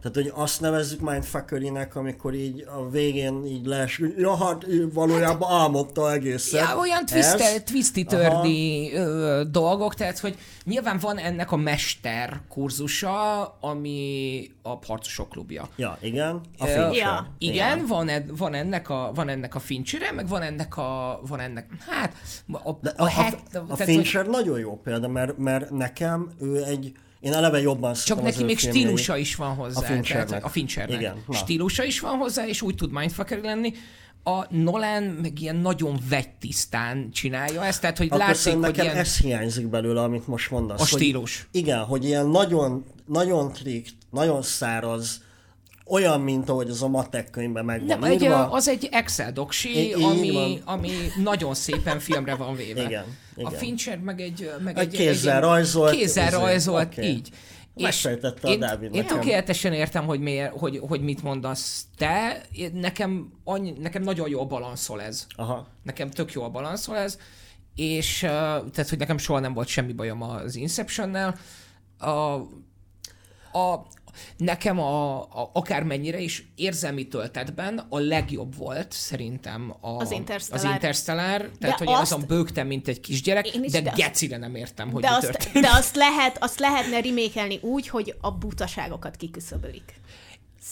tehát, hogy azt nevezzük mindfuckerynek, amikor így a végén így les, ja, hát valójában álmodta egészet. Ja, olyan twisted, twisty tördi ö, dolgok, tehát hogy nyilván van ennek a mester kurzusa, ami a harcosok klubja. Ja, igen. A Ö. Ja. Igen, van, ed, van, ennek a, van ennek a Fincsire, meg van ennek a, van ennek, hát, a, a, a, a, a, a hogy Fincher nagyon jó példa, mert, mert nekem ő egy, én eleve jobban Csak neki még filmjeit. stílusa is van hozzá. A Finchernek. A Finchernek. Igen, na. Stílusa is van hozzá, és úgy tud mindfucker lenni. a Nolan meg ilyen nagyon vegytisztán csinálja ezt, tehát hogy Akkor látszik, hogy nekem ilyen ez hiányzik belőle, amit most mondasz. a hogy- stílus. Igen, hogy ilyen nagyon, nagyon trikt, nagyon száraz, olyan, mint ahogy az a matek könyvben meg van Nem, egy, írva. az egy Excel doksi, I- ami, ami nagyon szépen filmre van véve. Igen, A igen. Fincher meg egy... Meg Egy kézzel egy, rajzolt, Kézzel izé, rajzolt, oké. így. Megfejtette a Dávid én tökéletesen értem, hogy, miért, hogy, hogy mit mondasz te. Nekem, annyi, nekem nagyon jól balanszol ez. Aha. Nekem tök jól balanszol ez, és tehát, hogy nekem soha nem volt semmi bajom az Inception-nel. A, a, nekem a, a, akármennyire is érzelmi töltetben a legjobb volt szerintem a, Az Interstellar. Az Interstellar tehát De hogy azt- azon bőgtem, mint egy kisgyerek, is, de, de gecire nem értem, hogy De mi azt, történt. de azt, lehet, azt lehetne remékelni úgy, hogy a butaságokat kiküszöbölik.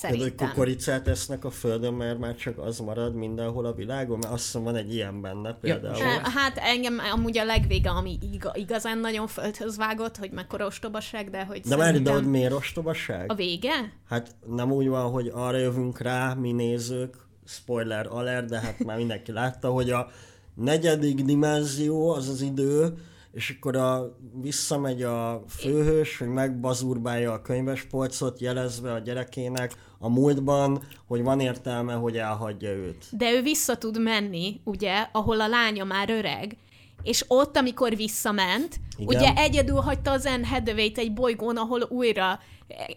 Például, hogy Szerintem. kukoricát esznek a földön, mert már csak az marad mindenhol a világon, mert azt hiszem van egy ilyen benne például. Ö, Hát engem amúgy a legvége, ami iga, igazán nagyon földhöz vágott, hogy mekkora ostobaság, de hogy De már szerintem... ide, hogy miért ostobaság? A vége? Hát nem úgy van, hogy arra jövünk rá, mi nézők, spoiler alert, de hát már mindenki látta, hogy a negyedik dimenzió az az idő, és akkor a, visszamegy a főhős, hogy megbazurbálja a könyvespolcot, jelezve a gyerekének a múltban, hogy van értelme, hogy elhagyja őt. De ő vissza tud menni, ugye, ahol a lánya már öreg, és ott, amikor visszament, Igen. ugye egyedül hagyta az Anne hathaway egy bolygón, ahol újra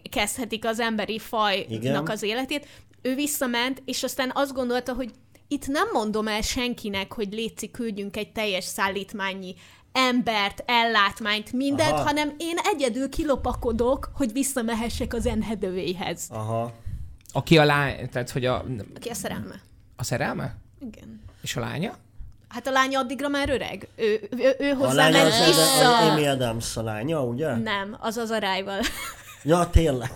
kezdhetik az emberi fajnak Igen. az életét. Ő visszament, és aztán azt gondolta, hogy itt nem mondom el senkinek, hogy létszik, küldjünk egy teljes szállítmányi embert, ellátmányt, mindent, Aha. hanem én egyedül kilopakodok, hogy visszamehessek az Anne Hathaway-hez. Aha. Aki a lány, tehát hogy a, Aki a szerelme. a szerelme? Igen. És a lánya? Hát a lánya addigra már öreg. Ő, ő, ő A hozzá lánya ment az, az vissza. Amy Adams a lánya, ugye? Nem, az az Arrival. Ja, tényleg.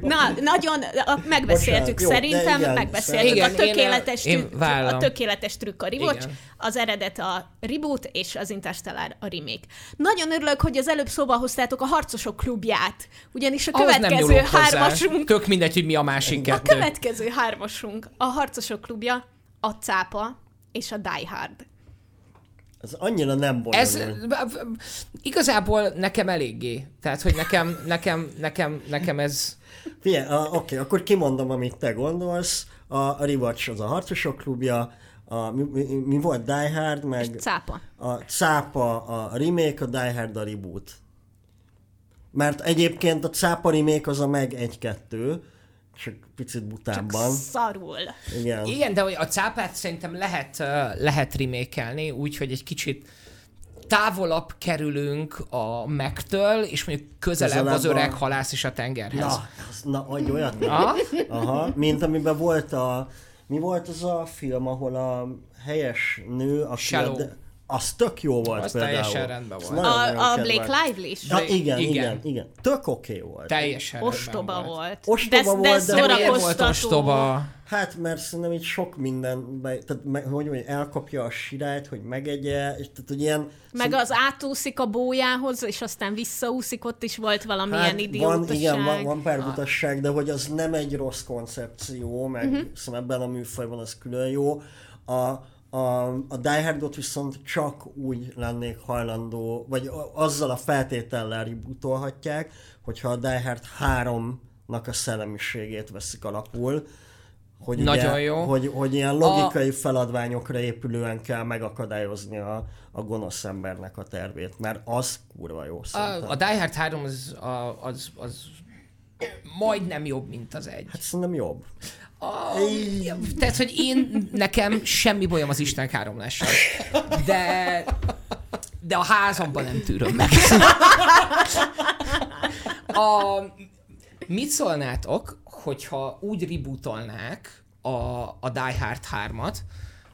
Na, nagyon, a- megbeszéltük Bocsánat, jó, szerintem, igen, megbeszéltük igen, a én, tökéletes, én trükk, vállalom. a tökéletes trükk a Igen. az eredet a reboot, és az Interstellar a remake. Nagyon örülök, hogy az előbb szóba hoztátok a Harcosok klubját, ugyanis a Ahhoz következő hozzá. hármasunk, Tök mindegy, hogy mi a másik a kettő. következő hármasunk a Harcosok klubja, a cápa és a Die Hard. Ez annyira nem bonyolult. Ez igazából nekem eléggé. Tehát, hogy nekem, nekem, nekem, nekem ez... Figyelj, oké, akkor kimondom, amit te gondolsz. A, a Rewatch az a Harcosok klubja, a, mi, mi, mi volt Die Hard, meg Cápa. a Cápa a remake, a Die Hard a reboot. Mert egyébként a Cápa remake az a meg egy-kettő, csak picit butábban. Szarul. Igen. Igen, de hogy a cápát szerintem lehet, lehet remékelni, úgyhogy egy kicsit távolabb kerülünk a megtől, és mondjuk közelebb, Közelebb az öreg a- halász és a tengerhez. Na, az, na, adj olyat. Ha? Aha, mint amiben volt a... Mi volt az a film, ahol a helyes nő, aki Shallow. A, de, az tök jó volt Az például. teljesen rendben volt. A, a. Blake Lively is. Ja, igen, igen, Igen. igen, Tök oké okay volt. Teljesen Ostoba volt. Ostoba de, volt, de, de De miért volt ostoba? Hát, mert szerintem itt sok minden, tehát me, hogy mondjam, elkapja a sirályt, hogy megegye, és tehát, hogy ilyen... Meg az átúszik a bójához, és aztán visszaúszik, ott is volt valamilyen hát idiótaság. van, igen, van, van pár butasság, de hogy az nem egy rossz koncepció, meg uh-huh. szerintem ebben a műfajban az külön jó. A, a, a Die Hardot viszont csak úgy lennék hajlandó, vagy azzal a feltétellel rebootolhatják, hogyha a Die Hard 3-nak a szellemiségét veszik alapul, hogy, Nagyon ugye, jó. Hogy, hogy ilyen logikai a... feladványokra épülően kell megakadályozni a, a gonosz embernek a tervét, mert az kurva jó szerintem. A, a Die Hard 3 az, az, az majdnem jobb, mint az egy. Hát szerintem jobb. Tehát, hogy én, nekem semmi bajom az Isten káromlással. De, de a házamban nem tűröm meg. A, mit szólnátok, hogyha úgy rebootolnák a, a Die Hard 3-at,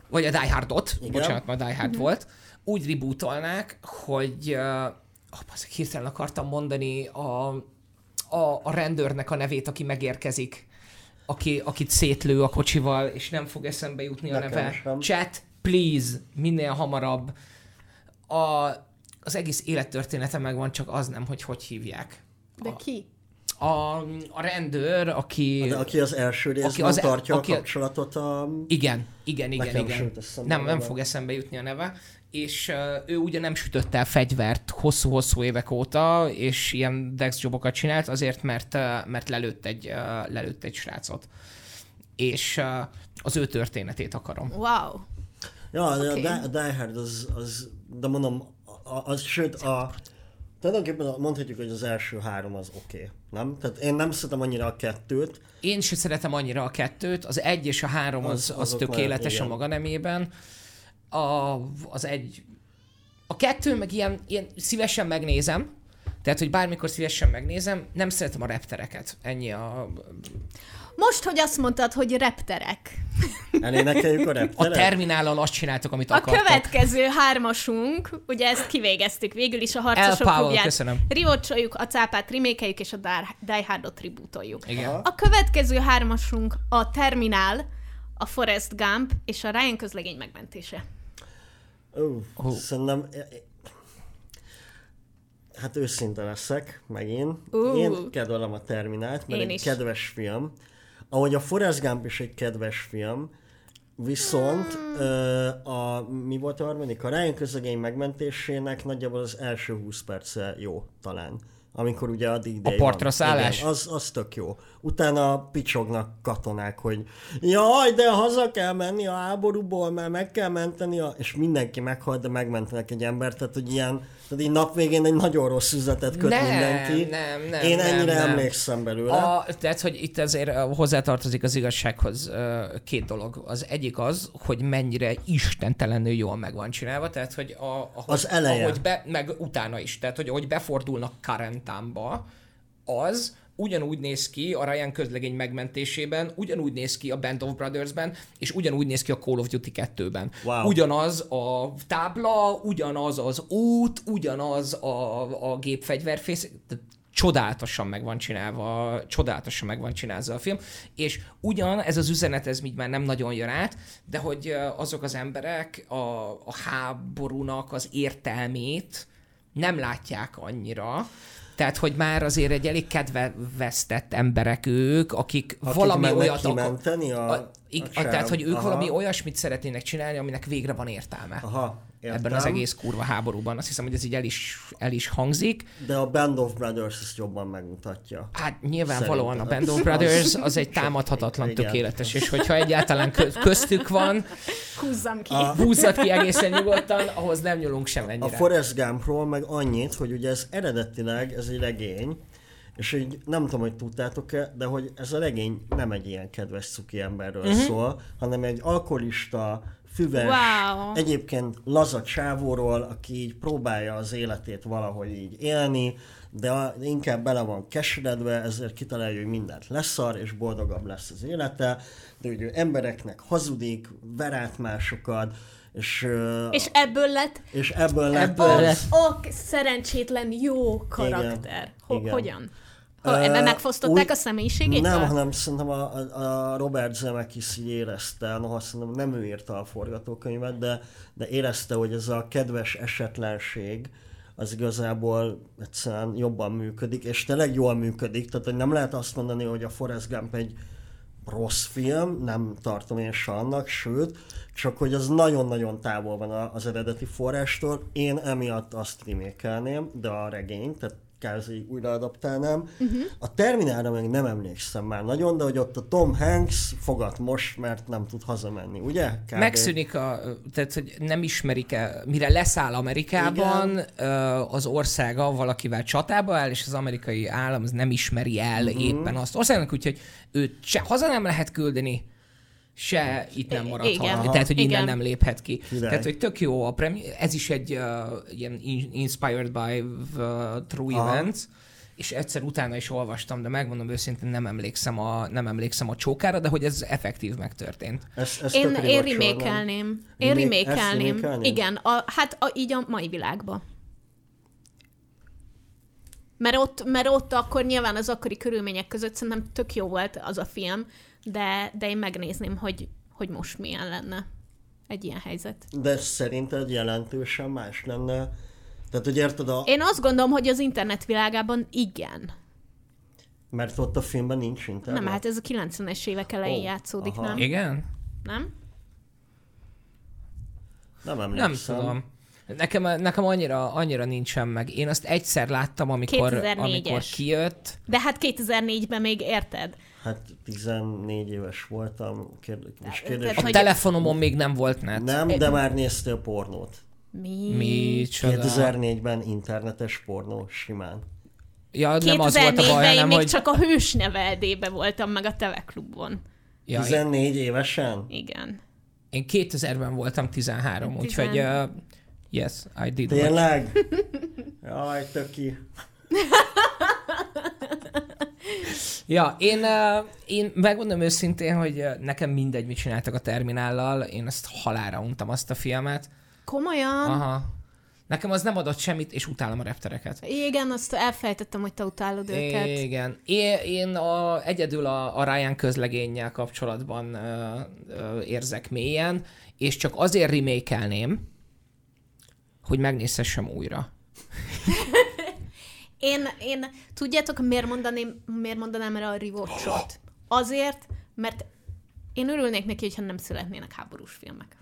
vagy a Die Hardot, Igen. bocsánat, már Die Hard volt, úgy rebootolnák, hogy oh, bazzeg, hirtelen akartam mondani a, a, a rendőrnek a nevét, aki megérkezik, aki, akit szétlő a kocsival, és nem fog eszembe jutni a neve. sem. Chat, please, minél hamarabb. A, az egész élettörténete megvan, csak az nem, hogy hogy hívják. De ki? a, a rendőr, aki... De aki az első részben Aki az- az, tartja aki- a kapcsolatot a... Igen, igen, igen, Nekem igen. Nem, a nem fog eszembe jutni a neve. És ő ugye nem sütött el fegyvert hosszú-hosszú évek óta, és ilyen dex jobokat csinált, azért, mert, mert lelőtt, egy, lelőtt egy srácot. És az ő történetét akarom. Wow. Ja, okay. Oké. a Die- Hard az, az, de mondom, a- az, sőt, a, tulajdonképpen mondhatjuk, hogy az első három az oké, okay, nem? Tehát én nem szeretem annyira a kettőt, Én sem szeretem annyira a kettőt, az egy és a három az, Az- az tökéletes olyan, a maga nemében. A, az egy... A kettő meg ilyen, ilyen szívesen megnézem, tehát, hogy bármikor szívesen megnézem, nem szeretem a reptereket. Ennyi a... Most, hogy azt mondtad, hogy repterek. elénekeljük a A repteret. terminállal azt csináltok, amit A akartok. következő hármasunk, ugye ezt kivégeztük végül is a El harcosok Powell, klubját. köszönöm. Rivocsoljuk, a cápát remékeljük, és a Die Hardot tribútoljuk. Igen. Aha. A következő hármasunk a Terminál, a Forrest Gump és a Ryan közlegény megmentése. Ó, Ó. Szerintem... Hát őszinte leszek, megint. Ú. Én kedvelem a Terminált, mert Én egy is. kedves film. Ahogy a Forrest Gump is egy kedves film, viszont ö, a, mi volt a harmadik? A Ryan közlegény megmentésének nagyjából az első 20 perce jó, talán. Amikor ugye a D-Day A partra van. szállás? Igen, az, az tök jó. Utána picsognak katonák, hogy jaj, de haza kell menni a háborúból, mert meg kell menteni, a... és mindenki meghalt, de megmentenek egy embert, tehát hogy ilyen, tehát így nap végén egy nagyon rossz üzletet köt Nem, mindenki. nem, nem, Én nem, ennyire nem. emlékszem belőle. A, tehát, hogy itt azért hozzátartozik az igazsághoz két dolog. Az egyik az, hogy mennyire istentelenül jól meg van csinálva, tehát, hogy a, ahogy, Az eleje. ahogy be, meg utána is, tehát, hogy ahogy befordulnak Karentámba, az ugyanúgy néz ki a Ryan közlegény megmentésében, ugyanúgy néz ki a Band of Brothersben, és ugyanúgy néz ki a Call of Duty 2-ben. Wow. Ugyanaz a tábla, ugyanaz az út, ugyanaz a, a gépfegyverfész, csodálatosan meg van csinálva, csodálatosan meg van csinálva a film, és ugyan ez az üzenet, ez így már nem nagyon jön át, de hogy azok az emberek a, a háborúnak az értelmét nem látják annyira, tehát, hogy már azért egy elég kedve vesztett emberek ők, akik, Akik valami olyat kimenteni a, a, a a, tehát, hogy ők Aha. valami olyasmit szeretnének csinálni, aminek végre van értelme. Aha, értem. Ebben az egész kurva háborúban. Azt hiszem, hogy ez így el is, el is hangzik. De a Band of Brothers ezt jobban megmutatja. Hát nyilvánvalóan a Band of Szerintem. Brothers az egy támadhatatlan Igen. tökéletes, és hogyha egyáltalán kö- köztük van, Húzzam ki. A- húzzad ki egészen nyugodtan, ahhoz nem nyúlunk sem A ennyire. Forrest Gumpról meg annyit, hogy ugye ez eredetileg, ez egy regény, és így nem tudom, hogy tudtátok-e, de hogy ez a regény nem egy ilyen kedves cuki emberről uh-huh. szól, hanem egy alkoholista, füves, Wow. egyébként laza csávóról, aki így próbálja az életét valahogy így élni, de inkább bele van keseredve, ezért kitalálja, hogy mindent leszar, és boldogabb lesz az élete, de ugye embereknek hazudik, ver át másokat, és, És ebből lett és ebből lett Ebből az- lett. a szerencsétlen jó karakter. Ho- Igen. hogyan? Ö, megfosztották úgy- a személyiségét? Nem, hanem szerintem a, a, Robert Zemeckis így érezte, noha szerintem nem ő írta a forgatókönyvet, de, de érezte, hogy ez a kedves esetlenség az igazából egyszerűen jobban működik, és tényleg jól működik, tehát hogy nem lehet azt mondani, hogy a Forrest Gump egy rossz film, nem tartom én se annak, sőt, csak hogy az nagyon-nagyon távol van az eredeti forrástól. Én emiatt azt remékelném, de a regényt, tehát kázi újra adaptálnám. Uh-huh. A Terminálra meg nem emlékszem már nagyon, de hogy ott a Tom Hanks fogat most, mert nem tud hazamenni, ugye? Kb. Megszűnik a, tehát hogy nem ismerik el, mire leszáll Amerikában, ö, az országa valakivel csatába áll, és az amerikai állam az nem ismeri el uh-huh. éppen azt országnak, úgyhogy őt se haza nem lehet küldeni, se itt nem maradhat. Igen. Aha. Tehát, hogy innen Igen. nem léphet ki. Király. Tehát, hogy tök jó a premi- ez is egy uh, ilyen in- inspired by uh, true Aha. events, és egyszer utána is olvastam, de megmondom őszintén nem emlékszem a, nem emlékszem a csókára, de hogy ez effektív megtörtént. Ez, ez Én, én remékelném. Én remékelném. Igen, a, hát a, így a mai világban. Mert ott, mert ott akkor nyilván az akkori körülmények között szerintem tök jó volt az a film, de, de én megnézném, hogy, hogy most milyen lenne egy ilyen helyzet. De szerinted jelentősen más lenne? Tehát, hogy érted, a, Én azt gondolom, hogy az internet világában igen. Mert ott a filmben nincs internet? Nem, hát ez a 90-es évek elején Ó, játszódik, aha. nem? Igen? Nem? Nem Nem emlékszem. tudom. Nekem, nekem annyira, annyira nincsen meg. Én azt egyszer láttam, amikor, 2004-es. amikor kijött. De hát 2004-ben még érted? Hát 14 éves voltam, kérd... és kérdés, tehát, A hogy- telefonomon még nem volt net. nem, de már néztél pornót. Mi? Mi? 2004-ben internetes pornó simán. Ja, nem az volt a 2004-ben baj, én hanem, még hogy... csak a hős neveldébe voltam, meg a teleklubon. Ja, én, 14 évesen? Igen. én 2000-ben voltam 13, úgyhogy... Uh, yes, I did. Tényleg? Jaj, töki. Ja, én, uh, én megmondom őszintén, hogy uh, nekem mindegy, mit csináltak a Terminállal, én ezt halára untam azt a filmet. Komolyan? Aha. Nekem az nem adott semmit, és utálom a reptereket. Igen, azt elfelejtettem, hogy te utálod őket. Igen. Én, én a, egyedül a, a Ryan közlegénnyel kapcsolatban ö, ö, érzek mélyen, és csak azért remake hogy megnézhessem újra. Én, én, tudjátok, miért mondaném, miért mondanám erre a rewatchot? Azért, mert én örülnék neki, hogyha nem születnének háborús filmek.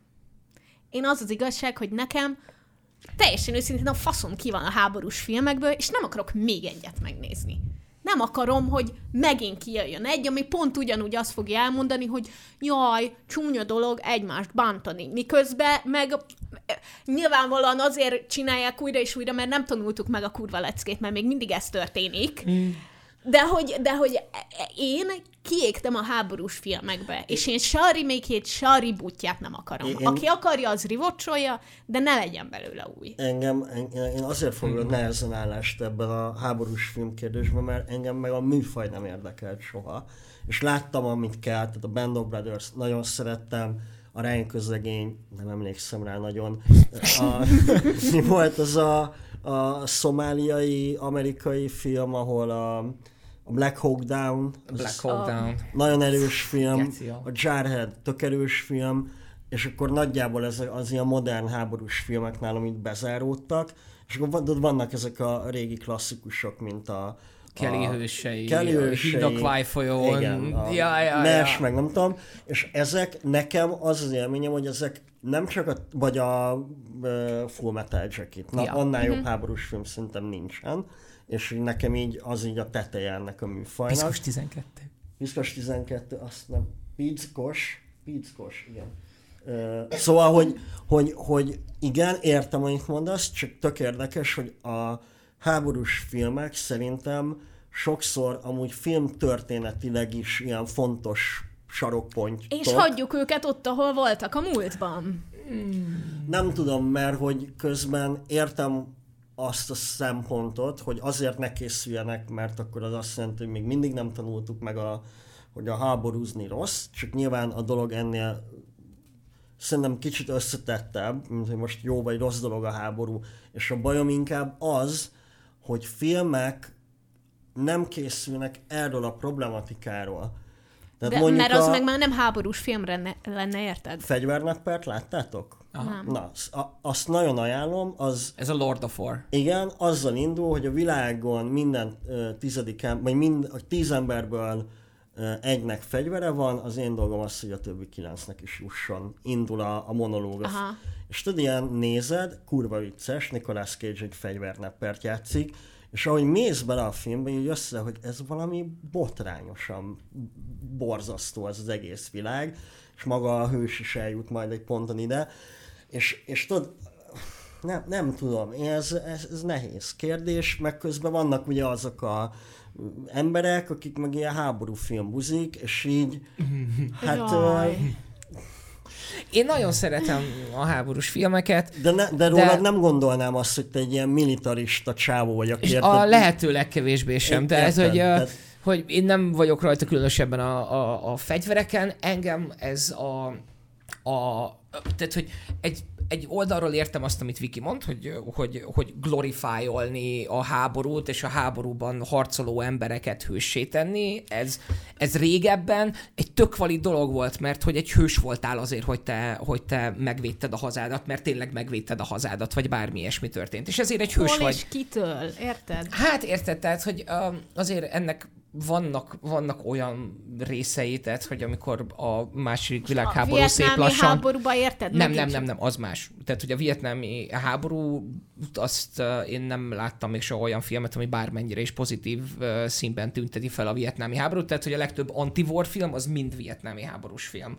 Én az az igazság, hogy nekem teljesen őszintén a faszom ki van a háborús filmekből, és nem akarok még egyet megnézni. Nem akarom, hogy megint kijöjjön egy, ami pont ugyanúgy azt fogja elmondani, hogy jaj, csúnya dolog egymást bántani. Miközben meg eh, nyilvánvalóan azért csinálják újra és újra, mert nem tanultuk meg a kurva leckét, mert még mindig ez történik. De hogy, de hogy én kiégtem a háborús filmekbe, és én se a remake se a rebootját nem akarom. Én- Aki akarja, az rivocsolja, de ne legyen belőle új. Engem, en- én azért fogok nehezen állást ebben a háborús filmkérdésben, mert engem meg a műfaj nem érdekelt soha. És láttam, amit kell, tehát a Band of Brothers nagyon szerettem, a Ryan közlegény, nem emlékszem rá nagyon. A, mi volt az a, a szomáliai, amerikai film, ahol a, a Black Hawk Down, Black Hawk Down. nagyon erős film, a Jarhead tök erős film, és akkor nagyjából ez az ilyen modern háborús filmek nálam itt bezáródtak, és akkor van- vannak ezek a régi klasszikusok, mint a Kelly a hősei, Kelly hősei, Híd a Kváj folyón. igen, a ja, ja, Nash, ja. meg nem tudom, és ezek nekem az az élményem, hogy ezek nem csak a, vagy a uh, Full Metal Jacket, na, Ja. annál jobb háborús film szerintem nincsen, és nekem így az így a teteje ennek a műfajnak. Piszkos 12. Piszkos 12, azt nem. Pickos, pickos, igen. Ö, Szóval, hogy, hogy, hogy igen, értem, amit mondasz, csak tök érdekes, hogy a háborús filmek szerintem sokszor amúgy filmtörténetileg is ilyen fontos sarokpontok. És hagyjuk őket ott, ahol voltak a múltban. Nem tudom, mert hogy közben értem azt a szempontot, hogy azért ne készüljenek, mert akkor az azt jelenti, hogy még mindig nem tanultuk meg, a, hogy a háborúzni rossz, csak nyilván a dolog ennél szerintem kicsit összetettebb, mint hogy most jó vagy rossz dolog a háború, és a bajom inkább az, hogy filmek nem készülnek erről a problematikáról. Tehát De, mert az a... meg már nem háborús filmre ne, lenne, érted? Fegyverneppert láttátok? Nem. Na, az- a- azt nagyon ajánlom, az Ez a Lord of War. igen, azzal indul, hogy a világon minden ö, tizedik, vagy mind, a tíz emberből ö, egynek fegyvere van, az én dolgom az, hogy a többi kilencnek is jusson. Indul a, a monológ. Aha. És tudod, ilyen nézed, kurva vicces, Nicolas Cage egy fegyverneppert játszik, és ahogy mész bele a filmbe, így össze, hogy ez valami botrányosan borzasztó ez az egész világ, és maga a hős is eljut majd egy ponton ide, és, és tudod, nem, nem tudom, ez, ez, ez nehéz kérdés, meg közben vannak ugye azok a emberek, akik meg ilyen háborúfilm buzik, és így, hát, Jaj. ö, Én nagyon szeretem a háborús filmeket, de, ne, de rólad De- nem gondolnám azt, hogy te egy ilyen militarista csávó vagy, aki és érted- a lehető legkevésbé sem, de ez, hogy, tehát- hogy én nem vagyok rajta különösebben a, a, a fegyvereken, engem ez a, a tehát, hogy egy, egy oldalról értem azt, amit Viki mond, hogy, hogy, hogy glorifájolni a háborút, és a háborúban harcoló embereket hőssé tenni, ez, ez régebben egy tök valid dolog volt, mert hogy egy hős voltál azért, hogy te, hogy te megvédted a hazádat, mert tényleg megvédted a hazádat, vagy bármi ilyesmi történt. És ezért egy hős Hol vagy. és kitől, érted? Hát érted, tehát, hogy um, azért ennek vannak, vannak olyan részei, tehát, hogy amikor a második világháború a szép lassan... háborúba érted? Nem, nem, nem, nem, az más. Tehát, hogy a vietnámi háború, azt uh, én nem láttam még soha olyan filmet, ami bármennyire is pozitív uh, színben tünteti fel a vietnámi háborút, tehát, hogy a legtöbb anti-war film az mind vietnámi háborús film.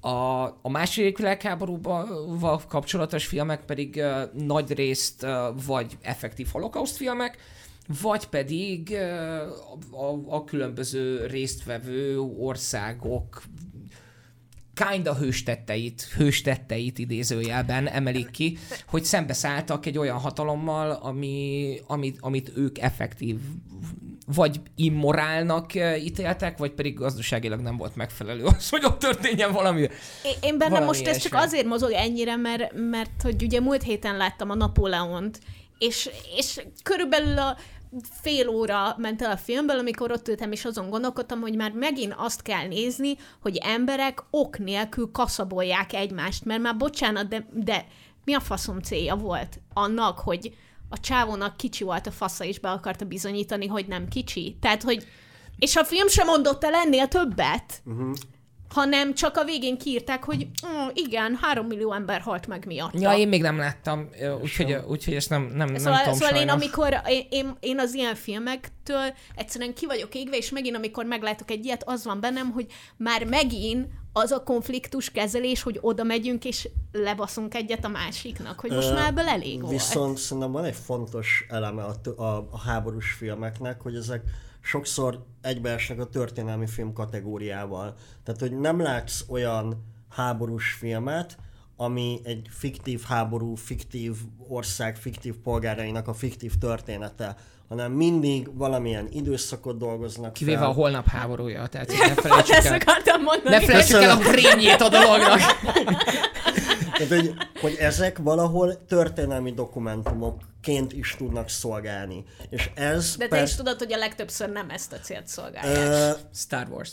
A, a második világháborúval kapcsolatos filmek pedig uh, nagy részt uh, vagy effektív holokauszt filmek, vagy pedig uh, a, a különböző résztvevő országok kinda hőstetteit, hőstetteit idézőjelben emelik ki, hogy szembeszálltak egy olyan hatalommal, ami, amit, amit ők effektív vagy immorálnak ítéltek, vagy pedig gazdaságilag nem volt megfelelő az, hogy ott történjen valami. Én, én bennem Valami most ez csak azért mozog ennyire, mert, mert hogy ugye múlt héten láttam a Napóleont, és, és körülbelül a fél óra ment el a filmből, amikor ott ültem, és azon gondolkodtam, hogy már megint azt kell nézni, hogy emberek ok nélkül kaszabolják egymást, mert már bocsánat, de, de mi a faszom célja volt annak, hogy a csávónak kicsi volt a fasza, és be akarta bizonyítani, hogy nem kicsi. Tehát, hogy és a film sem mondott el ennél többet, uh-huh. Hanem csak a végén kiírták, hogy mm, igen, három millió ember halt meg miatt. Ja, én még nem láttam, úgyhogy, úgyhogy ezt nem, nem, nem Szóval, tudom szóval én, sajnos. amikor én, én, én az ilyen filmektől egyszerűen ki vagyok égve, és megint, amikor meglátok egy ilyet, az van bennem, hogy már megint az a konfliktus kezelés, hogy oda megyünk, és lebaszunk egyet a másiknak, hogy most Ö, már ebből elég volt. Viszont szerintem van egy fontos eleme a, a, a háborús filmeknek, hogy ezek sokszor egybeesnek a történelmi film kategóriával. Tehát, hogy nem látsz olyan háborús filmet, ami egy fiktív háború, fiktív ország, fiktív polgárainak a fiktív története, hanem mindig valamilyen időszakot dolgoznak Kivéve fel. a holnap háborúja, tehát ne felejtsük el, akartam mondani. ne felejtsük el a krényét a dolognak. Tehát, hogy, hogy ezek valahol történelmi dokumentumokként is tudnak szolgálni. És ez De te persze- is tudod, hogy a legtöbbször nem ezt a célt szolgálják. Ö, Star Wars.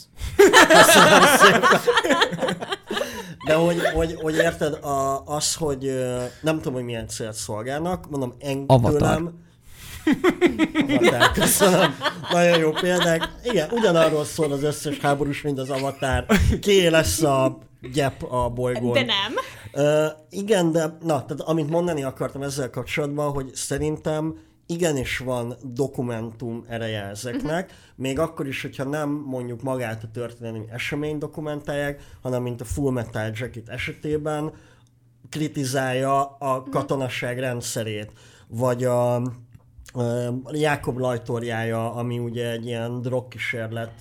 De hogy, hogy, hogy érted, a, az, hogy nem tudom, hogy milyen célt szolgálnak, mondom, en, Avatar. tőlem... Avatar, köszönöm. Nagyon jó példák. Igen, ugyanarról szól az összes háborús, mint az Avatar. Ki lesz a gyep a bolygón. De nem. Uh, igen, de na, tehát amit mondani akartam ezzel kapcsolatban, hogy szerintem igenis van dokumentum ereje ezeknek, uh-huh. még akkor is, hogyha nem mondjuk magát a történelmi eseményt dokumentálják, hanem mint a Full Metal Jacket esetében kritizálja a katonaság rendszerét, vagy a, Jákob Lajtorjája, ami ugye egy ilyen drogkísérlet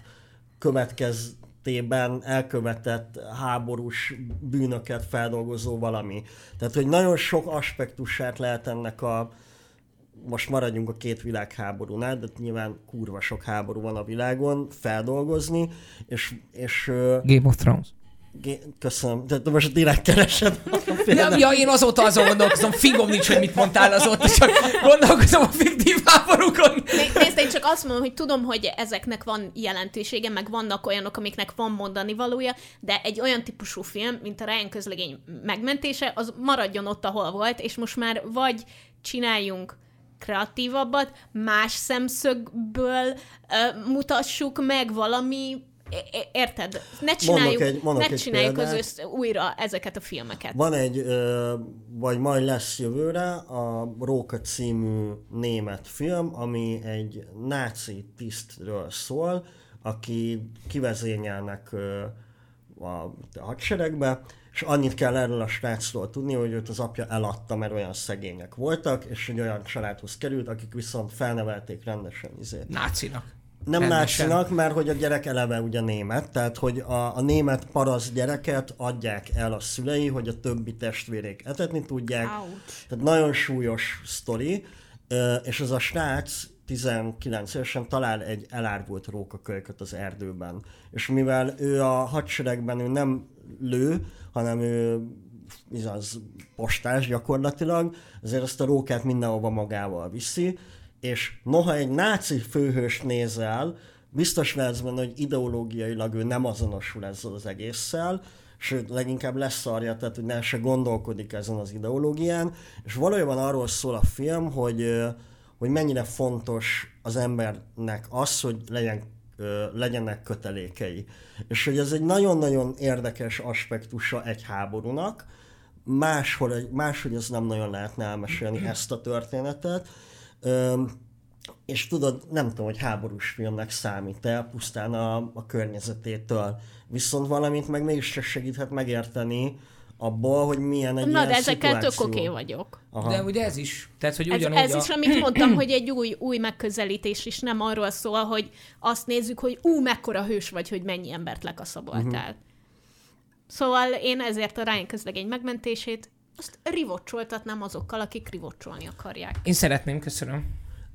következtében elkövetett háborús bűnöket feldolgozó valami. Tehát, hogy nagyon sok aspektusát lehet ennek a most maradjunk a két világháborúnál, de nyilván kurva sok háború van a világon, feldolgozni, és, és Game of Thrones. Köszönöm, tehát most direkt keresed. Nem, ja, én azóta azon gondolkozom, fingom nincs, hogy mit mondtál azóta, csak gondolkozom a fiktív háborúkon. Né- Nézd, én csak azt mondom, hogy tudom, hogy ezeknek van jelentősége, meg vannak olyanok, amiknek van mondani valója, de egy olyan típusú film, mint a Ryan közlegény megmentése, az maradjon ott, ahol volt, és most már vagy csináljunk kreatívabbat, más szemszögből uh, mutassuk meg valami Érted? Ne csináljuk, egy- mondok ne egy csináljuk az össz, újra ezeket a filmeket. Van egy, vagy majd lesz jövőre, a Róka című német film, ami egy náci tisztről szól, aki kivezényelnek a hadseregbe, és annyit kell erről a srácról tudni, hogy őt az apja eladta, mert olyan szegények voltak, és egy olyan családhoz került, akik viszont felnevelték rendesen izét. Nácinak. Nem nácinak, mert hogy a gyerek eleve ugye német, tehát hogy a, a német parasz gyereket adják el a szülei, hogy a többi testvérék etetni tudják. Ouch. Tehát nagyon súlyos sztori, és az a srác 19 évesen talál egy elárvult rókakölyköt az erdőben. És mivel ő a hadseregben ő nem lő, hanem ő az postás gyakorlatilag, ezért azt a rókát mindenhova magával viszi, és noha egy náci főhős nézel, biztos lehetsz benne, hogy ideológiailag ő nem azonosul ezzel az egésszel, sőt, leginkább leszarja, tehát hogy ne se gondolkodik ezen az ideológián, és valójában arról szól a film, hogy, hogy mennyire fontos az embernek az, hogy legyen, legyenek kötelékei. És hogy ez egy nagyon-nagyon érdekes aspektusa egy háborúnak, máshol, máshogy ez nem nagyon lehetne elmesélni ezt a történetet. És tudod, nem tudom, hogy háborús filmnek számít el, pusztán a, a környezetétől. Viszont valamint meg mégis segíthet megérteni abból, hogy milyen egy Na, ilyen de ezekkel tök oké okay vagyok. Aha. De ugye ez is. Tehát, hogy Ez, ugyanúgy ez a... is, amit mondtam, hogy egy új, új megközelítés is nem arról szól, hogy azt nézzük, hogy ú, mekkora hős vagy, hogy mennyi embert lekaszaboltál. Uh-huh. Szóval én ezért a Ryan közlegény megmentését azt rivocsoltatnám azokkal, akik rivocsolni akarják. Én szeretném, köszönöm.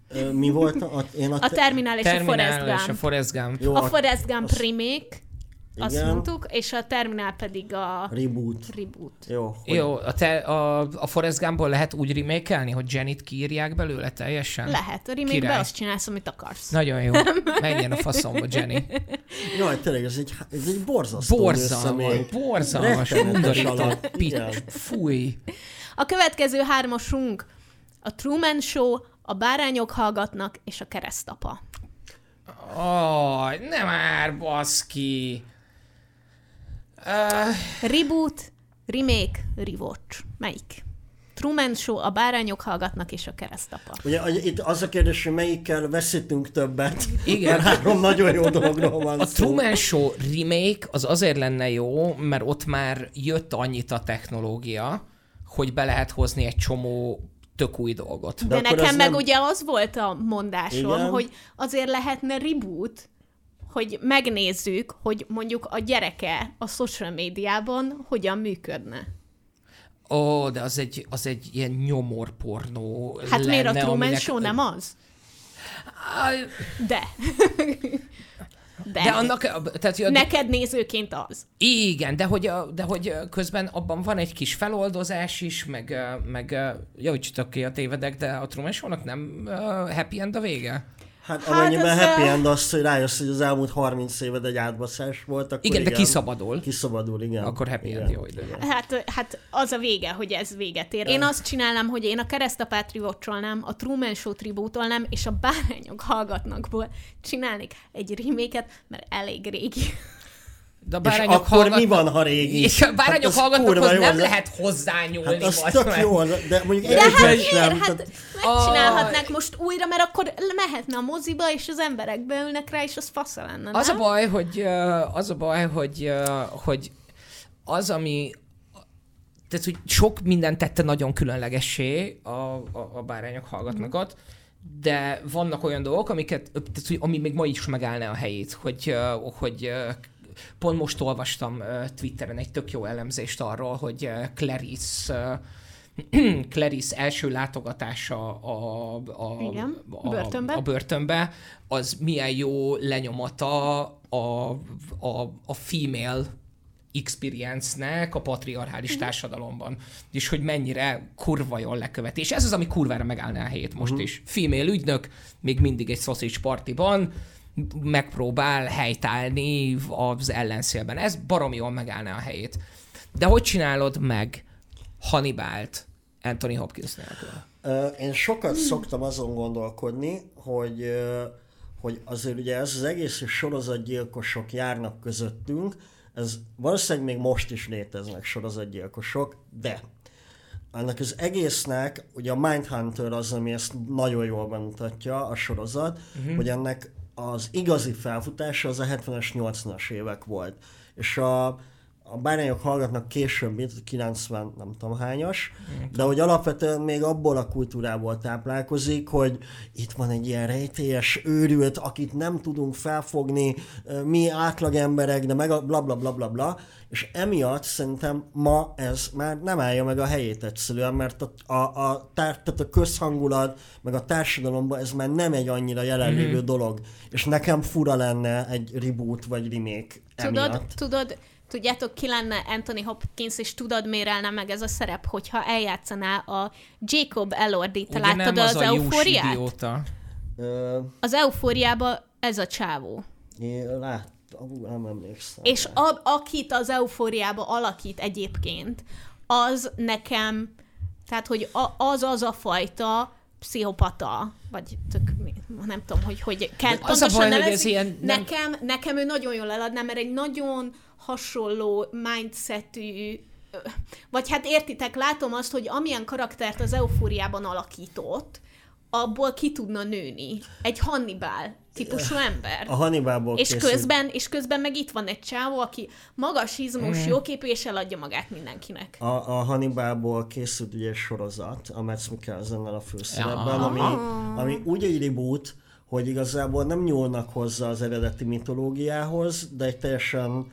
Ö, Mi volt a, én a, A Terminál és a Forrest Terminál és a Gump. Forrest Gump. Jó, A Forrest Gump remake, azt Igen. mondtuk, és a Terminál pedig a reboot. reboot. Jó, hogy Jó, a, te, a, a Forrest Gumpból lehet úgy remékelni, hogy Jennyt kiírják belőle teljesen? Lehet, a Király. azt csinálsz, amit akarsz. Nagyon jó. Menjen a faszomba, Jenny. Jaj, tényleg, ez egy, ez egy borzasztó Borzalmas, borzalmas, undorító, pics, fúj. A következő hármasunk a Truman Show, a Bárányok hallgatnak és a Keresztapa. Aj, nem már, baszki. Uh, Reboot, remake, rewatch. Melyik? Truman Show, a Bárányok hallgatnak és a Keresztapa. Ugye itt az a kérdés, hogy melyikkel veszítünk többet. Igen. Mert három nagyon jó dologról van a szó. Truman Show remake az azért lenne jó, mert ott már jött annyit a technológia, hogy be lehet hozni egy csomó tök új dolgot. De, De nekem meg nem- ugye az volt a mondásom, Igen. hogy azért lehetne reboot, hogy megnézzük, hogy mondjuk a gyereke a social médiában hogyan működne. Ó, de az egy, az egy ilyen nyomorpornó Hát miért a lenne, Truman aminek- Show nem az? De. De, De annak, tehát, hogy a- neked nézőként az. Igen, de hogy, de hogy közben abban van egy kis feloldozás is, meg, meg ö, javítstok ki a tévedek, de a Truman Show-nak nem happy end a vége? Hát Hát amennyiben ez, happy end az, hogy rájössz, hogy az elmúlt 30 éved egy átbaszás volt, akkor Igen, de kiszabadul. Kiszabadul, igen. Akkor happy igen. end, jó idő. Hát, hát az a vége, hogy ez véget ér. Én azt csinálnám, hogy én a keresztapát rivocsolnám, a Truman Show tribútolnám, és a bárányok hallgatnakból csinálnék egy reméket, mert elég régi. De a És bárányok akkor hallgat... mi van, ha régi? És a bárányok hallgatnak, kurva az jó, nem de- lehet hozzányúlni. Hát az tök meg. jó, de mondjuk De hát miért? sem. Hát megcsinálhatnák most újra, mert akkor mehetne a moziba, és az emberek beülnek rá, és az fasza lenne, Az a baj, hogy, az a baj, hogy, hogy az, ami tehát, hogy sok minden tette nagyon különlegessé a, a, a bárányok hallgatnakat, de vannak olyan dolgok, amiket, tehát, hogy, ami még ma is megállná a helyét, hogy, hogy pont most olvastam Twitteren egy tök jó elemzést arról, hogy Clarice Clarice első látogatása a, a, Igen, a, börtönbe. a börtönbe, az milyen jó lenyomata a, a, a female experience-nek a patriarchális Mhm. társadalomban, és hogy mennyire kurva jól leköveti. És ez az, ami kurvára megállná a helyét most is. Female ügynök még mindig egy sausage partiban megpróbál helytállni az ellenszélben. Ez baromi jól megállná a helyét. De hogy csinálod meg Hannibalt Anthony Hopkins nélkül? Én sokat szoktam azon gondolkodni, hogy, hogy azért ugye ez az egész sorozatgyilkosok járnak közöttünk, ez valószínűleg még most is léteznek sorozatgyilkosok, de ennek az egésznek, ugye a Mindhunter az, ami ezt nagyon jól bemutatja, a sorozat, uh-huh. hogy ennek az igazi felfutása az a 70-es, 80-as évek volt. És a, a bárányok hallgatnak később, mint 90, nem tudom hányas, de hogy alapvetően még abból a kultúrából táplálkozik, hogy itt van egy ilyen rejtélyes őrült, akit nem tudunk felfogni, mi átlag emberek, de meg a bla bla bla bla bla, és emiatt szerintem ma ez már nem állja meg a helyét egyszerűen, mert a, a, a, tár, tehát a közhangulat, meg a társadalomban ez már nem egy annyira jelenlévő mm-hmm. dolog, és nekem fura lenne egy reboot vagy remake Tudod, emiatt. tudod, tudjátok, ki lenne Anthony Hopkins, és tudod, miért állna meg ez a szerep, hogyha eljátszaná a Jacob Elordi. Te Ugye láttad az, az eufóriát? Az eufóriában ez a csávó. láttam, ú, nem emlékszem. És a, akit az eufóriába alakít egyébként, az nekem, tehát hogy a, az az a fajta pszichopata, vagy tök, nem tudom, hogy, hogy kell De az a baj, hogy ez nevezni. ilyen nem- nekem, nekem ő nagyon jól eladná, mert egy nagyon hasonló mindsetű vagy hát értitek, látom azt, hogy amilyen karaktert az eufóriában alakított, abból ki tudna nőni. Egy Hannibal típusú ember. A Hannibalból És készült- közben, és közben meg itt van egy csávó, aki magas izmos, Mm. jóképű, és eladja magát mindenkinek. A, a Hannibalból készült ugye egy sorozat, a Mads Mikkelsennel a főszerepben, Ja. ami, ami úgy egy reboot, hogy igazából nem nyúlnak hozzá az eredeti mitológiához, de egy teljesen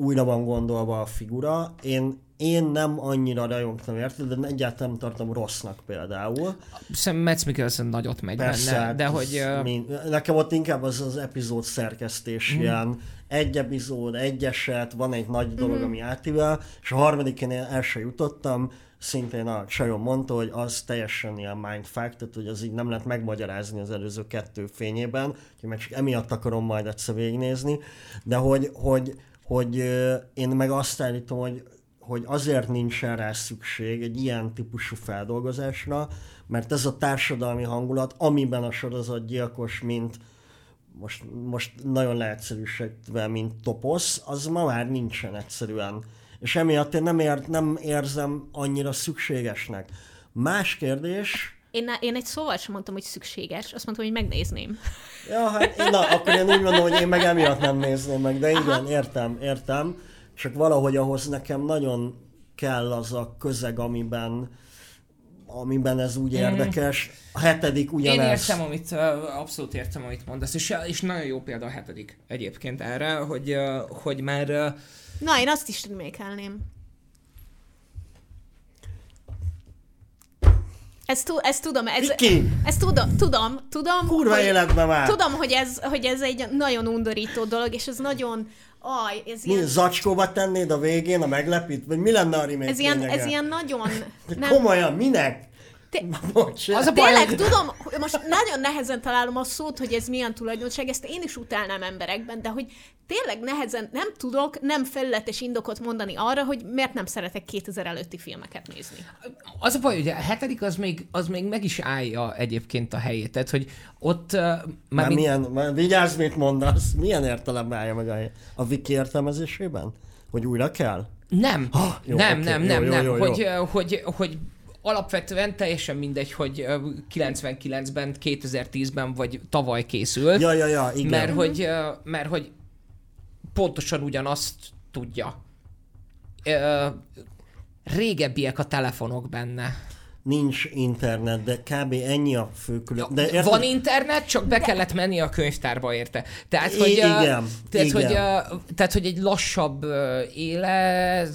újra van gondolva a figura. Én, én nem annyira rajongtam érte, de egyáltalán nem tartom rossznak például. Szerintem Mads Mikkelsen nagyot megy Persze, benne, hát de hogy... ö, mi, nekem ott inkább az az epizód szerkesztés, mm. ilyen egy epizód, egy eset, van egy nagy dolog, Mhm. ami átível, és a harmadikén én el sem jutottam, szintén a Sajon mondta, hogy az teljesen ilyen mindfuck, tehát hogy az így nem lehet megmagyarázni az előző kettő fényében, úgyhogy meg csak emiatt akarom majd egyszer végignézni, de hogy, hogy, hogy én meg azt állítom, hogy hogy azért nincsen rá szükség egy ilyen típusú feldolgozásra, mert ez a társadalmi hangulat, amiben a sorozatgyilkos, mint most, most nagyon leegyszerűsítve, mint toposz, az ma már nincsen egyszerűen. És emiatt én nem, ér, nem érzem annyira szükségesnek. Más kérdés, Én, én egy szóval sem mondtam, hogy szükséges, azt mondtam, hogy megnézném. Ja, hát én, na, akkor én úgy mondom, hogy én meg emiatt nem nézném meg, de igen, értem, értem. Csak valahogy ahhoz nekem nagyon kell az a közeg, amiben amiben ez úgy érdekes. A hetedik Én ugyanez. értem, amit, abszolút értem, amit mondasz, és, és nagyon jó példa a hetedik egyébként erre, hogy, hogy már Na, én azt is remékelném. Ezt, tu- ezt tudom, ez, Viki! ezt tudom, tudom, tudom, Kurva hogy, életben már! tudom, hogy ez, hogy ez egy nagyon undorító dolog, és ez nagyon, aj, ez Mi, ilyen, zacskóba tennéd a végén a meglepít? Vagy mi lenne a remake ez ilyen, ez ilyen nagyon, De nem, komolyan, minek? Te- Bocs. Az a baj, Tényleg tudom, hogy most nagyon nehezen találom a szót, hogy ez milyen tulajdonság, ezt én is utálnám emberekben, de hogy tényleg nehezen nem tudok nem felületes indokot mondani arra, hogy miért nem szeretek 2000 előtti filmeket nézni. Az a baj, hogy a hetedik az még, az még meg is állja egyébként a helyét, tehát hogy ott uh, már, Már mint, milyen, már vigyázz, mit mondasz. Milyen értelemben állja meg a, a Wiki értelmezésében? Hogy újra kell? nem, jó, nem, oké, nem, jó, nem, jó, nem, jó, jó. hogy, hogy, hogy alapvetően teljesen mindegy, hogy ö, 99-ben, 2010-ben vagy tavaly készült, Ja, ja, ja, igen. mert hogy, ö, mert hogy pontosan ugyanazt tudja. Régebbiek a telefonok benne. Nincs internet, de kb. ennyi a fő külön... De De Van internet, csak be kellett menni a könyvtárba érte. Tehát, hogy, igen, tehát, igen. Hogy, ö, tehát, hogy egy lassabb élet,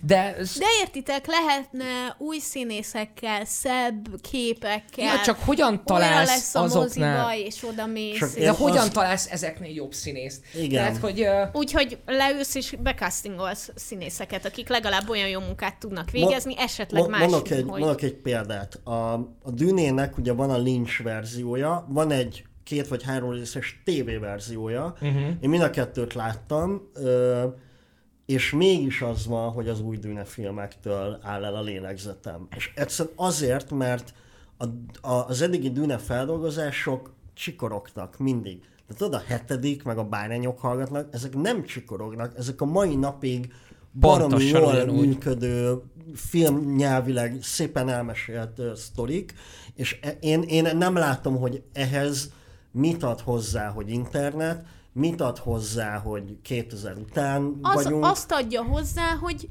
de, De értitek, lehetne új színészekkel, szebb képekkel. ja, csak hogyan találsz lesz a azoknál? moziba, és oda mész. Csak és- De hogyan azt- találsz ezeknél jobb színészt? Igen. Tehát, hogy ö, Úgyhogy leülsz és becastingolsz színészeket, akik legalább olyan jó munkát tudnak végezni, esetleg Mo- más, mondok, egy, hogy... mondok egy példát. A, a Dűnének ugye van a Lynch verziója, van egy két vagy három részes TV verziója. Uh-huh. Én mind a kettőt láttam, és mégis az van, hogy az új Dűne filmektől áll el a lélegzetem. És egyszerűen azért, mert a, a, az eddigi Dűne feldolgozások csikorogtak mindig. De tudod, a hetedik, meg a bárányok hallgatnak, ezek nem csikorognak, ezek a mai napig baromi jól működő, filmnyelvileg szépen elmesélt uh, sztorik, és e- én, én nem látom, hogy ehhez mit ad hozzá, hogy internet, mit ad hozzá, hogy 2000 után az, vagyunk. azt adja hozzá, hogy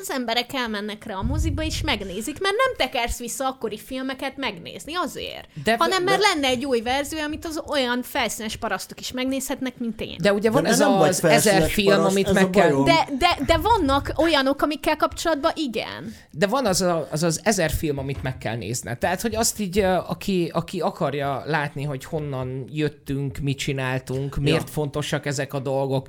az emberek elmennek rá a moziba, és megnézik, mert nem tekersz vissza akkori filmeket megnézni azért. De- hanem mert de- lenne egy új verzió, amit az olyan felszínes parasztok is megnézhetnek, mint én. de ugye van de ez nem az ezer film, paraszt, amit meg kell... De, de, de vannak olyanok, amikkel kapcsolatban igen. De van az, a, az az ezer film, amit meg kell nézned. Tehát, hogy azt így, aki, aki akarja látni, hogy honnan jöttünk, mit csináltunk, miért Ja. fontosak ezek a dolgok,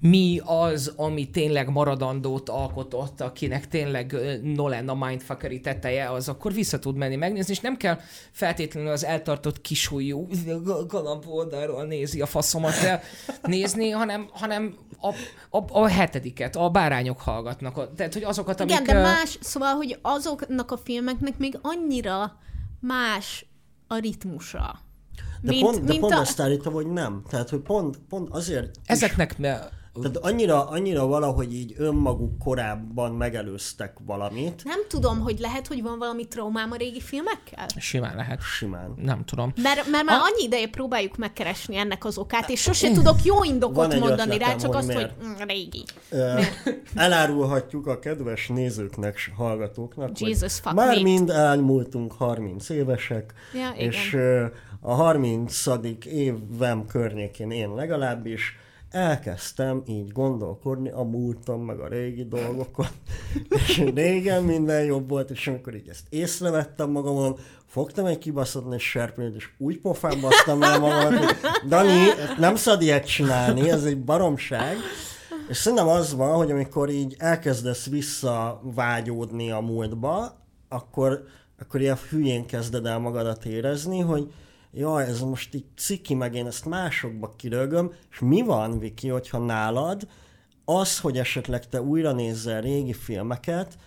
mi az, ami tényleg maradandót alkotott, akinek tényleg Nolan a mindfuckeri teteje, az akkor vissza tud menni megnézni, és nem kell feltétlenül az eltartott kisújú galamb oldalról nézi a faszomat el nézni, hanem, hanem a, a, a hetediket, a bárányok hallgatnak. Tehát, hogy azokat, amik... Igen, de más, szóval, hogy azoknak a filmeknek még annyira más a ritmusa. De mint, pont, de pont a... azt állítom, hogy nem. Tehát, hogy pont, pont azért Ezeknek is... Tehát annyira, annyira valahogy így önmaguk korábban megelőztek valamit. Nem tudom, hogy lehet, hogy van valami traumám a régi filmekkel? Simán lehet. Simán. Nem tudom. Mert, mert már a... annyi ideje próbáljuk megkeresni ennek az okát, és sose tudok jó indokot mondani rá, csak hogy azt, miért. hogy mm, régi. Elárulhatjuk a kedves nézőknek, hallgatóknak, Jesus hogy már mind elmúltunk 30 évesek, ja, és igen. a 30. évem környékén én legalábbis elkezdtem így gondolkodni a múltam, meg a régi dolgokon, és régen minden jobb volt, és amikor így ezt észrevettem magamon, fogtam egy kibaszott és serpőt, és úgy pofán basztam el magamat, hogy Dani, nem szabad ilyet csinálni, ez egy baromság. És szerintem az van, hogy amikor így elkezdesz visszavágyódni a múltba, akkor, akkor ilyen hülyén kezded el magadat érezni, hogy jaj, ez most így ciki, meg én ezt másokba kirögöm, és mi van, Viki, hogyha nálad az, hogy esetleg te újra nézzel régi filmeket,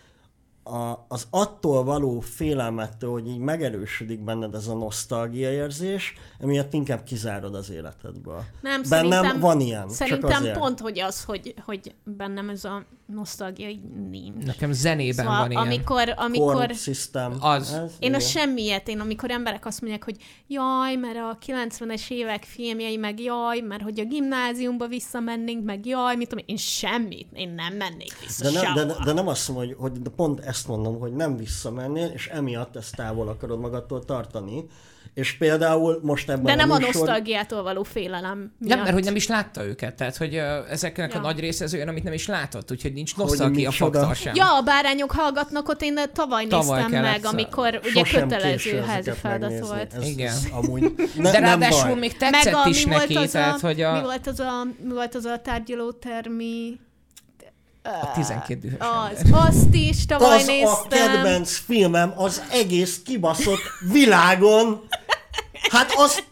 a, az attól való félelmettől, hogy így megerősödik benned ez a nosztalgia érzés, emiatt inkább kizárod az életedből. Nem, bennem szerintem, van ilyen. Szerintem csak azért. pont, hogy az, hogy, hogy bennem ez a nosztalgia így nincs. Nekem zenében szóval, van ilyen. Amikor, amikor system. Az. Ez, én a semmiet, én amikor emberek azt mondják, hogy jaj, mert a 90-es évek filmjei, meg jaj, mert hogy a gimnáziumba visszamennénk, meg jaj, mit tudom, én semmit, én nem mennék vissza de, ne, de, de, nem azt mondom, hogy, hogy de pont ezt mondom, hogy nem visszamennél, és emiatt ezt távol akarod magadtól tartani, és például most ebben De nem a, a műsor... nosztalgiától való félelem miatt. Nem, mert hogy nem is látta őket, tehát hogy uh, ezeknek ja. a nagy része az olyan, amit nem is látott, úgyhogy nincs nosztalgia faktor sem. Ja, a bárányok hallgatnak ott, én tavaly, tavaly néztem meg, amikor ugye kötelező házi feladat volt. Ez, Igen. Ez amúgy ne, De ráadásul még tetszett meg a, is neki, volt az tehát a, hogy a... Mi volt az a, mi volt az a tárgyalótermi a 12 dühös Az, azt is tavaly az néztem. a kedvenc filmem az egész kibaszott világon. Hát az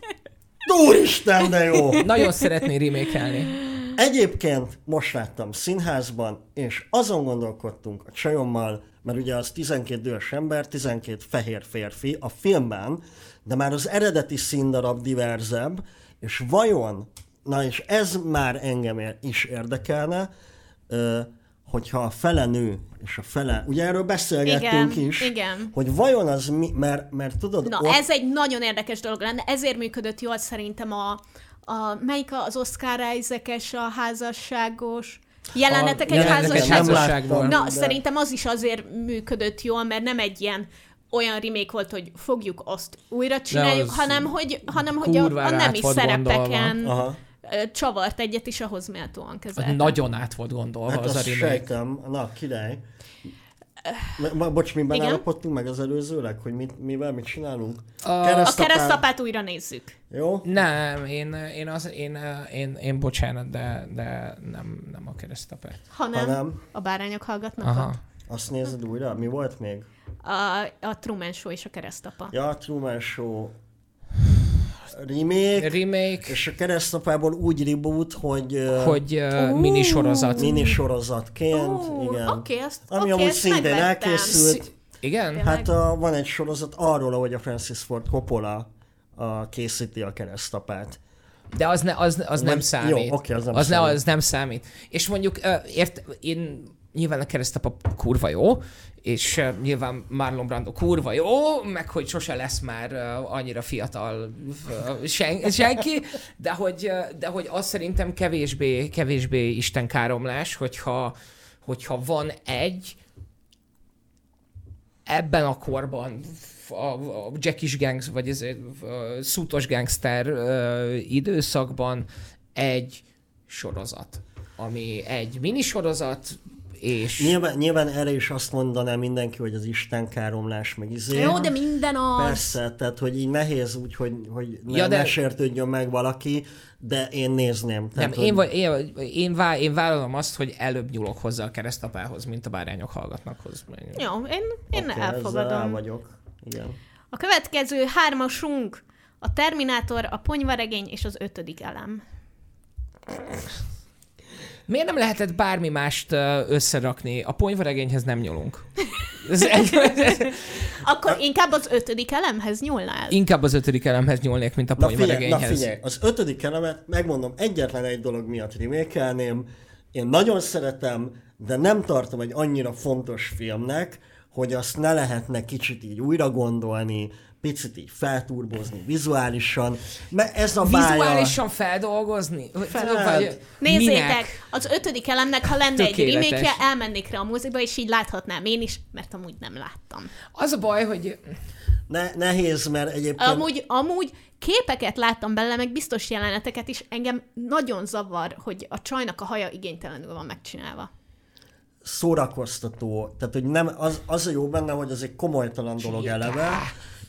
Úristen, de jó! Nagyon szeretné remékelni. Egyébként most láttam színházban, és azon gondolkodtunk a csajommal, mert ugye az 12 dühös ember, 12 fehér férfi a filmben, de már az eredeti színdarab diverzebb, és vajon, na és ez már engem is érdekelne, hogyha a fele nő, és a fele, ugye erről beszélgettünk igen, is, igen. hogy vajon az mi, mert, mert tudod... Na, ott... ez egy nagyon érdekes dolog lenne, ezért működött jól szerintem a, a melyik az Oscar isaac a házasságos, Jelenetek egy házasságban. Na, de... szerintem az is azért működött jól, mert nem egy ilyen olyan remake volt, hogy fogjuk azt újra csináljuk, hanem hogy, hanem, hogy a, a nemi szerepeken Aha csavart egyet, és ahhoz méltóan kezeltem. Nagyon át volt gondolva hát az a remake. Sejtem. Na, király. Bocs, mi állapodtunk meg az előzőleg, hogy mit, mivel mit csinálunk? A, a keresztapát újra nézzük. Jó? Nem, én, én, az, én, én, én bocsánat, de, de nem, nem a keresztapát. Hanem, hanem a bárányok hallgatnak Aha. Ott? Azt nézed újra? Mi volt még? A, a Truman Show és a keresztapa. Ja, a Truman Show remake, remake, és a keresztapából úgy reboot, hogy... Hogy uh, uh, minisorozat. Minisorozatként, uh, igen. Okay, azt, Ami okay, amúgy szintén megvettem. elkészült. Igen? Hát a, van egy sorozat arról, hogy a Francis Ford Coppola a, készíti a keresztapát. De az, ne, az, az nem számít. Jó, okay, az nem az, számít. Ne, az nem számít. És mondjuk, ért, én nyilván a keresztapa kurva jó, és nyilván Marlon Brando kurva jó, meg hogy sose lesz már annyira fiatal sen, senki, de hogy, de hogy az szerintem kevésbé, kevésbé istenkáromlás, hogyha, hogyha van egy ebben a korban a, a Jackies Gangs, vagy ez szútos gangster időszakban egy sorozat, ami egy minisorozat, és... Nyilván, nyilván erre is azt mondaná mindenki, hogy az Isten káromlás meg izé. Jó, de minden az. Persze, tehát hogy így nehéz úgy, hogy, hogy ne, ja, de... ne sértődjön meg valaki, de én nézném. Tehát, nem, hogy... én, én, én, vá, én vállalom azt, hogy előbb nyúlok hozzá a keresztapához, mint a bárányok hallgatnakhoz. Jó, én, én okay, elfogadom. El vagyok. Igen. A következő hármasunk a Terminátor, a Ponyvaregény és az ötödik elem. Miért nem lehetett bármi mást összerakni? A ponyvaregényhez nem nyúlunk. Akkor inkább az ötödik elemhez nyúlnál? inkább az ötödik elemhez nyúlnék, mint a Na figyelj, na ponyvaregényhez. figyelj, az ötödik elemet, megmondom, egyetlen egy dolog miatt remékelném. Én nagyon szeretem, de nem tartom egy annyira fontos filmnek, hogy azt ne lehetne kicsit így újra gondolni, picit így felturbozni vizuálisan, mert ez a bája... Vizuálisan feldolgozni? Fel- Vagy Nézzétek, minek? az ötödik elemnek, ha lenne egy Tökéletes. remake elmennék rá a moziba, és így láthatnám én is, mert amúgy nem láttam. Az a baj, hogy Ne, nehéz, mert egyébként... Amúgy, amúgy képeket láttam belőle, meg biztos jeleneteket is, engem nagyon zavar, hogy a csajnak a haja igénytelenül van megcsinálva. szórakoztató, tehát hogy nem, az, az a jó benne, hogy ez egy komolytalan dolog eleve,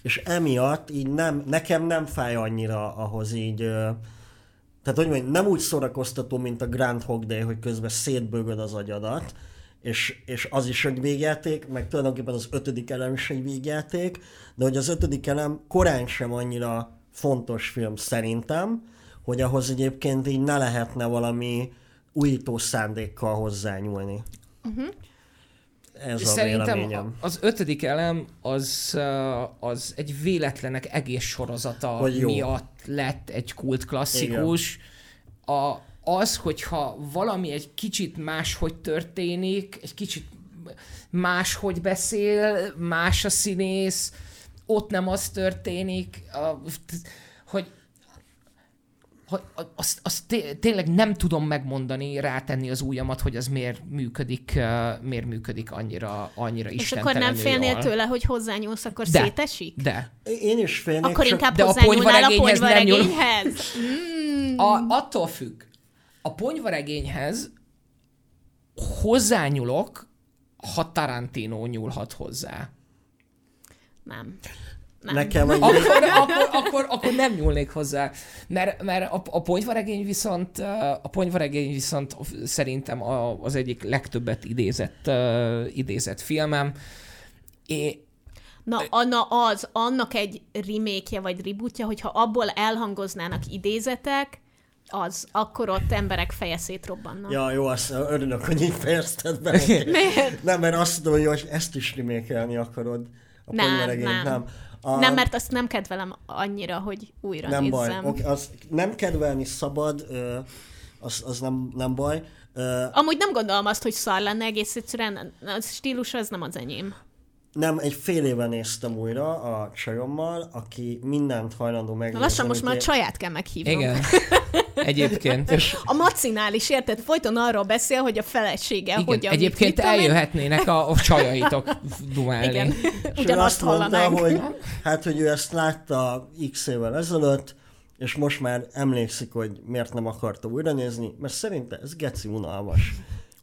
és emiatt így nem, nekem nem fáj annyira ahhoz így, tehát hogy mondjam, nem úgy szórakoztató, mint a Groundhog Day, hogy közben szétbögöd az agyadat, és, és az is egy végjáték, meg tulajdonképpen az ötödik elem is egy végjáték, de hogy az ötödik elem korán sem annyira fontos film szerintem, hogy ahhoz egyébként így ne lehetne valami újító szándékkal hozzányúlni. Uh-huh. Ez a Szerintem véleményem. az ötödik elem az, uh, az egy véletlenek egész sorozata miatt lett egy kult klasszikus. A, az, hogyha valami egy kicsit máshogy történik, egy kicsit máshogy beszél, más a színész, ott nem az történik, a, azt, azt té- tényleg nem tudom megmondani, rátenni az ujjamat, hogy az miért működik, miért működik annyira, annyira És akkor nem félnél jól. tőle, hogy hozzányúlsz, akkor De. szétesik? De. Én is félnék, Akkor csak inkább de a hozzányúlnál a ponyvaregényhez nem nyúl- ponyvaregényhez? A, attól függ. A ponyvaregényhez hozzányúlok, ha Tarantino nyúlhat hozzá. Nem. Nem. nekem Akkor, akkor, akkor, akkor nem nyúlnék hozzá. Mert, mert a, a ponyvaregény viszont a ponyvaregény viszont szerintem a, az egyik legtöbbet idézett, uh, idézett filmem. É, Na, a, na az, annak egy remake vagy rebootja, hogyha abból elhangoznának idézetek, az, akkor ott emberek feje szétrobbanna. Ja, jó, azt örülök, hogy így fejezted be. Miért? Nem, mert azt tudom, hogy ezt is remékelni akarod. A Nem, ponyvaregényt, nem. nem. A, Nem, mert azt nem kedvelem annyira, hogy újra nem baj. nézzem. Okay, az nem kedvelni szabad, az, az nem, nem baj. Amúgy nem gondolom azt, hogy szar lenne, egész egyszerűen a stílus az nem az enyém. Nem, egy fél éve néztem újra a csajommal, aki mindent hajlandó Na megnézni. lassan most már a csaját kell meghívnom. igen. Egyébként. A macinál is, érted? Folyton arról beszél, hogy a felesége Igen, hogyan... egyébként mit eljöhetnének a, a csajaitok dumálni. Igen, És ugyanazt azt mondta, hallanánk. hogy hát, hogy ő ezt látta x évvel ezelőtt, és most már emlékszik, hogy miért nem akarta újra nézni, mert szerinte ez geci unalmas.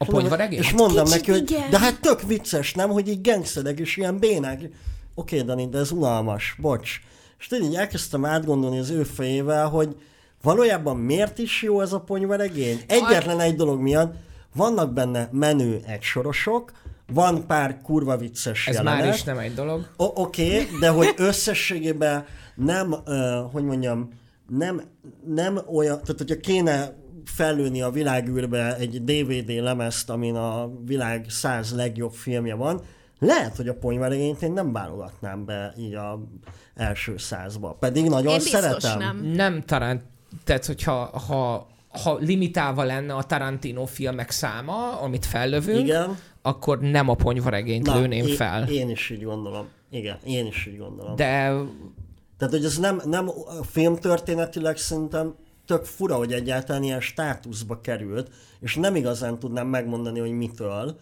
A És mondom, ponyvaregény? És mondom Kicsit neki, hogy igen. de hát tök vicces, nem, hogy így gengszedek és ilyen bénák. Oké, Dani, de ez unalmas, bocs. És tudod, így elkezdtem átgondolni az ő fejével, hogy valójában miért is jó ez a ponyvaregény? Egyetlen egy dolog miatt, vannak benne menő egysorosok, van pár kurva vicces Ez jelenet. már is nem egy dolog. O- Oké, okay, de hogy összességében nem, uh, hogy mondjam, nem, nem olyan, tehát hogyha kéne fellőni a világűrbe egy DVD lemezt, amin a világ száz legjobb filmje van, lehet, hogy a ponyvaregényt én nem válogatnám be így a első százba. Pedig nagyon Én szeretem. nem. Nem Tarant, tehát hogyha ha, ha limitálva lenne a Tarantino filmek száma, amit fellövünk, Igen. akkor nem a ponyvaregényt lőném én, fel. Én is így gondolom. Igen, én is így gondolom. De Tehát, hogy ez nem, nem filmtörténetileg szerintem tök fura, hogy egyáltalán ilyen státuszba került, és nem igazán tudnám megmondani, hogy mitől.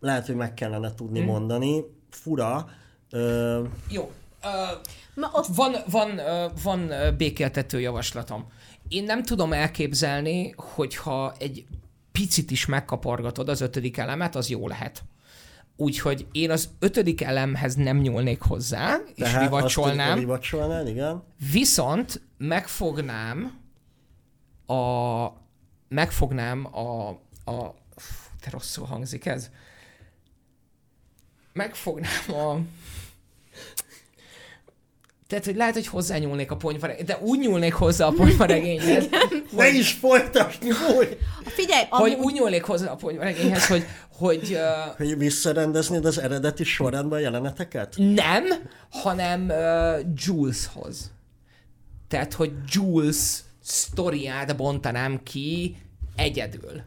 Lehet, hogy meg kellene tudni Hm. hmm. mondani. Fura. Ö, jó. Uh, Ma ott van, van, ö, van ö, békéltető javaslatom. Én nem tudom elképzelni, hogyha egy picit is megkapargatod az ötödik elemet, az jó lehet. Úgyhogy én az ötödik elemhez nem nyúlnék hozzá, és tehát rivacsolnám. Azt, igen. Viszont megfognám a megfognám a, a te rosszul hangzik ez. Megfognám a Tehát, hogy lehet, hogy hozzányúlnék a ponyvaregényhez, de úgy nyúlnék hozzá a ponyvaregényhez, Ne is folytasd, úgy! Figyelj, hogy amúgy, úgy nyúlnék hozzá a ponyvaregényhez, hogy, hogy uh, Hogy visszarendeznéd az eredeti sorrendben a jeleneteket? nem, hanem uh, Juleshoz. Tehát, hogy Jules sztoriát bontanám ki egyedül.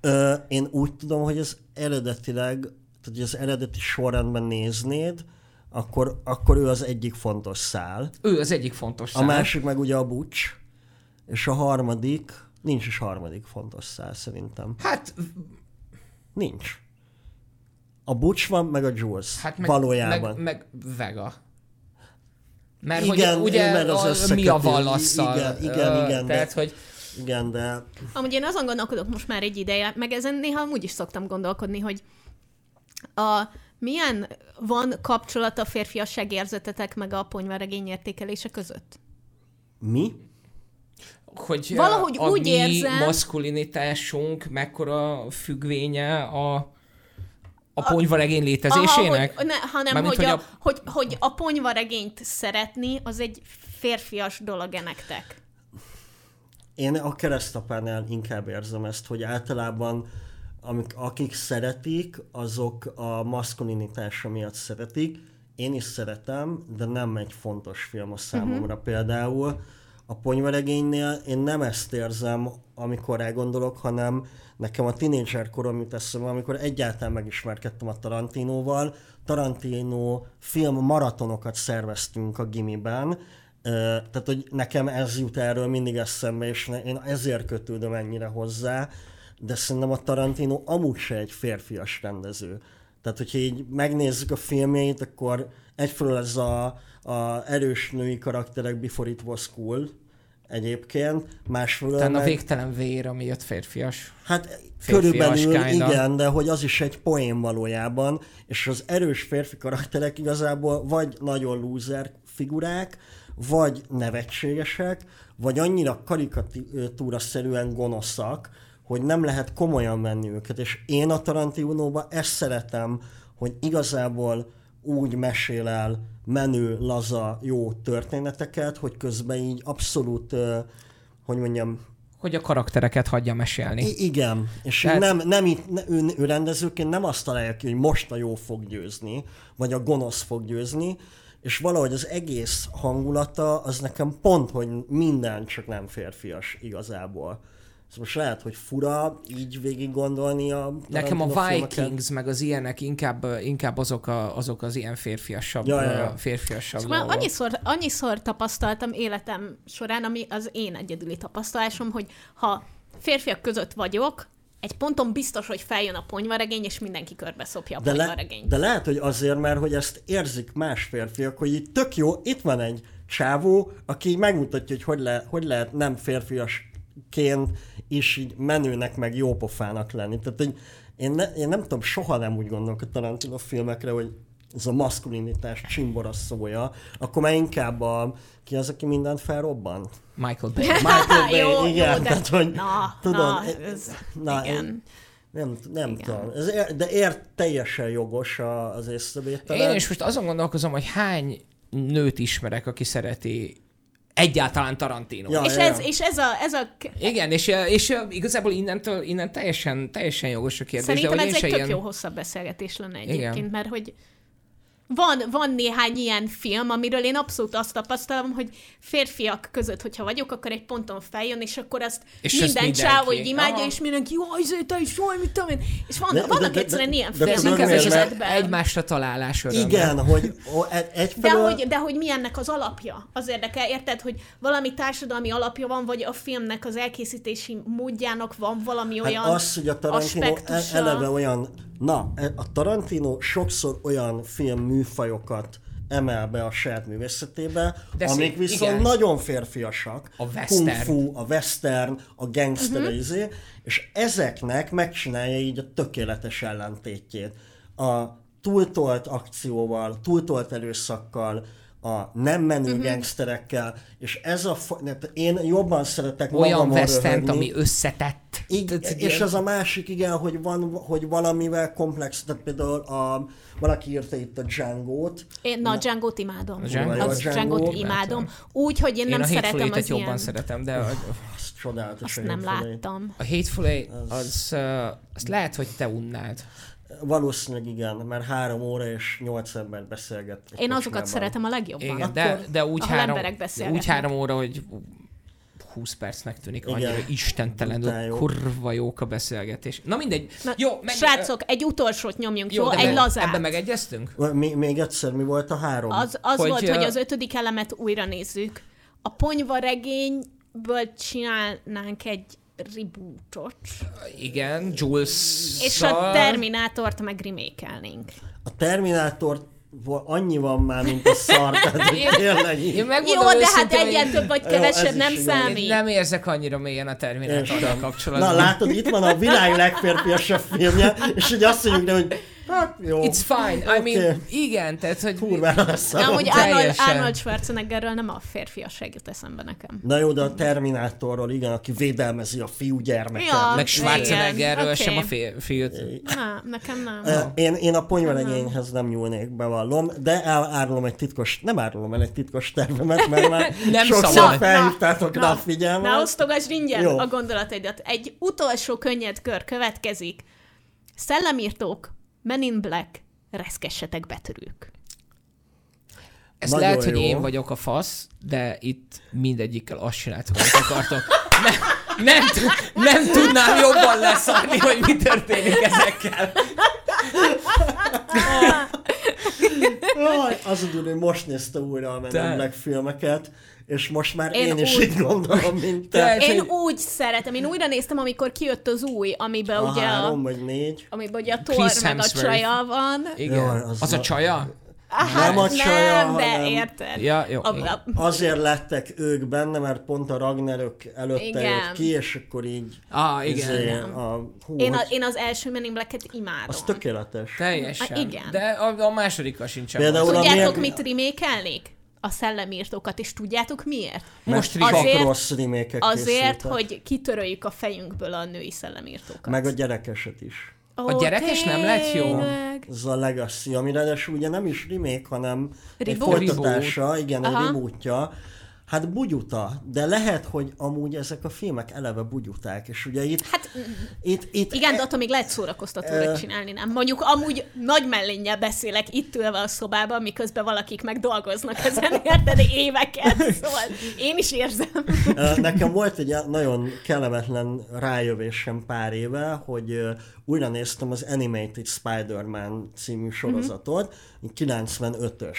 Ö, én úgy tudom, hogy az eredetileg, tehát hogy az eredeti sorrendben néznéd, akkor, akkor ő az egyik fontos szál. Ő az egyik fontos A szál. másik meg ugye a bucs, és a harmadik, nincs is harmadik fontos szál szerintem. Hát, Nincs. A bucs van, meg a Jules. hát meg, valójában. Meg, meg Vega. Mert Igen, hogy ugye mert az a, mi a vallasszal. Igen, igen, ö, igen, de- Tehát, hogy Igen, de amúgy én azon gondolkodok most már egy ideje, meg ezen néha amúgy is szoktam gondolkodni, hogy a, milyen van kapcsolat a férfiasság érzetetek meg a ponyvaregény értékelése között? mi? hogy Valahogy a úgy mi érzem- maszkulinitásunk mekkora függvénye a, a ponyvaregény létezésének? Aha, hogy, ne, hanem Mármint, hogy, hogy a, a- hogy, hogy a ponyvaregényt szeretni, az egy férfias dolog-e nektek? Én a keresztapánál inkább érzem ezt, hogy általában amik, akik szeretik, azok a maszkulinitása miatt szeretik. Én is szeretem, de nem egy fontos film a számomra uh-huh. például. A ponyvaregénynél én nem ezt érzem, amikor elgondolok, hanem nekem a tinédzser korom jut eszembe, amikor egyáltalán megismerkedtem a Tarantinóval. Tarantino film maratonokat szerveztünk a gimiben, tehát, hogy nekem ez jut erről mindig eszembe, és én ezért kötődöm ennyire hozzá, de szerintem a Tarantino amúgy se egy férfias rendező. Tehát, hogyha így megnézzük a filmjeit, akkor egyfelől ez a, a erős női karakterek Before It Was Cool egyébként, másfelől a meg- végtelen vér, ami jött férfias. Hát Férfias körülbelül kinda. igen, de hogy az is egy poén valójában, és az erős férfi karakterek igazából vagy nagyon lúzer figurák, vagy nevetségesek, vagy annyira karikatúra-szerűen gonoszak, hogy nem lehet komolyan venni őket. És én a Tarantinóban ezt szeretem, hogy igazából úgy mesél el menő, laza, jó történeteket, hogy közben így abszolút, hogy mondjam, Hogy a karaktereket hagyja mesélni. I- igen, és Tehát... nem, nem itt, ne, ő, ő rendezőként nem azt találja ki, hogy most a jó fog győzni, vagy a gonosz fog győzni, és valahogy az egész hangulata az nekem pont, hogy minden csak nem férfias igazából. Ez most lehet, hogy fura így végig gondolni a Nekem a Tarantino filmeket. Vikings, meg az ilyenek inkább, inkább azok, a, azok az ilyen férfiasabb, Ja, ja, ja. férfiasabb már dolgok. annyiszor, annyiszor tapasztaltam életem során, ami az én egyedüli tapasztalásom, hogy ha férfiak között vagyok, egy ponton biztos, hogy feljön a ponyvaregény, és mindenki körbe szopja a De, le, ponyvaregényt. de lehet, hogy azért, mert hogy ezt érzik más férfiak, hogy így tök jó, itt van egy csávó, aki megmutatja, hogy hogy, le, hogy lehet nem férfiasként is így menőnek, meg jópofának lenni. Tehát, hogy én, ne, én nem tudom, soha nem úgy gondolok a Tarantino filmekre, hogy ez a maszkulinitás csimbora szója, akkor már inkább a, ki az, aki mindent felrobbant? Michael Bay. Michael Bay, jó, igen. jó, de, tehát, hogy, na, tudod, na, e- ez, na, igen. én- nem, nem Igen. tudom. Ez ér, de ér teljesen jogos a, az észrevételed. Én is most azon gondolkozom, hogy hány nőt ismerek, aki szereti egyáltalán Tarantino. Ja. És ez, és ez a, ez a Igen, és, és igazából innentől, innen teljesen, teljesen jogos a kérdés. Szerintem de hogy ez én egy tök ilyen... jó hosszabb beszélgetés lenne egyébként, Igen. mert hogy van, van néhány ilyen film, amiről én abszolút azt tapasztalom, hogy férfiak között, hogyha vagyok, akkor egy ponton feljön, és akkor azt És és ezt minden mindenki. csávó így imádja, Aha. és mindenki, jó, izé, te is, jó, mit tudom én. És van, De- vannak de- egyszerűen de- ilyen filmek az életben. egymásra találás öröme. Igen, hogy o, egy, De egyfelől... hogy, de hogy mi ennek az alapja? Az érdekel, érted, hogy valami társadalmi alapja van, vagy a filmnek az elkészítési módjának van valami olyan Hát az, hogy a Tarantino e- aspektusa. eleve olyan, na, e- a Tarantino sokszor olyan film műfajokat emel be a saját művészetébe, De amik szép, viszont igen. nagyon férfiasak. A western. Kung fu, a western, a gangster uh-huh. izé, és ezeknek megcsinálja így a tökéletes ellentétjét. A túltolt akcióval, túltolt erőszakkal, a nem menő uh-huh. gangsterekkel, és ez a... Én jobban szeretek Olyan röhögni. ami összetett. Igen, Tehát, és ilyen- az a másik, igen, hogy van, hogy valamivel komplex, tehát például a, valaki írta itt a Django-t, Én na, a Django-t imádom. A Django- Az Django- Django-t imádom. Úgy, hogy én Én nem a szeretem az jobban ilyen... szeretem, de a, azt csodálatos. Azt a nem láttam. a Hateful Eight, az, uh, azt lehet, hogy te unnád. Valószínűleg igen, mert három óra és nyolc ember beszélget. Én azokat szeretem a legjobban. Igen, de, de úgy, három, de úgy három óra, hogy 20 percnek tűnik, Igen. annyira istentelenül jó. kurva jók a beszélgetés. Na mindegy, Na, jó, menj, Srácok, egy utolsót nyomjunk, jó? de Egy me- lazát. Ebben megegyeztünk? Mi, még egyszer, mi volt a három? Az, az Hogy, volt, hogy ö, az ötödik elemet újra nézzük. A ponyva regényből csinálnánk egy rebootot, Igen, Jules és a Terminátort meg remékelnénk. A Terminátor annyi van már, mint a szar, tényleg így. Én megmondom Jó, de hát egyen több vagy kevesebb nem. Én számít. nem érzek annyira mélyen a Terminátorral kapcsolatban. Na látod, itt van a világ legférfiasabb filmje, és hogy azt mondjuk, de, hogy hát jó, It's fine, I mean, igen, tehát, hogy... kurvára lesz. Na, amúgy Arnold. Arnold Schwarzeneggerről nem a férfiasság jut eszembe nekem. Na jó, de a Terminátorról, igen, aki védelmezi a fiú gyermeket. Ja. Meg Schwarzeneggerről Igen, sem a fi- fiút. Na, nekem nem. Én, én a ponyvalegényhez nem nyúlnék, bevallom, de elárulom egy titkos, nem árulom el egy titkos tervemet, mert már Nem sokszor felhívtátok rá a Na, figyelmet. osztogass ingyen a gondolataidat. Egy utolsó könnyed kör következik. Szellemírtók, Men in Black, reszkessetek betörők. Ez Nagyon lehet, hogy jó. én vagyok a fasz, de itt mindegyikkel azt csináltok, amit akartok. Nem, nem, nem tudnám jobban leszarni, hogy mi történik ezekkel. Jaj, az a hogy most nézte újra a Men Black filmeket, és most már Én én, is úgy- így gondolom, mint te. Én hogy- úgy szeretem, én újra néztem, amikor kijött az új, amiben A ugye három a, vagy négy. amiben ugye a Thor meg a csaja van. Igen. Jaj, az az a na- csaja? Hát Nem a csaja, nem, de hanem- érted. Ja, jó. A, a, Azért lettek ők benne, mert pont a Ragnarök előtte Igen. jött ki, és akkor így Ah, igen. izé, igen. a, hú, én, a, hogy- én az első Men in Black-et imádom. az tökéletes. Teljesen. Ah, igen. De a, a másodikkal. Például a Tudjátok, miért- mit remékelnék? A szellemírtókat, és tudjátok miért? Most Azért- rossz remékek Azért, készültek. hogy kitöröljük a fejünkből a női szellemírtókat. Meg a gyerekeset is. Ó, A gyerekes nem lett jó? tényleg? Ez a Legacy, ami ráadásul ugye nem is remake, hanem egy Reboot? folytatása, igen, egy Aha. rebootja. Hát bugyuta, de lehet, hogy amúgy ezek a filmek eleve bugyuták, és ugye itt, Hát itt, itt igen, de attól még lehet szórakoztatóra Ö. csinálni, nem? Mondjuk amúgy nagy mellénnyel beszélek itt ülve a szobában, miközben valakik meg dolgoznak ezen, érted, éveket. Szóval én is érzem. Nekem volt egy nagyon kellemetlen rájövésem pár éve, hogy újra néztem az Animated Spider-Man című sorozatot, 95-ös.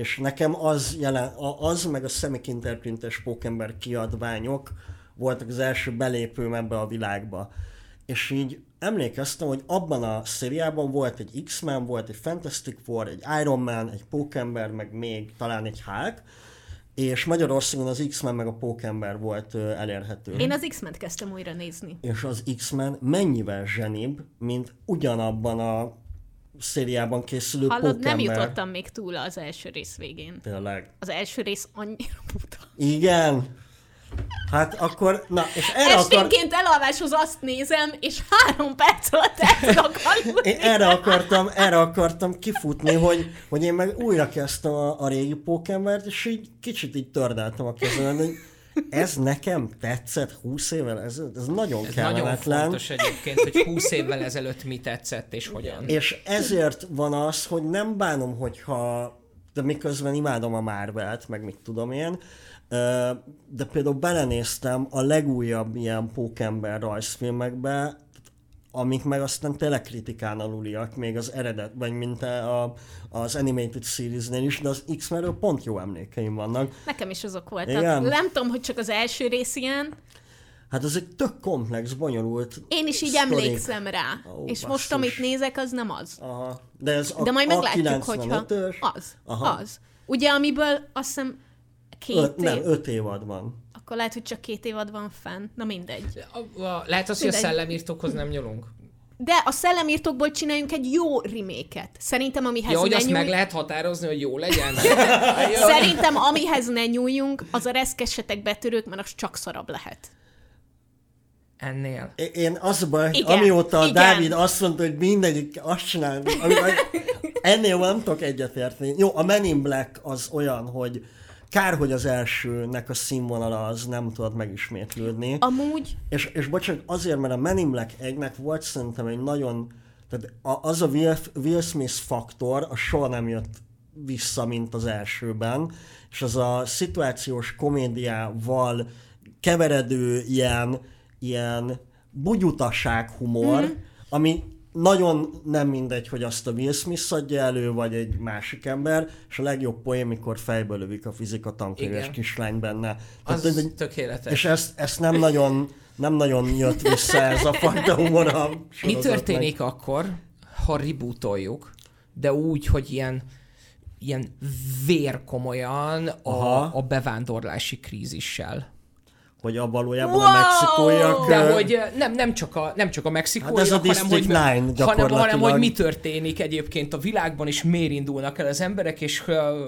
És nekem az, jelen, a- az meg a szemikinterprintes pókember kiadványok voltak az első belépőm ebbe a világba. És így emlékeztem, hogy abban a szériában volt egy X-Men, volt egy Fantastic Four, egy Iron Man, egy Pókember, meg még talán egy Hulk, és Magyarországon az X-Men meg a Pókember volt elérhető. Én az X-ment kezdtem újra nézni. És az X-Men mennyivel zsenibb, mint ugyanabban a szériában készülő Hallod, Pókember. nem jutottam még túl az első rész végén. Tényleg. Az első rész annyira buta. Igen. Hát akkor, na, és erre akar... Esténként elalváshoz azt nézem, és három perc alatt el tudok aludni. Én erre akartam, erre akartam kifutni, hogy, hogy én meg újra kezdtem a, a régi pókembert, és így kicsit így tördeltem a kezemben, hogy ez nekem tetszett 20 évvel ezelőtt, ez nagyon Ez nagyon kellemetlen. fontos egyébként, hogy 20 évvel ezelőtt mi tetszett és hogyan. És ezért van az, hogy nem bánom, hogyha de miközben imádom a Marvelt, meg mit tudom én, de például belenéztem a legújabb ilyen pókember rajzfilmekbe, amik meg aztán tényleg kritikán aluliak, még az eredetben, mint a, az Animated Series-nél is, de az X-menről pont jó emlékeim vannak. Nekem is azok voltak. Igen. Nem tudom, hogy csak az első rész ilyen. Hát ez egy tök komplex, bonyolult Én is így sztorik. emlékszem rá. Ó, és basszus. most, amit nézek, az nem az. Aha. De ez a, De majd meglátjuk, hogyha 95-ös, az. Aha. Az. Ugye, amiből azt hiszem két Öt, nem, év, öt évad van. Akkor lehet, hogy csak két évad van fenn. Na mindegy. A, a, lehet az, hogy a szellemírtókhoz nem nyúlunk? De a szellemírtokból csináljunk egy jó reméket. Szerintem, amihez Ja, hogy ne azt nyúl... meg lehet határozni, hogy jó legyen? Szerintem, amihez ne nyúljunk, az a reszkessetek betörők, mert az csak szarabb lehet. ennél. É- Én az baj, Igen, amióta a igen. Dávid azt mondta, hogy mindegyik azt csinál, ami, ennél nem tudok egyetérteni. Jó, a Men in Black az olyan, hogy kár, hogy az elsőnek a színvonala az nem tudott megismétlődni. Amúgy És, és bocsánat, azért, mert a Men in Black 1-nek volt szerintem egy nagyon, tehát az a Will, Will Smith faktor, a soha nem jött vissza, mint az elsőben, és az a szituációs komédiával keveredő ilyen, ilyen bugyutaság humor, mm. ami nagyon nem mindegy, hogy azt a Will Smith adja elő, vagy egy másik ember, és a legjobb poén, mikor fejbe lövik a fizika tankönyves kislány benne. Az ez egy- tökéletes. és ezt, ezt nem nagyon nem nagyon jött vissza ez a fajta humor a Mi történik akkor, ha rebootoljuk, de úgy, hogy ilyen, ilyen vérkomolyan a, Aha. a bevándorlási krízissel. Hogy a valójában Wow! a mexikóiak... De hogy nem, nem csak a, nem csak a mexikóiak, Hát ez a hanem, hogy, District Nine hanem, hanem, hogy mi történik egyébként a világban, és miért indulnak el az emberek, és ö,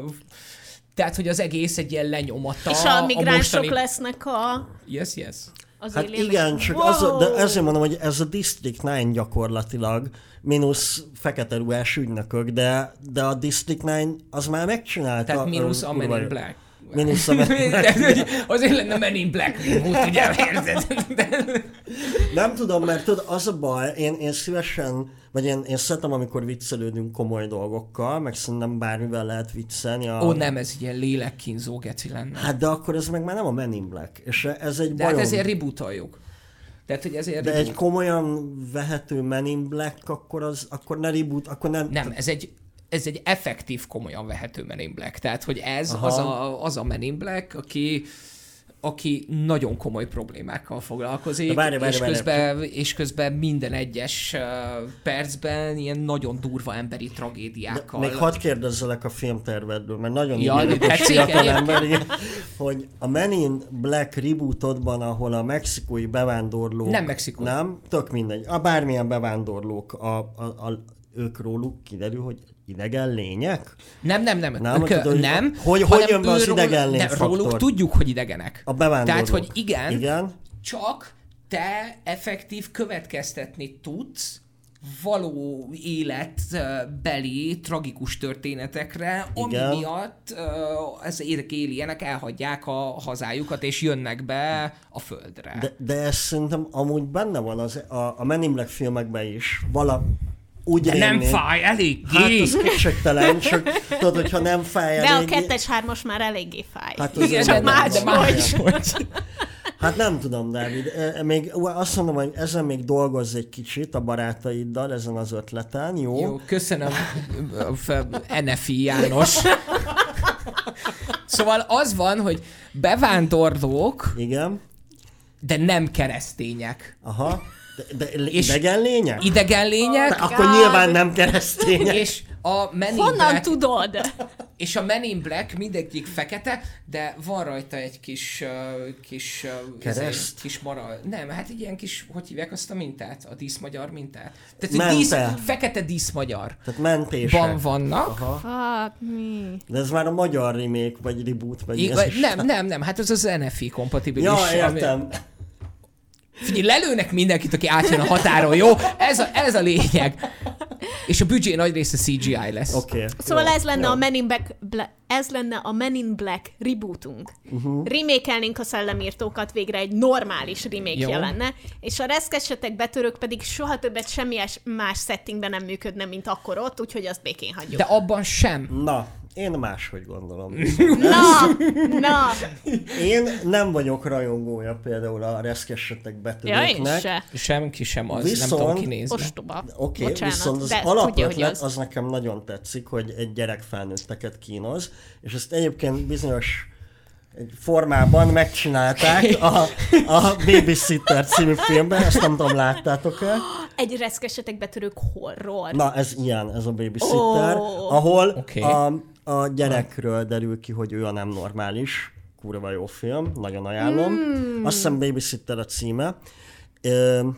tehát, hogy az egész egy ilyen lenyomata és a migránsok mostani... lesznek a, Yes, yes. az Hát igen, csak wow. az, a- de ezért mondom, hogy ez a District 9 gyakorlatilag, mínusz fekete ruhás ügynökök, de, de a District 9 az már megcsinálta. Tehát mínusz a Men in. Black. Tehát, hogy Azért lenne Men in Black reboot, ugye, érzed? Nem tudom, mert tudod, az a baj, én, én szívesen, vagy én, én szeretem, amikor viccelődünk komoly dolgokkal, meg szerintem bármivel lehet viccelni. A... Ó, nem, ez ilyen lélekkínzó geci lenne. Hát de akkor ez meg már nem a Men in Black, és ez egy De hát bajom. ezért rebootoljuk. Tehát, hogy ezért De reboot. egy komolyan vehető Men in Black, akkor, az, akkor ne reboot, akkor nem... Nem, ez egy, ez egy effektív, komolyan vehető Men in Black. Tehát, hogy ez Aha. az a, az a Men in Black, aki aki nagyon komoly problémákkal foglalkozik, De várj, várj, és, várj, közben, és közben minden egyes percben ilyen nagyon durva emberi tragédiákkal. Még hadd kérdezzelek a filmtervedről, mert nagyon Ja, ja, de tetszik fiatal egyébként. ember, igen, hogy a Men in Black rebootodban, ahol a mexikói bevándorlók... Nem mexikói. Nem, tök mindegy. A bármilyen bevándorlók, a, a, a, ők róluk kiderül, hogy idegen lények? Nem, nem, nem. Nem, Ők, tudod, hogy- nem hogy- hogy jön be az idegen lény nem? Róluk tudjuk, hogy idegenek. A bevándorlók. Tehát, hogy igen, Igen. csak te effektív következtetni tudsz való életbeli tragikus történetekre, ami Igen. miatt ezek éljenek elhagyják a hazájukat, és jönnek be a földre. De, de ez szerintem amúgy benne van az, a, a Men in Black filmekben is. Vala, úgy De nem fáj elég. Hát az kétségtelen, csak tudod, hogyha nem fáj De a kettes, hármas már eléggé fáj. Hát az Igen, nem- más, de más. Hát nem tudom, Dávid. Még azt mondom, hogy ezen még dolgozz egy kicsit a barátaiddal, ezen az ötleten, jó? Jó, köszönöm, NFI János. Szóval az van, hogy bevándorlók, Igen. de nem keresztények. Aha. De, de És- idegen lények? Idegen lények, Akkor nyilván nem keresztények. és a Men in Honnan Black, tudod? és a Men in Black mindegyik fekete, de van rajta egy kis, uh, kis, uh, Kereszt? Kis mara. Nem, hát egy ilyen kis, hogy hívják azt a mintát? A díszmagyar mintát? Tehát egy Mente. dísz, fekete díszmagyar. Tehát mentések. Van, vannak. Aha. Fuck me. De ez már a magyar remake, vagy reboot, vagy ez I, is. nem, nem, nem, hát ez az NFI kompatibilis. Ja, ami- értem. Figyelj, lelőnek mindenkit, aki átjön a határon, jó? Ez a, ez a lényeg. És a büdzsé nagy része CGI lesz. Oké. Okay. Szóval ez lenne a Men in Black, Bla- ez lenne a Men in Black rebootunk. Uh-huh. Remékelnénk a szellemírtókat, végre egy normális remake Jó. lenne, és a reszkesetek betörők pedig soha többet semmi más settingben nem működne, mint akkor ott, úgyhogy azt békén hagyjuk. De abban sem. Na, én máshogy gondolom. Na, na, Én nem vagyok rajongója például a reszkessetek ja, én betörőknek. se. Semki sem az, Viszont- nem tudom kinézni. Ostoba. Oké, okay, Bocsánat, viszont az alapötlet az. az nekem nagyon tetszik, hogy egy gyerek felnőtteket kínoz, és ezt egyébként bizonyos egy formában megcsinálták a, a Babysitter című filmben, ezt nem tudom, láttátok-e? Egy reszkesetek betörők horror. Na, ez ilyen, ez a Babysitter, Ó. ahol Oké. a, a gyerekről derül ki, hogy ő a nem normális. Kurva jó film, nagyon ajánlom. Hmm. Azt hiszem Babysitter a címe. Ö,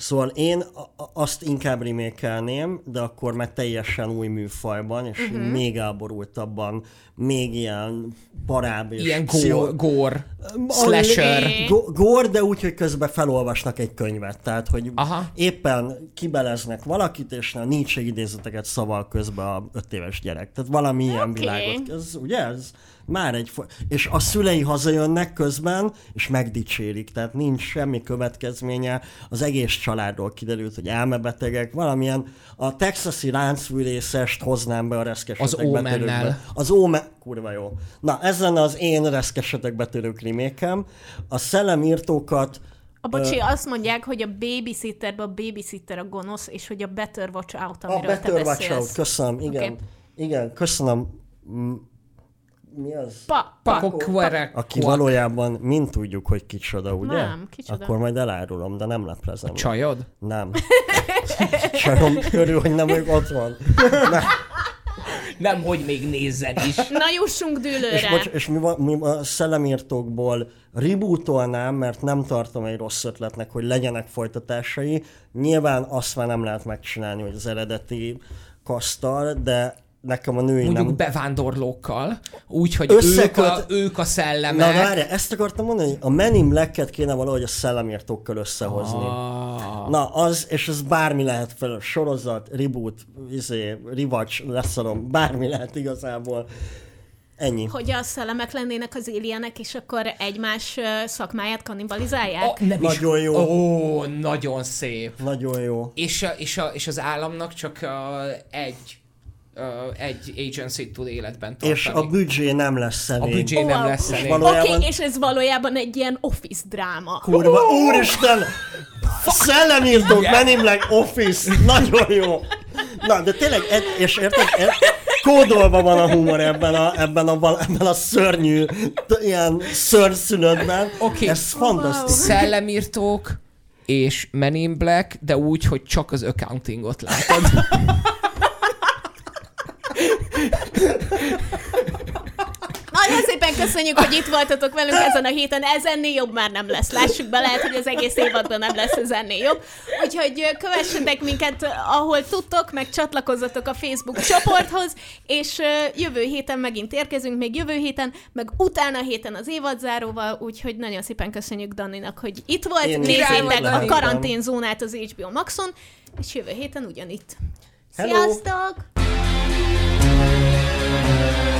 Szóval én azt inkább remékelném, de akkor meg teljesen új műfajban, és uh-huh. még elborultabban, még ilyen parább és Ilyen pszicho- a- slasher. Gór, de úgy, hogy közben felolvasnak egy könyvet. Tehát, hogy Aha. éppen kibeleznek valakit, és a Nietzsche idézeteket szaval közben a öt éves gyerek. Tehát valami ilyen Oké. világot. Ez, ugye ez? Már egy... És a szülei hazajönnek közben, és megdicsérik. Tehát nincs semmi következménye. Az egész családról kiderült, hogy elmebetegek. Valamilyen a texasi láncfűrészest hoznám be a reszkesetek Az Omennel. Az Omen... Kurva jó. Na, ez lenne az én reszkesetek betörők remékem. A szellemírtókat A bocsi, azt mondják, hogy a babysitterben a babysitter a gonosz, és hogy a Better Watch Out, A amiről te Better Watch beszélsz. Out, köszönöm, igen. Oké. Igen, köszönöm. Mi az? Pa, pa, Quere- Aki valójában mind tudjuk, hogy kicsoda, ugye? Nem, kicsoda. Akkor majd elárulom, de nem leplezem. Csajod? Nem. Sajom körül, hogy nem ők ott van. Nem. Nem, hogy még nézzen is. Na jussunk dűlőre. És, bocs, és mi, van, mi a szellemírtókból rebootolnám, mert nem tartom egy rossz ötletnek, hogy legyenek folytatásai. Nyilván azt már nem lehet megcsinálni, hogy az eredeti kasztal, de nekem a női Mondjuk nem... bevándorlókkal, úgy, hogy Összeköt- ők a, ők a Na szellemek. várja, ezt akartam mondani, hogy a Men in Black-et kéne valahogy a szellemírtókkal összehozni. Ah. Na, az, és ez bármi lehet fel, sorozat, reboot, izé, rewatch, leszarom, bármi lehet igazából. Ennyi. Hogy a szellemek lennének az alienek, és akkor egymás szakmáját kannibalizálják? Oh, nem Nagyon is. jó. Ó, nagyon szép. Nagyon jó. És, a- és, a, és az államnak csak egy egy agency tud életben tartani. És a büdzsé nem lesz a elég. büdzsé nem Wow. lesz elég. valójában- Oké, és ez valójában egy ilyen office dráma. Kurva, úristen! Szellemírtók, Men in Black, Office, nagyon jó. Na, de tényleg, ed, és érted, ed, kódolva van a humor ebben a, ebben a, ebben a szörnyű, ilyen szörnyszünetben. Oké. Ez fantasztikus. Szellemírtók és Men in Black, de úgy, hogy csak az accountingot látod. Nagyon szépen köszönjük, hogy itt voltatok velünk ezen a héten. Ez ennél jobb már nem lesz. Lássuk be, lehet, hogy az egész évadban nem lesz ez ennél jobb. Úgyhogy kövessetek minket, ahol tudtok, meg csatlakozzatok a Facebook csoporthoz, és jövő héten megint érkezünk, még jövő héten, meg utána héten az évadzáróval, úgyhogy nagyon szépen köszönjük Daninak, hogy itt volt. Én Nézzétek a karanténzónát az HBO Maxon, és jövő héten ugyanitt. Hello. Sziasztok! Música